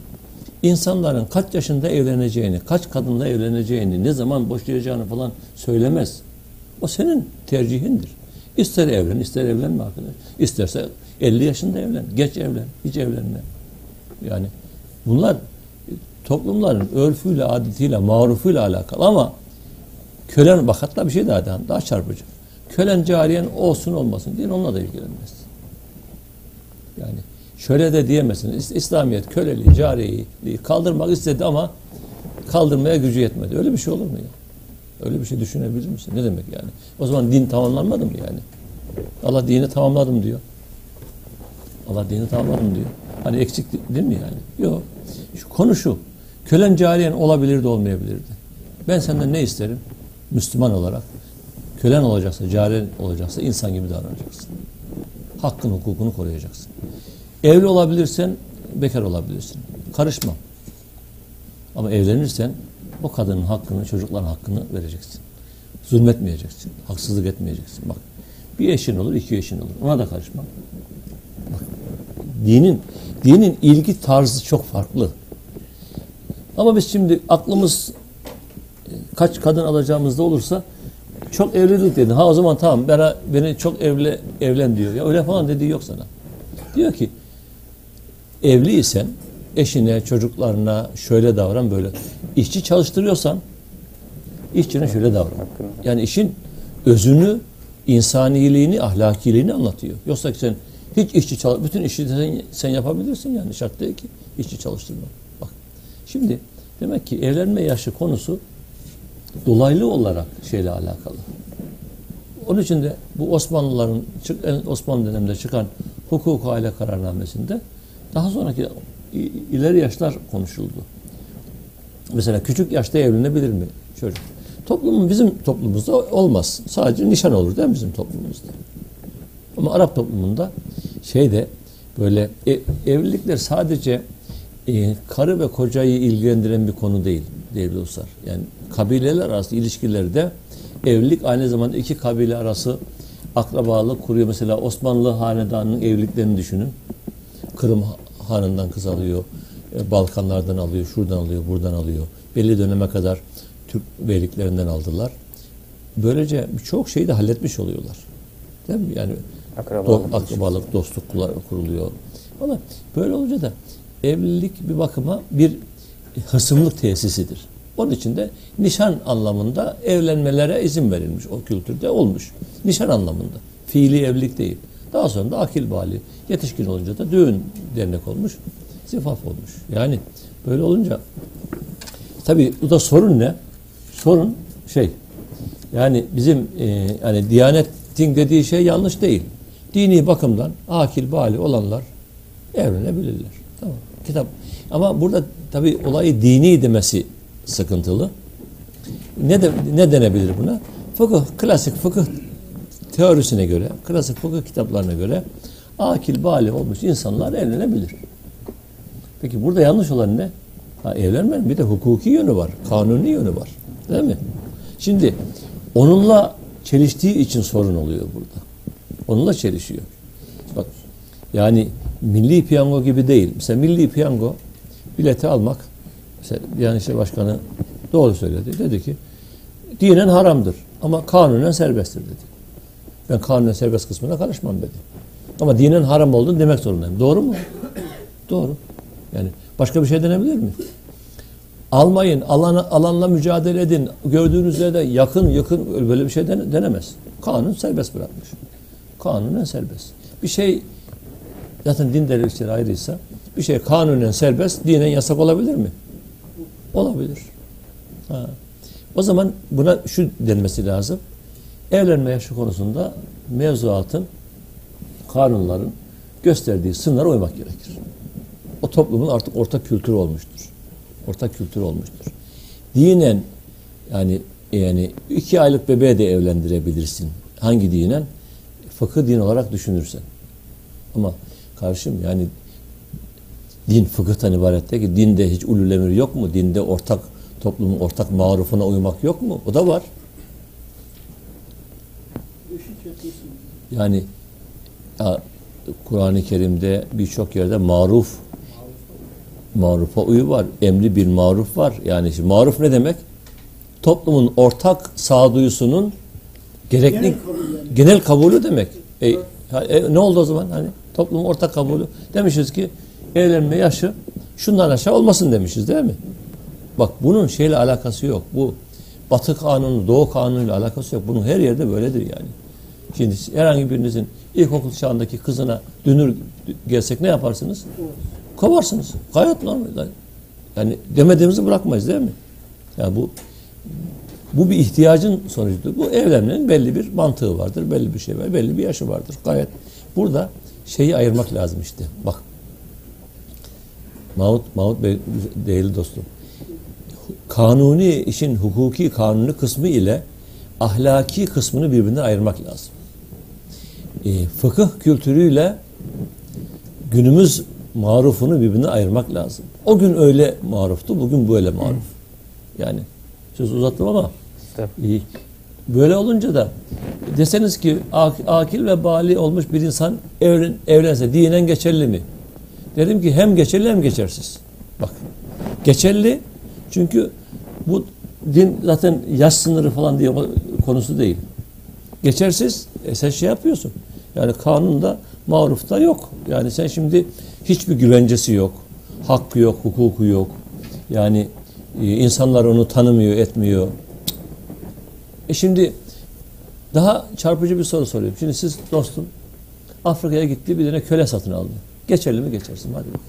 insanların kaç yaşında evleneceğini, kaç kadınla evleneceğini, ne zaman boşayacağını falan söylemez. O senin tercihindir. İster evlen, ister evlenme arkadaş. İsterse 50 yaşında evlen, geç evlen, hiç evlenme. Yani bunlar toplumların örfüyle, adetiyle, marufuyla alakalı ama kölen bak hatta bir şey daha daha, daha çarpıcı. Kölen cariyen olsun olmasın diye onunla da ilgilenmez. Yani şöyle de diyemezsin. İs- İslamiyet köleliği, cariyeliği kaldırmak istedi ama kaldırmaya gücü yetmedi. Öyle bir şey olur mu ya? Öyle bir şey düşünebilir misin? Ne demek yani? O zaman din tamamlanmadı mı yani? Allah dini tamamladım diyor. Allah dini tamamladım diyor. Hani eksik değil mi yani? Yok. Şu konu şu. Kölen cariyen olabilirdi olmayabilirdi. Ben senden ne isterim? Müslüman olarak. Kölen olacaksa, cariyen olacaksa insan gibi davranacaksın. Hakkın, hukukunu koruyacaksın. Evli olabilirsen bekar olabilirsin. Karışmam. Ama evlenirsen o kadının hakkını, çocukların hakkını vereceksin. Zulmetmeyeceksin. Haksızlık etmeyeceksin. Bak bir eşin olur, iki eşin olur. Ona da karışmam. Bak, dinin dinin ilgi tarzı çok farklı. Ama biz şimdi aklımız e, kaç kadın alacağımızda olursa çok evlilik dedi. Ha o zaman tamam bana, beni çok evle evlen diyor. Ya öyle falan dediği yok sana. Diyor ki evliysen eşine, çocuklarına şöyle davran böyle. İşçi çalıştırıyorsan işçine şöyle davran. Yani işin özünü, insaniliğini, ahlakiliğini anlatıyor. Yoksa sen hiç işçi çalış, bütün işi sen, sen yapabilirsin yani şart değil ki işçi çalıştırma. Bak. Şimdi demek ki evlenme yaşı konusu dolaylı olarak şeyle alakalı. Onun için de bu Osmanlıların Osmanlı döneminde çıkan hukuk aile kararnamesinde daha sonraki ileri yaşlar konuşuldu. Mesela küçük yaşta evlenebilir mi çocuk? Toplumun bizim toplumumuzda olmaz. Sadece nişan olur değil mi bizim toplumumuzda? Ama Arap toplumunda şeyde böyle e- evlilikler sadece e, karı ve kocayı ilgilendiren bir konu değil değerli dostlar. Yani kabileler arası ilişkilerde evlilik aynı zamanda iki kabile arası akrabalık kuruyor. Mesela Osmanlı hanedanının evliliklerini düşünün. Kırım hanından kız alıyor, e, Balkanlardan alıyor, şuradan alıyor, buradan alıyor. Belli döneme kadar Türk beyliklerinden aldılar. Böylece birçok şeyi de halletmiş oluyorlar. Değil mi? Yani Akrabalık. do- akrabalık, dostluklar kuruluyor. Ama böyle olunca da evlilik bir bakıma bir hısımlık tesisidir. Onun için de nişan anlamında evlenmelere izin verilmiş. O kültürde olmuş. Nişan anlamında. Fiili evlilik değil. Daha sonra da akil bali. Yetişkin olunca da düğün dernek olmuş. Zifaf olmuş. Yani böyle olunca tabii bu da sorun ne? Sorun şey yani bizim e, yani Diyanet'in dediği şey yanlış değil. Dini bakımdan akil bali olanlar evlenebilirler. Tamam. Kitap. Ama burada tabii olayı dini demesi sıkıntılı. Ne de, ne denebilir buna? Fıkıh, klasik fıkıh teorisine göre, klasik fıkıh kitaplarına göre akil, bali olmuş insanlar evlenebilir. Peki burada yanlış olan ne? Ha, evlenmenin bir de hukuki yönü var, kanuni yönü var. Değil mi? Şimdi onunla çeliştiği için sorun oluyor burada. Onunla çelişiyor. Bak yani milli piyango gibi değil. Mesela milli piyango bileti almak mesela yani işte başkanı doğru söyledi. Dedi ki dinen haramdır ama kanunen serbesttir dedi. Ben kanunen serbest kısmına karışmam dedi. Ama dinen haram olduğunu demek zorundayım. Doğru mu? Doğru. Yani başka bir şey denebilir mi? Almayın, alana, alanla mücadele edin. Gördüğünüz yerde yakın yakın böyle bir şey dene- denemez. Kanun serbest bırakmış. Kanunen serbest. Bir şey zaten din derinlikleri ayrıysa bir şey kanunen serbest, dinen yasak olabilir mi? Olabilir. Ha. O zaman buna şu denmesi lazım. Evlenme yaşı konusunda mevzuatın, kanunların gösterdiği sınırlara uymak gerekir. O toplumun artık ortak kültürü olmuştur. Ortak kültür olmuştur. Dinen yani yani iki aylık bebeğe de evlendirebilirsin. Hangi dinen? Fıkıh din olarak düşünürsen. Ama karşım yani din fıkıhtan ibaret değil ki dinde hiç ulul emir yok mu? Dinde ortak toplumun ortak marufuna uymak yok mu? O da var. Yani ya, Kur'an-ı Kerim'de birçok yerde maruf marufa uyu var. Emri bir maruf var. Yani şimdi maruf ne demek? Toplumun ortak sağduyusunun gerekli Genel kabul yani. genel kabulü demek. E, e, ne oldu o zaman? Hani toplumun ortak kabulü. Demişiz ki evlenme yaşı şundan aşağı olmasın demişiz değil mi? Bak bunun şeyle alakası yok. Bu Batı kanunu, Doğu kanunuyla alakası yok. Bunun her yerde böyledir yani. Şimdi herhangi birinizin ilkokul çağındaki kızına dünür gelsek ne yaparsınız? Kovarsınız. Gayet normal. Yani demediğimizi bırakmayız değil mi? Yani bu bu bir ihtiyacın sonucudur. Bu evlenmenin belli bir mantığı vardır, belli bir şey var, belli bir yaşı vardır. Gayet burada şeyi ayırmak lazım işte. Bak. Mahmut, Mahmut Bey değerli dostum. Kanuni işin hukuki kanuni kısmı ile ahlaki kısmını birbirinden ayırmak lazım. E, fıkıh kültürüyle günümüz marufunu birbirinden ayırmak lazım. O gün öyle maruftu, bugün böyle maruf. Yani söz uzattım ama iyi. Böyle olunca da deseniz ki ak- akil ve bali olmuş bir insan evlen, evlense dinen geçerli mi? Dedim ki hem geçerli hem geçersiz. Bak geçerli çünkü bu din zaten yaş sınırı falan diye konusu değil. Geçersiz e sen şey yapıyorsun. Yani kanunda marufta yok. Yani sen şimdi hiçbir güvencesi yok. Hakkı yok, hukuku yok. Yani e, insanlar onu tanımıyor, etmiyor. E şimdi daha çarpıcı bir soru soruyorum. Şimdi siz dostum Afrika'ya gitti bir tane köle satın aldı. Geçerli mi geçersin? Hadi bakalım.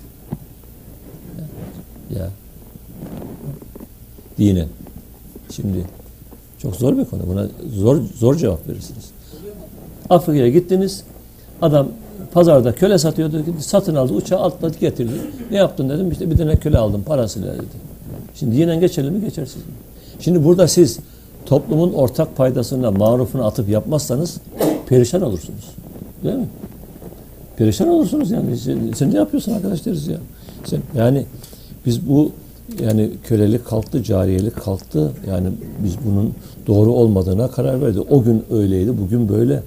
Ya. ya. Şimdi çok zor bir konu. Buna zor zor cevap verirsiniz. Afrika'ya gittiniz. Adam pazarda köle satıyordu. Satın aldı. Uçağı atladı getirdi. Ne yaptın dedim. İşte bir tane köle aldım parasıyla dedi. Şimdi dinen geçerli mi geçersiz mi? Şimdi burada siz toplumun ortak paydasına, marufuna atıp yapmazsanız perişan olursunuz. Değil mi? Perişan olursunuz yani. Sen, sen ne yapıyorsun arkadaş deriz ya. Sen, yani biz bu yani kölelik kalktı, cariyelik kalktı. Yani biz bunun doğru olmadığına karar verdik. O gün öyleydi, bugün böyle.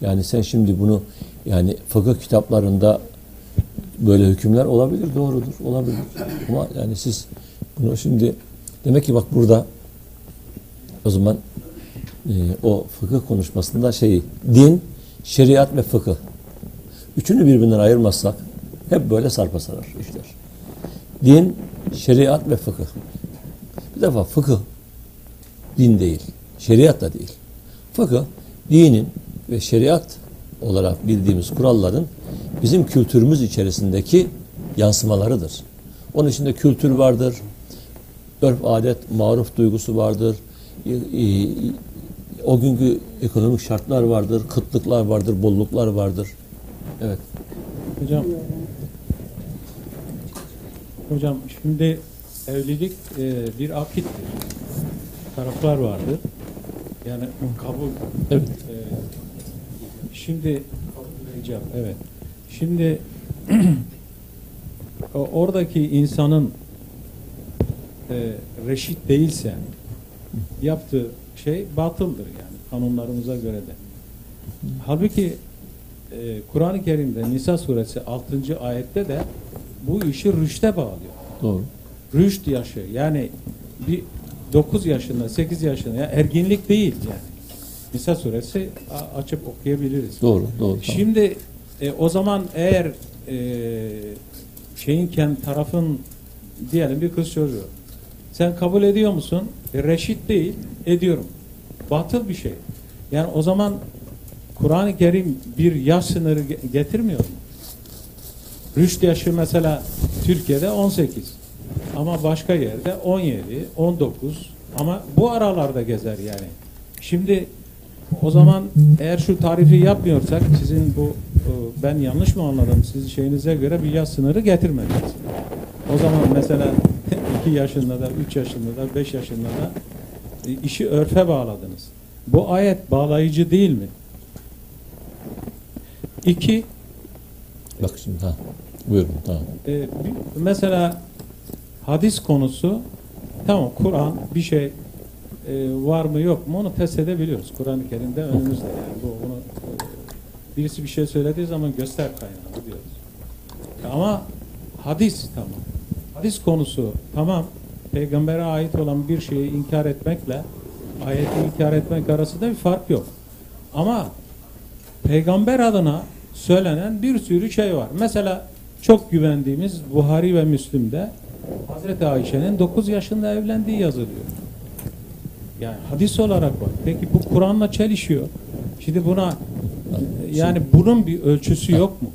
Yani sen şimdi bunu yani fıkıh kitaplarında böyle hükümler olabilir, doğrudur, olabilir. Ama yani siz bunu şimdi demek ki bak burada o zaman e, o fıkıh konuşmasında şey din, şeriat ve fıkıh. Üçünü birbirinden ayırmazsak hep böyle sarpa sarar işler. Din, şeriat ve fıkıh. Bir defa fıkıh din değil, şeriat da değil. Fıkıh dinin ve şeriat olarak bildiğimiz kuralların bizim kültürümüz içerisindeki yansımalarıdır. Onun içinde kültür vardır, örf adet, maruf duygusu vardır, e, e, o günkü ekonomik şartlar vardır, kıtlıklar vardır, bolluklar vardır. Evet. Hocam Hocam şimdi evlilik e, bir akittir. Taraflar vardır. Yani kabul Evet. e, şimdi icap evet. Şimdi <clears throat> oradaki insanın e, reşit değilse yaptığı şey batıldır yani kanunlarımıza göre de. Halbuki e, Kur'an-ı Kerim'de Nisa suresi 6. ayette de bu işi rüşte bağlıyor. Doğru. Rüşt yaşı yani bir 9 yaşında 8 yaşında ya erginlik değil yani. Nisa suresi a- açıp okuyabiliriz. Doğru. Doğru. tamam. Şimdi e, o zaman eğer e, şeyinken tarafın diyelim bir kız çocuğu sen kabul ediyor musun? E, reşit değil. Ediyorum. Batıl bir şey. Yani o zaman Kur'an-ı Kerim bir yaş sınırı ge- getirmiyor mu? Rüşt yaşı mesela Türkiye'de 18 ama başka yerde 17, 19 ama bu aralarda gezer yani. Şimdi o zaman eğer şu tarifi yapmıyorsak sizin bu e, ben yanlış mı anladım? Siz şeyinize göre bir yaş sınırı getirmediniz. O zaman mesela <laughs> 2 yaşında da 3 yaşında da 5 yaşında da e, işi örfe bağladınız. Bu ayet bağlayıcı değil mi? İki, Bak şimdi ha. Buyurun. Tamam. e, mesela hadis konusu tamam Kur'an bir şey e, var mı yok mu onu test edebiliyoruz. Kur'an-ı Kerim'de önümüzde yani bu bunu e, birisi bir şey söylediği zaman göster kaynağını diyoruz. Ama hadis tamam. Hadis konusu tamam peygambere ait olan bir şeyi inkar etmekle ayeti inkar etmek arasında bir fark yok. Ama peygamber adına söylenen bir sürü şey var. Mesela çok güvendiğimiz Buhari ve Müslim'de Hazreti Ayşe'nin 9 yaşında evlendiği yazılıyor. Yani hadis olarak var. Peki bu Kur'an'la çelişiyor. Şimdi buna yani bunun bir ölçüsü yok mu?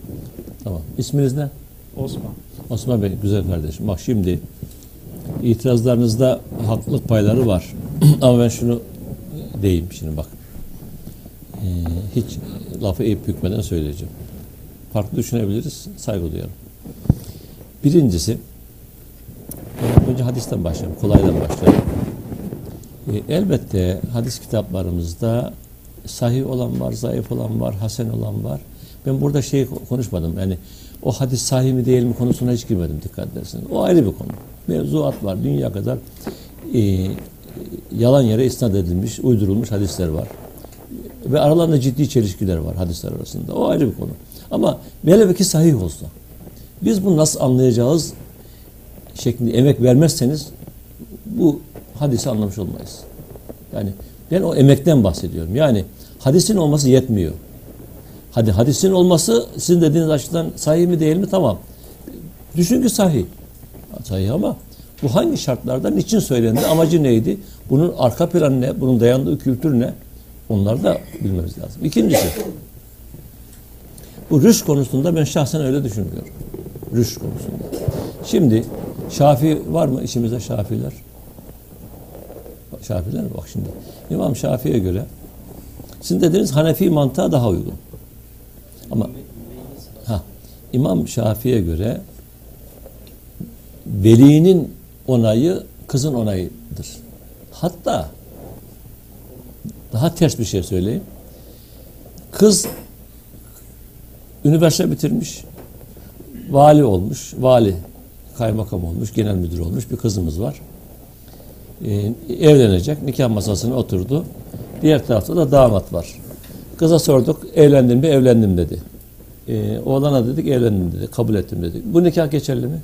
Tamam. İsminiz ne? Osman. Osman Bey güzel kardeşim. Bak şimdi itirazlarınızda haklılık payları var. <clears throat> Ama ben şunu diyeyim şimdi bak. Ee, hiç lafı eğip bükmeden söyleyeceğim. Farklı düşünebiliriz. Saygı duyarım. Birincisi e, önce hadisten başlayalım. Kolaydan başlayalım. E, elbette hadis kitaplarımızda sahih olan var, zayıf olan var, hasen olan var. Ben burada şey konuşmadım. Yani o hadis sahih mi değil mi konusuna hiç girmedim dikkat ederseniz. O ayrı bir konu. Mevzuat var. Dünya kadar e, yalan yere isnat edilmiş, uydurulmuş hadisler var. Ve aralarında ciddi çelişkiler var hadisler arasında. O ayrı bir konu. Ama velev ki sahih olsa. Biz bunu nasıl anlayacağız şeklinde emek vermezseniz bu hadisi anlamış olmayız. Yani ben o emekten bahsediyorum. Yani hadisin olması yetmiyor. Hadi hadisin olması sizin dediğiniz açıdan sahih mi değil mi? Tamam. Düşün ki sahih. Sahih ama bu hangi şartlarda niçin söylendi? Amacı neydi? Bunun arka planı ne? Bunun dayandığı kültür ne? Onları da bilmemiz lazım. İkincisi bu rüş konusunda ben şahsen öyle düşünmüyorum. Rüş konusunda. Şimdi Şafii var mı içimizde Şafiler? Şafiler? Bak şimdi. İmam Şafii'ye göre sizin dediğiniz Hanefi mantığa daha uygun. Ama ha, İmam Şafii'ye göre velinin onayı kızın onayıdır. Hatta daha ters bir şey söyleyeyim. Kız üniversite bitirmiş, vali olmuş, vali, kaymakam olmuş, genel müdür olmuş bir kızımız var. Ee, evlenecek, nikah masasına oturdu. Diğer tarafta da damat var. Kıza sorduk, evlendim mi? Evlendim dedi. Ee, oğlana dedik, evlendim dedi. Kabul ettim dedik. Bu nikah geçerli mi?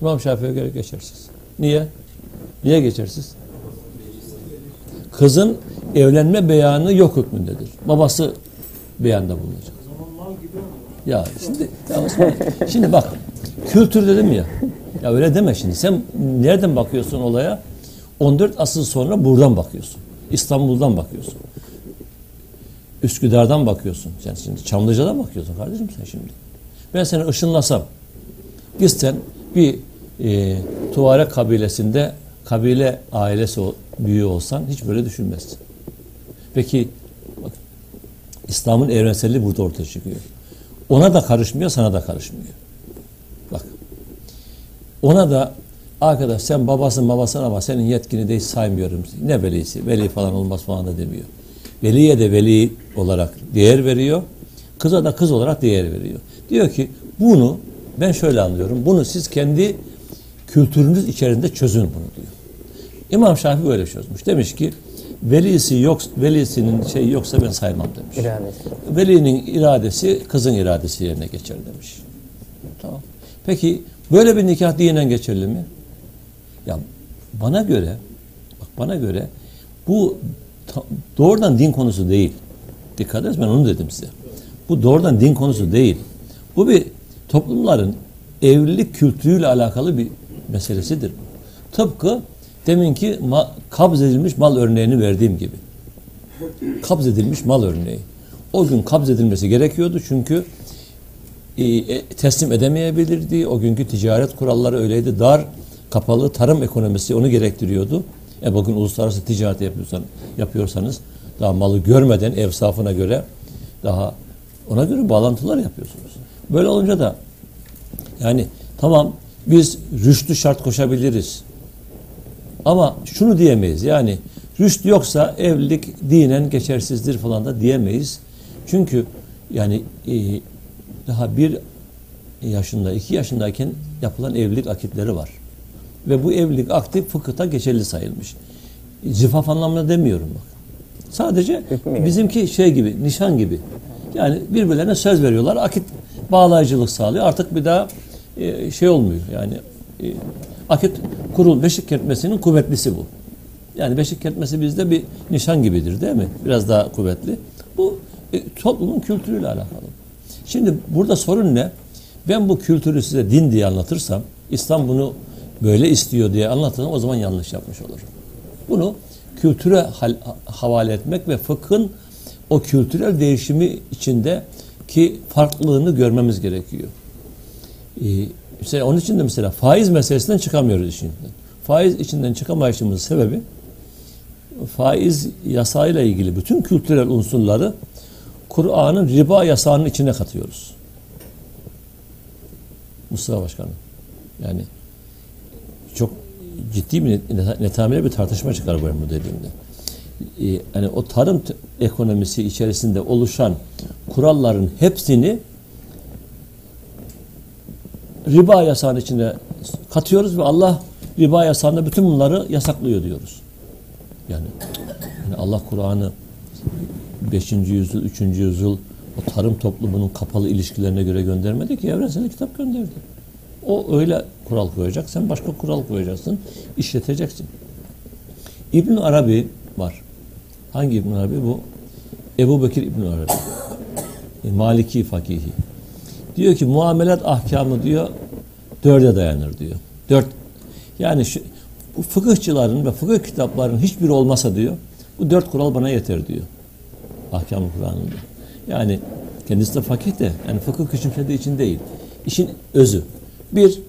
İmam Şafii'ye göre geçersiz. Niye? Niye geçersiz? Kızın evlenme beyanı yok hükmündedir. Babası beyanda bulunacak. Ya şimdi ya Osman, şimdi bak kültür dedim ya. Ya öyle deme şimdi. Sen nereden bakıyorsun olaya? 14 asıl sonra buradan bakıyorsun. İstanbul'dan bakıyorsun. Üsküdar'dan bakıyorsun. Sen şimdi Çamlıca'dan bakıyorsun kardeşim sen şimdi. Ben seni ışınlasam gitsen bir e, Tuareg kabilesinde kabile ailesi büyüğü olsan hiç böyle düşünmezsin. Peki bak, İslam'ın evrenselliği burada ortaya çıkıyor. Ona da karışmıyor, sana da karışmıyor. Bak. Ona da arkadaş sen babasın babasın ama senin yetkini de hiç saymıyorum. Ne velisi? Veli falan olmaz falan da demiyor. Veliye de veli olarak değer veriyor. Kıza da kız olarak değer veriyor. Diyor ki bunu ben şöyle anlıyorum. Bunu siz kendi kültürünüz içerisinde çözün bunu diyor. İmam Şafii böyle çözmüş. Demiş ki velisi yok, velisinin şeyi yoksa ben saymam demiş. İradesi. Velinin iradesi kızın iradesi yerine geçer demiş. Tamam. Peki böyle bir nikah dinen geçerli mi? Ya bana göre bak bana göre bu doğrudan din konusu değil. Dikkat edin ben onu dedim size. Bu doğrudan din konusu değil. Bu bir toplumların evlilik kültürüyle alakalı bir meselesidir. Tıpkı deminki ma- kabz edilmiş mal örneğini verdiğim gibi. Kabz edilmiş mal örneği. O gün kabz edilmesi gerekiyordu çünkü e, e, teslim edemeyebilirdi. O günkü ticaret kuralları öyleydi. Dar, kapalı tarım ekonomisi onu gerektiriyordu. E bugün uluslararası ticaret yapıyorsan, yapıyorsanız daha malı görmeden ev safına göre daha ona göre bağlantılar yapıyorsunuz. Böyle olunca da yani tamam biz rüştü şart koşabiliriz. Ama şunu diyemeyiz yani rüşt yoksa evlilik dinen geçersizdir falan da diyemeyiz. Çünkü yani e, daha bir yaşında, iki yaşındayken yapılan evlilik akitleri var. Ve bu evlilik akti fıkıhta geçerli sayılmış. Zifaf anlamında demiyorum bak. Sadece bizimki şey gibi, nişan gibi. Yani birbirlerine söz veriyorlar. Akit bağlayıcılık sağlıyor. Artık bir daha e, şey olmuyor. Yani e, akit kurul beşik kertmesinin kuvvetlisi bu. Yani beşik kertmesi bizde bir nişan gibidir değil mi? Biraz daha kuvvetli. Bu e, toplumun kültürüyle alakalı. Şimdi burada sorun ne? Ben bu kültürü size din diye anlatırsam, İslam bunu böyle istiyor diye anlatırsam o zaman yanlış yapmış olurum. Bunu kültüre havale etmek ve fıkhın o kültürel değişimi içinde ki farklılığını görmemiz gerekiyor. Ee, mesela onun için de mesela faiz meselesinden çıkamıyoruz işinden. Faiz içinden çıkamayışımızın sebebi faiz yasayla ilgili bütün kültürel unsurları Kur'an'ın riba yasağının içine katıyoruz. Mustafa Başkanım. Yani çok ciddi bir net- netameli bir tartışma çıkar bu dediğimde. Ee, yani o tarım ekonomisi içerisinde oluşan kuralların hepsini riba yasağının içine katıyoruz ve Allah riba yasağında bütün bunları yasaklıyor diyoruz. Yani, yani Allah Kur'an'ı 5. yüzyıl, 3. yüzyıl o tarım toplumunun kapalı ilişkilerine göre göndermedi ki evrensel kitap gönderdi. O öyle kural koyacak, sen başka kural koyacaksın, işleteceksin. İbn Arabi var. Hangi İbn Arabi bu? Ebu Bekir İbn Arabi. E, Maliki fakihi. Diyor ki muamelat ahkamı diyor dörde dayanır diyor. Dört. Yani şu, bu fıkıhçıların ve fıkıh kitaplarının hiçbiri olmasa diyor bu dört kural bana yeter diyor. Ahkam-ı Kur'an'ında. Yani kendisi de fakih de yani fıkıh küçümsediği için değil. İşin özü. Bir,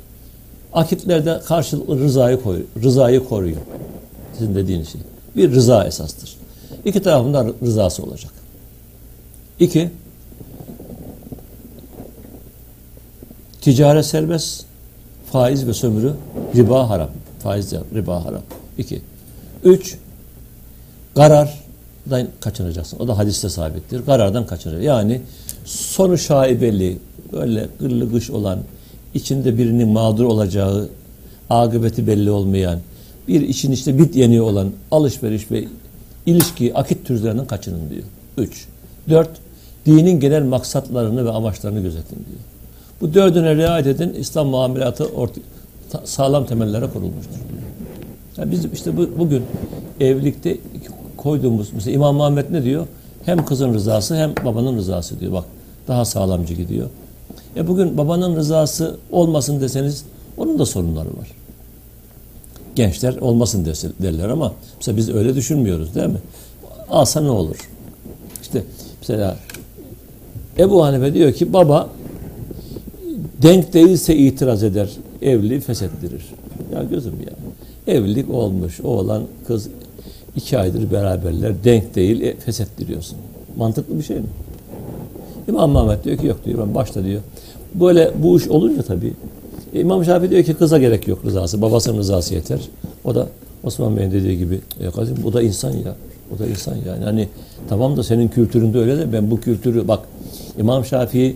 akitlerde karşılıklı rızayı, koy, rızayı koruyor. Sizin dediğiniz şey. Bir rıza esastır. İki tarafında rızası olacak. İki, ticaret serbest, faiz ve sömürü riba haram. Faiz de riba haram. İki. Üç, karardan kaçınacaksın. O da hadiste sabittir. Karardan kaçınacaksın. Yani sonu şaibeli, böyle gırlı gış olan, içinde birinin mağdur olacağı, akıbeti belli olmayan, bir için işte bit yeniği olan alışveriş ve ilişki, akit türlerinden kaçının diyor. Üç. Dört, dinin genel maksatlarını ve amaçlarını gözetin diyor. Bu dördüne riayet edin, İslam muamelatı orta, ta- sağlam temellere kurulmuştur. Yani biz işte bu, bugün evlilikte koyduğumuz, mesela İmam Muhammed ne diyor? Hem kızın rızası hem babanın rızası diyor. Bak daha sağlamcı gidiyor. E bugün babanın rızası olmasın deseniz onun da sorunları var. Gençler olmasın derler ama mesela biz öyle düşünmüyoruz değil mi? Alsa ne olur? İşte mesela Ebu Hanife diyor ki baba denk değilse itiraz eder, evliliği feshettirir. Ya gözüm ya. Evlilik olmuş, oğlan kız iki aydır beraberler, denk değil, e, feshettiriyorsun. Mantıklı bir şey mi? İmam Mehmet diyor ki yok diyor ben başta diyor. Böyle bu iş olunca tabii İmam Şafii diyor ki kıza gerek yok rızası. Babasının rızası yeter. O da Osman Bey'in dediği gibi e, kardeşim bu da insan ya. O da insan yani. Hani tamam da senin kültüründe öyle de ben bu kültürü bak İmam Şafii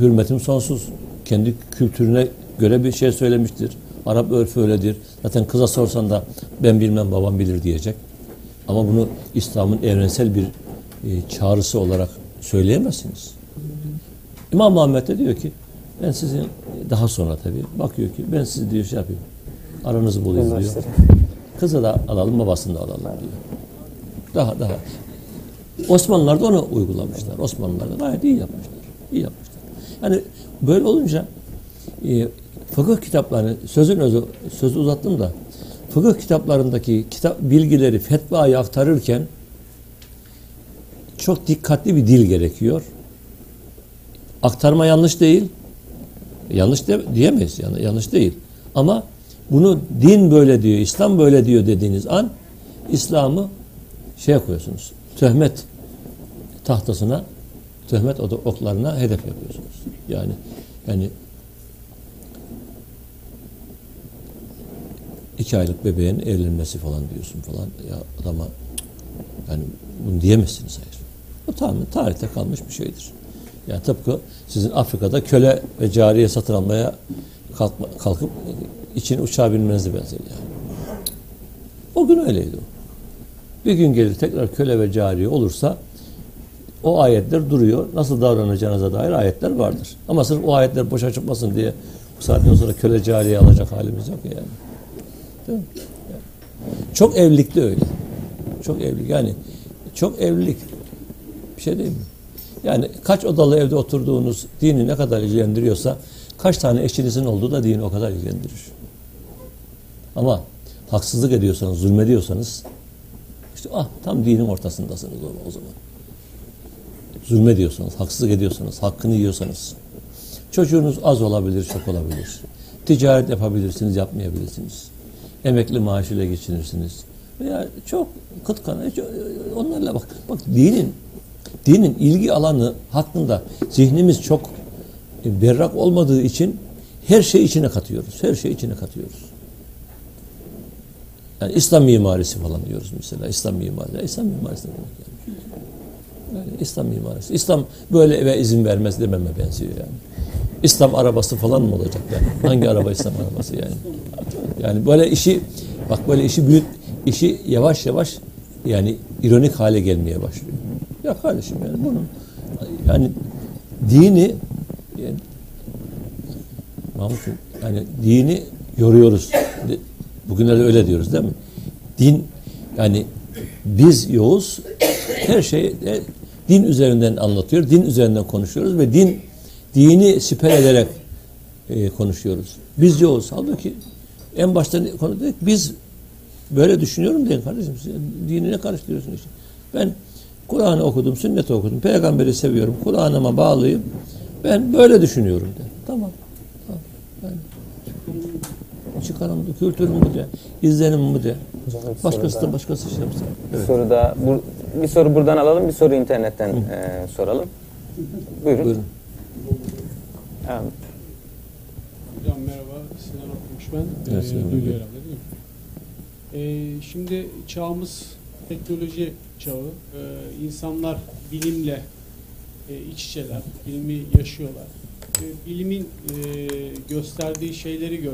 hürmetim sonsuz. Kendi kültürüne göre bir şey söylemiştir. Arap örfü öyledir. Zaten kıza sorsan da ben bilmem babam bilir diyecek. Ama bunu İslam'ın evrensel bir e, çağrısı olarak söyleyemezsiniz. İmam Muhammed de diyor ki ben sizin daha sonra tabii bakıyor ki ben sizi diyor şey yapayım. Aranızı bulayım diyor. Kızı da alalım babasını da alalım diyor. Daha daha. Osmanlılar da onu uygulamışlar. Osmanlılar da gayet iyi yapmışlar. İyi yapmışlar. Yani böyle olunca e, fıkıh kitaplarını sözün özü, sözü uzattım da fıkıh kitaplarındaki kitap bilgileri fetvayı aktarırken çok dikkatli bir dil gerekiyor. Aktarma yanlış değil. Yanlış de, diyemeyiz. Yani yanlış değil. Ama bunu din böyle diyor, İslam böyle diyor dediğiniz an İslam'ı şey koyuyorsunuz. Töhmet tahtasına, töhmet oklarına hedef yapıyorsunuz. Yani yani iki aylık bebeğin evlenmesi falan diyorsun falan. Ya adama yani bunu diyemezsiniz hayır. Bu tamamen tarihte kalmış bir şeydir. Yani tıpkı sizin Afrika'da köle ve cariye satın almaya kalkma, kalkıp için uçağa binmenize benzer yani. O gün öyleydi o. Bir gün gelir tekrar köle ve cariye olursa o ayetler duruyor. Nasıl davranacağınıza dair ayetler vardır. Ama sırf o ayetler boşa çıkmasın diye bu saatten sonra köle cariye alacak halimiz yok yani. Değil mi? Yani. Çok evlilikte öyle. Çok evlilik yani çok evlilik bir şey değil mi? Yani kaç odalı evde oturduğunuz dini ne kadar ilgilendiriyorsa kaç tane eşinizin olduğu da dini o kadar ilgilendirir. Ama haksızlık ediyorsanız, zulmediyorsanız işte ah tam dinin ortasındasınız o, zaman. Zulmediyorsanız, haksızlık ediyorsanız, hakkını yiyorsanız çocuğunuz az olabilir, çok olabilir. Ticaret yapabilirsiniz, yapmayabilirsiniz. Emekli maaşıyla geçinirsiniz. Veya çok kıt kana, çok- onlarla bak. Bak dinin dinin ilgi alanı hakkında zihnimiz çok e, berrak olmadığı için her şeyi içine katıyoruz. Her şeyi içine katıyoruz. Yani İslam mimarisi falan diyoruz mesela. İslam mimarisi. İslam mimarisi ne demek yani? yani İslam mimarisi. İslam böyle eve izin vermez dememe benziyor yani. İslam arabası falan mı olacak yani? Hangi araba İslam arabası yani? Yani böyle işi bak böyle işi büyük işi yavaş yavaş yani ironik hale gelmeye başlıyor. Ya kardeşim yani bunun yani dini yani, Mahmut'um yani dini yoruyoruz. De- Bugünlerde öyle diyoruz değil mi? Din yani biz yoğuz her şey e, din üzerinden anlatıyor, din üzerinden konuşuyoruz ve din dini siper ederek e, konuşuyoruz. Biz yoğuz. Halbuki en başta konu dedik biz böyle düşünüyorum deyin kardeşim. Dinine karıştırıyorsun işte. Ben Kur'an'ı okudum, sünneti okudum, peygamberi seviyorum, Kur'an'ıma bağlıyım. Ben böyle düşünüyorum de. Tamam. tamam. Yani, çıkarım bu, kültürüm bu de, izlenim bu de. Bir Başkası da başkası şey yapsın. Bir Evet. soru daha. Bu, bir soru buradan alalım, bir soru internetten e, soralım. Buyurun. Buyurun. Evet. Hocam merhaba, Sinan Okumuş ben. Evet, Ee, Sinan Hocam. herhalde değil mi? Ee, şimdi çağımız teknoloji çağı. Ee, insanlar bilimle e, iç içeler, bilimi yaşıyorlar. Ee, bilimin e, gösterdiği şeyleri görmek